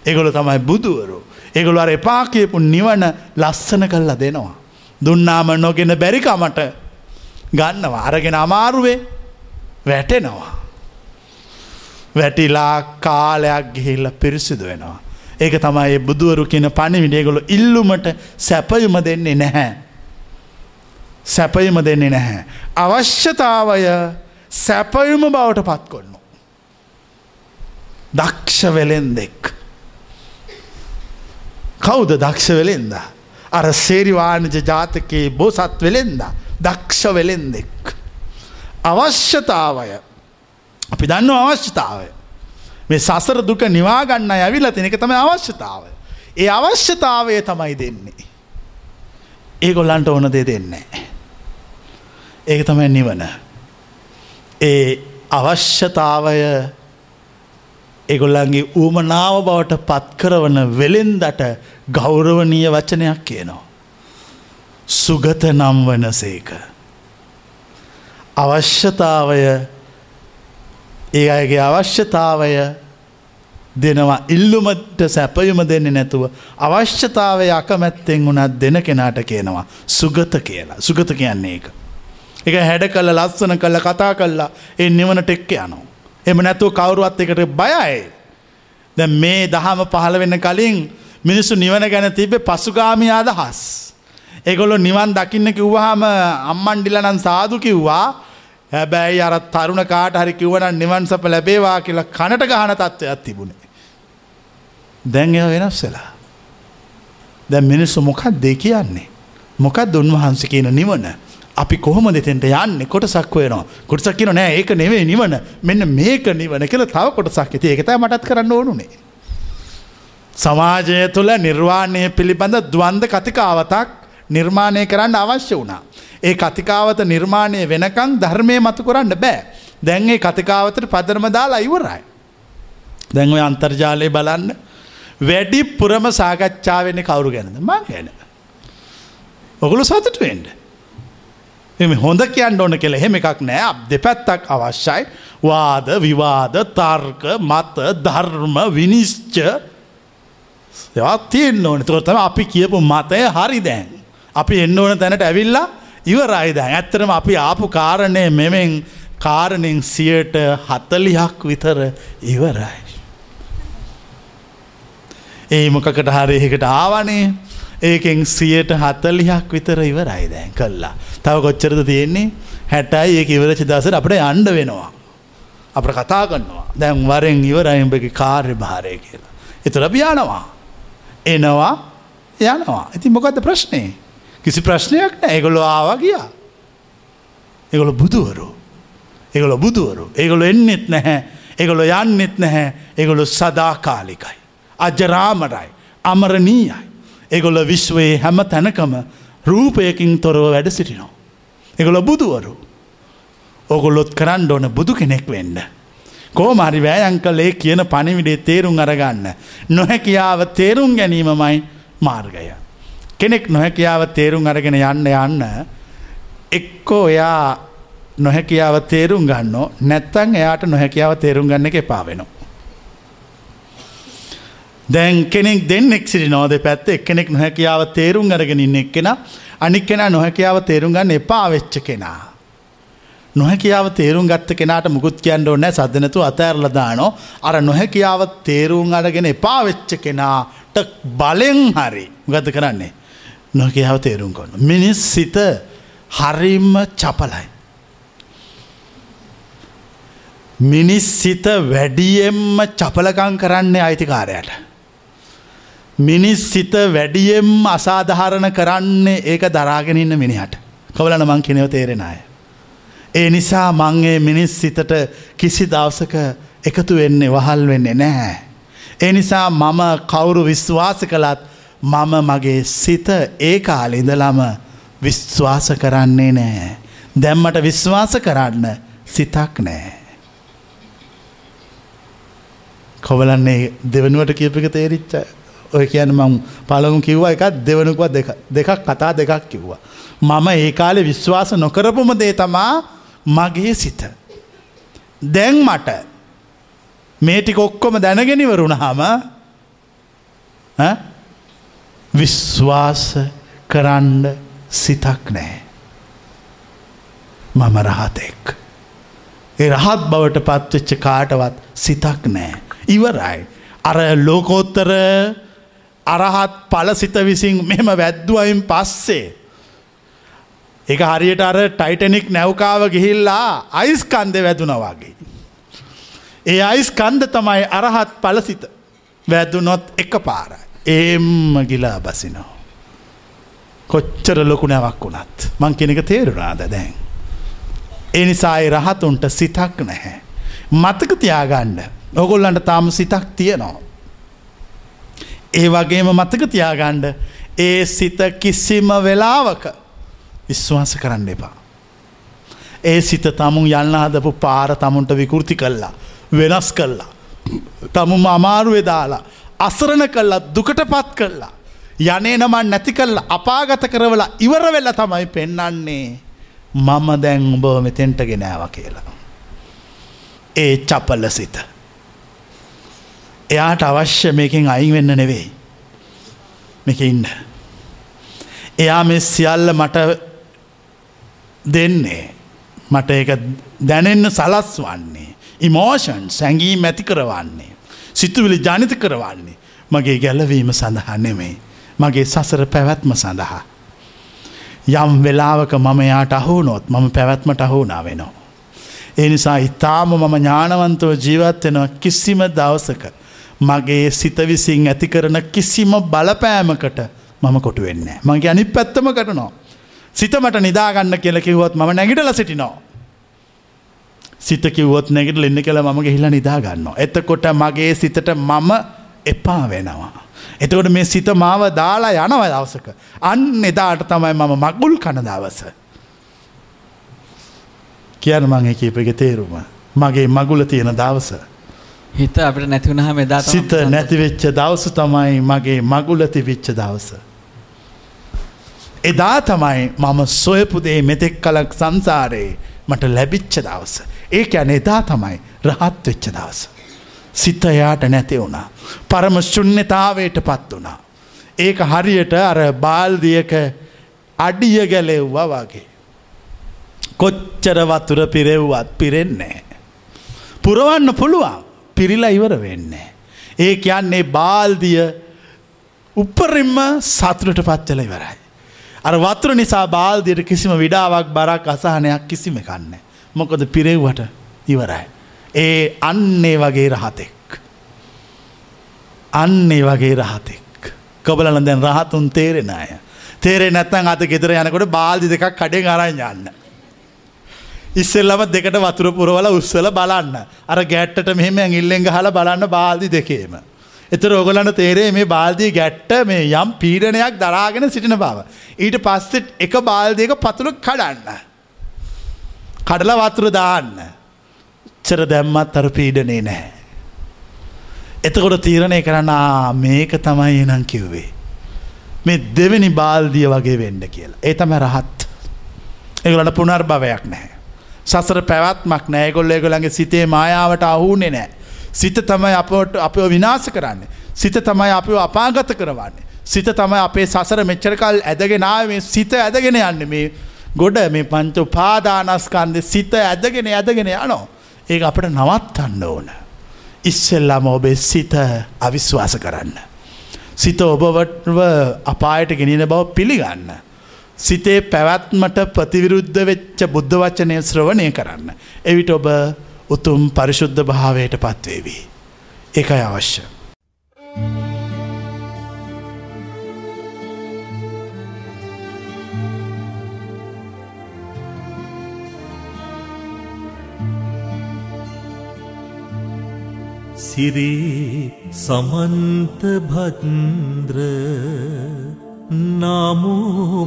ඒගොල තමයි බුදුවරු. ඒගොල අර එපා කියපු නිවන ලස්සන කල්ලා දෙනවා. දුන්නාම නොගෙන බැරිකමට ගන්නවා අරගෙන අමාරුවේ වැටෙනවා. වැටිලා කාලයක් ගිහිල්ල පිරිසිදු වෙනවා. ඒක තමයි බුදුවරු කියන පණිවිඩේගොලු ඉල්ලුමට සැපයුම දෙන්නේ නැහැ. සැපයුම දෙන්නේ නැහැ. අවශ්‍යතාවය සැපයුම බවට පත් කොන්නු. දක්ෂ වෙලෙන් දෙෙක්. කෞද දක්ෂ වෙලෙන්ද. අර සේරිවාණජ ජාතකයේ බෝසත් වෙලෙන්ද. දක්ෂ වෙලෙන් දෙෙක්. අවශ්‍යතාවය අපි දන්න අවශ්‍යතාවය. මේ සසර දුක නිවාගන්න ඇවිල්ල තිනක තම අවශ්‍යතාවය. ඒ අවශ්‍යතාවය තමයි දෙන්නේ. ඒගොල්ලන්ට ඕන දේ දෙන්නේ. ඒක තමයි නිවන. ඒ අවශ්‍යතාවය එගොල්ලන්ගේ ඌමනාව බවට පත්කරවන වෙලෙන්දට ගෞරවනීය වචනයක් කියනවා. සුගත නම් වනසේක. අවශ්‍යතාවය ඒ අයගේ අවශ්‍යතාවය දෙනවා ඉල්ලුමට සැපයුම දෙන්නේ නැතුව අවශ්‍යතාවය අකමැත්තෙන් වුණත් දෙන කෙනාට කියනවා සුගත කියලා සුගත කියන්නේ ඒක. එක හැඩ කල්ල ලස්සන කල්ල කතා කල්ලා ඒ නිවනට එක්ක යනවා. එම නැතුව කවුරුවත් එකට බයයි. ද මේ දහම පහළ වෙන්න කලින් මිනිස්සු නිවන ගැන තිබේ පසුගාමී අදහස්. එගොලො නිවන් දකින්න කිව්වාහම අම්මන්ඩිලනන් සාදු කිව්වා හැබැයි අර තරුණ කාට හරි කිව්වන නිවන් සප ලැබේවා කියලා කනට ගහන තත්ත්වයක් තිබුණේ. දැන් එ වෙනස් වෙලා. දැ මිනිස්සු මොකක් දෙ කියන්නේ. මොකක් දුන්වහන්ස කියන නිවන. අපි කොහොම දෙතෙන්ට යන්න කොටසක් වෙනවා කොටසක් කියන නෑ ඒක නෙවේ නිවන මෙන්න මේක නිවන කියල තව කොටසක් ඇති ඒකතයි මටත් කරන්න ඕනුනේ. සමාජය තුළ නිර්වාණය පිළිබඳ දවන්ද කතිකාවතක් නිර්මාණය කරන්න අවශ්‍ය වුණා. ඒ කතිකාවත නිර්මාණය වෙනකං ධර්මය මතු කරන්න බෑ. දැන්ගේ කතිකාවතට පදරම දාලා ඉවරයි. දැන්ව අන්තර්ජාලය බලන්න වැඩි පුරම සාකච්ඡාවෙන්නේ කවුරු ගැනද මං ගැන. ඔගුළු සතුට වෙන්ඩ. එම හොඳ කියන්න ඕන කෙළ එහෙම එකක් නෑ දෙපැත්තක් අවශ්‍යයි වාද විවාද තර්ක මත ධර්ම විනිශ්ච තියෙන් ඕන තොරතම අපි කියපු මතය හරි දැන්. අපි එන්න ඕන තැනට ඇවිල්ලා ඉවරයි දැන් ඇත්තරම අපි ආපු කාරණය මෙමෙන් කාරණෙන් සියට හතලිහක් විතර ඉවරයි. ඒ මොකකට හරිහකට ආවනේ ඒකෙන් සියට හතලිහක් විතර ඉවරයි දැන් කල්ලා. තව කොච්චරද තියෙන්නේ හැටයි ඒ ඉවරචි දසර අපට අන්ඩ වෙනවා. අප කතා කරනවා දැන් වරෙන් ඉවරයිම්බගේ කාර්ය භාරය කියලා. එතුර පියානවා. එනවා යනවා. ඉති මොකක්ද ප්‍රශ්නය. කිසි ප්‍රශ්නයක් නෑ ඒගොලො ආවා ගියා. ඒගොල බුදුවරු. ඒගොල බුදුවරු. ඒගොලො එන්නෙත් නැහැ. ඒගොලො යන්නෙත් නැහැ. ඒගොලො සදාකාලිකයි. අජරාමරයි. අමරණීයයි. ඒගොල්ල විශ්වයේ හැම තැනකම රූපයකින් තොරව වැඩ සිටිනවා. එගොල බුදුවරු. ඔගොල්ලොත් කරන්න ඕන බුදු කෙනෙක් වෙන්න. කෝමරි වෑයන් කලේ කියන පණිවිඩේ තේරුම් අරගන්න. නොහැකියාව තේරුම් ගැනීමමයි මාර්ගය. කෙනෙක් නොහැකියාව තේරුම් අරගෙන යන්න යන්න එක්කෝ එයා නොහැකියාව තේරුම් ගන්නෝ නැත්තං එයාට නොහැකියාව තේරුම් ගන්න එක එපා වෙනවා. දැන් කෙනෙක් දෙන්නෙක් සිරි නෝද පැත්ත එක්කෙනෙක් නොහැකියාව තේරුම් අරගෙන ඉන්න එක්කෙන අනික් කෙන නොහැකියාව තේරුම් ගන්න එපා වෙච්ච කෙනා. නොහැකියාව තේරුම් ගත්ත කෙනාට මුකුත් කියන්න ඕනෑ සදනතු අතඇරලදානෝ අර නොහැකියාව තේරුම් අරගෙන එපා වෙච්ච කෙනාට බලෙන් හරි ගත කරන්නේ. නොහැකියාව තේරුම් කොන්න. මිනිස් සිත හරිම්ම චපලයි. මිනිස් සිත වැඩියෙන්ම චපලකං කරන්නේ අයිතිකාරයට. මිනිස් සිත වැඩියෙන්ම අසාධහරණ කරන්නේ ඒක දරාගෙනන්න මිනිහට කවලන මං කෙනව තේරෙන අය. ඒ නිසා මංගේ මිනිස් සිතට කිසි දවසක එකතු වෙන්නේ වහල් වෙන්නේ නැහැ. ඒ නිසා මම කවුරු විශ්වාස කළත් මම මගේ සිත ඒ කාලෙ ඉඳලම විශ්වාස කරන්නේ නෑ. දැම්මට විශ්වාස කරන්න සිතක් නෑ. කොවලන්නේ දෙවනුවට කියපක තේරිච්ච ඔය කියන මං පළමු කිව්වා එකත් දෙවනුකුව දෙකක් කතා දෙකක් කිව්වා. මම ඒ කාලෙ විශ්වාස නොකරපුම දේ තමා මගේ සිත. දැන් මට මේටික ඔක්කොම දැනගෙනවරුණහම විශ්වාස කරන්න සිතක් නෑ. මම රහතෙක්. ඒ රහත් බවට පත්වෙච්ච කාටවත් සිතක් නෑ. ඉවරයි. අර ලෝකෝත්තර අරහත් පලසිත විසින් මෙම වැද්දුවයින් පස්සේ. එක හරියට අර ටයිටනික් නැව්කාව ගිහිල්ලා අයිස්කන්ද වැදුනවාගේ. ඒ අයිස්කන්ද තමයි අරහත් පලසිත වැදුනොත් එක පාරයි. ඒම්ම ගිලා බසිනෝ. කොච්චර ලොකු නැවක් වුණත් මං කෙනෙක තේරුණාද දැන්. එනිසායි රහතුන්ට සිතක් නැහැ. මතක තියාගන්න ඔගොල්ලන්ට තාම සිතක් තියනවා. ඒ වගේම මතක තියාගණ්ඩ ඒ සිත කිසිම වෙලාවක විශ්වාස කරන්න එපා. ඒ සිත තමුන් යන්න හදපු පාර තමුන්ට විකෘති කල්ලා වෙනස් කල්ලා. තමුම අමාරුවේ දාලා අසරණ කල්ලා දුකට පත් කල්ලා. යනේ නමන් නැති කල්ල අපාගත කරවලා ඉවර වෙල්ල තමයි පෙන්නන්නේ මම දැන් උඹ මෙතෙන්ට ගෙනෑව කියලා. ඒ චපල්ල සිත. එයාට අවශ්‍ය මේකින් අයින් වෙන්න නෙවෙයි. මේක ඉන්න. එයා මේ සියල්ල මට දෙන්නේ. මට ඒක දැනෙන්න සලස් වන්නේ. ඉමෝෂන් සැඟී මැති කරවන්නේ. සිතුවිලි ජනිත කරවන්නේ. මගේ ගැලවීම සඳහා නෙමෙයි. මගේ සසර පැවැත්ම සඳහා. යම් වෙලාවක මම යාට අහුනොත් මම පැවැත්මට අහුනා වෙනවා. ඒ නිසා ඉතාම මම ඥානවන්තව ජීවත්වෙනවා කිසිම දවසක මගේ සිත විසින් ඇති කරන කිසිම බලපෑමකට මම කොටු වෙන්න. මගේ අනි පැත්තම කරනවා. සිතමට නිදාගන්න කියල කිව්වොත් ම නැගිටල සිටිනෝ. සිත කිව්වොත් නැගට ලෙන්න කළ මම ගහිලා නිදාගන්න. එතකොට මගේ සිතට මම එපා වෙනවා. එතකොට මේ සිත මාව දාලා යනව දවසක. අන්න එදාට තමයි මම මගුල් කන දවස. කියන මං කීපක තේරුම. මගේ මගුල තියෙන දවස. හිත අපට නැතිවුණහ මෙදා සිත නැතිවෙච්ච දවස තමයි මගේ මගුල තිවිච්ච දවස. එදා තමයි මම සොයපුදේ මෙතෙක් කලක් සංසාරයේ මට ලැබිච්ච දවස. ඒක ඇන එදා තමයි රහත් වෙච්ච දවස. සිතයාට නැති වුණා. පරම ශුන්්‍යතාවයට පත් වුණා. ඒක හරියට අර බාල්දියක අඩිය ගැලෙව්වා වගේ. කොච්චර වතුර පිරෙව්වත් පිරෙන්නේ. පුරවන්න පුළුවන් පිරිලා ඉවර වෙන්නේ. ඒ කියන්නේ බාල්දිය උපරින්ම සතුරට පත්වෙල ඉවරයි. අර වතුර නිසා බාල්දියට කිසිම විඩාවක් බරක් අසහනයක් කිසිම කන්න. මොකද පිරෙව්වට ඉවරයි. ඒ අන්නේ වගේ රහතෙක්. අන්නේ වගේ රහතෙක්. කොබලන දැන් රහතුන් තේරෙන අය. තේරේ නැත්තන් අත ගෙදර යනකොට බාල්දි දෙකක් කඩෙන් අරන් යන්න. ඉස්සෙල්ලම දෙකට වතුර පුරවල උත්සල බලන්න. අර ගැට්ට මෙහෙම ඉල්ලෙන් හල බලන්න බාල්දි දෙකේම. එතර ඔගලන්න තේරේ මේ බාල්දී ගැට්ට මේ යම් පීඩනයක් දරාගෙන සිටින බව. ඊට පස්සෙත් එක බාල්දයක පතුළ කඩන්න. කඩල වතුර දාන්න. එච්චර දැම්මත් අර පීඩනේ නැහැ. එතකොට තීරණය කරන්න මේක තමයි එනම් කිව්වේ. මේ දෙවැනි බාල්දිය වගේ වෙන්න කියලා. ඒ තම රහත්. ඒගලට පුනර් භවයක් නැහැ. සසර පැවත්මක් නෑගොල්ල ඒගොලන්ගේ සිතේ මායාවට අහුනේ නෑ. සිත තමයි අපට අපව විනාස කරන්නේ. සිත තමයි අපව අපාගත කරවන්නේ. සිත තමයි අපේ සසර මෙච්චරකල් ඇදගෙනාව මේ සිත ඇදගෙන යන්න මේ ගොඩ මේ පංච උපාදානස්කන්ද සිත ඇදගෙන ඇදගෙන යනෝ. ඒ අපට නවත්තන්න ඕන. ඉස්සෙල්ලාම ඔබේ සිත අවිශ්වාස කරන්න. සිත ඔබවටව අපායට ගෙනන බව පිළිගන්න. සිතේ පැවැත්මට ප්‍රතිවිරුද්ධ වෙච්ච බුද්ධ වචනය ශ්‍රවණය කරන්න. එවිට ඔබ උතුම් පරිශුද්ධ භාවයට පත්වේවී. ඒකයි අවශ්‍ය. සිරේ සමන්ත गिरि समन्तभद्र नामोपलक्षित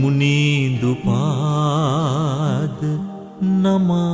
मुनीन्दुपाद दुपाद नमामि।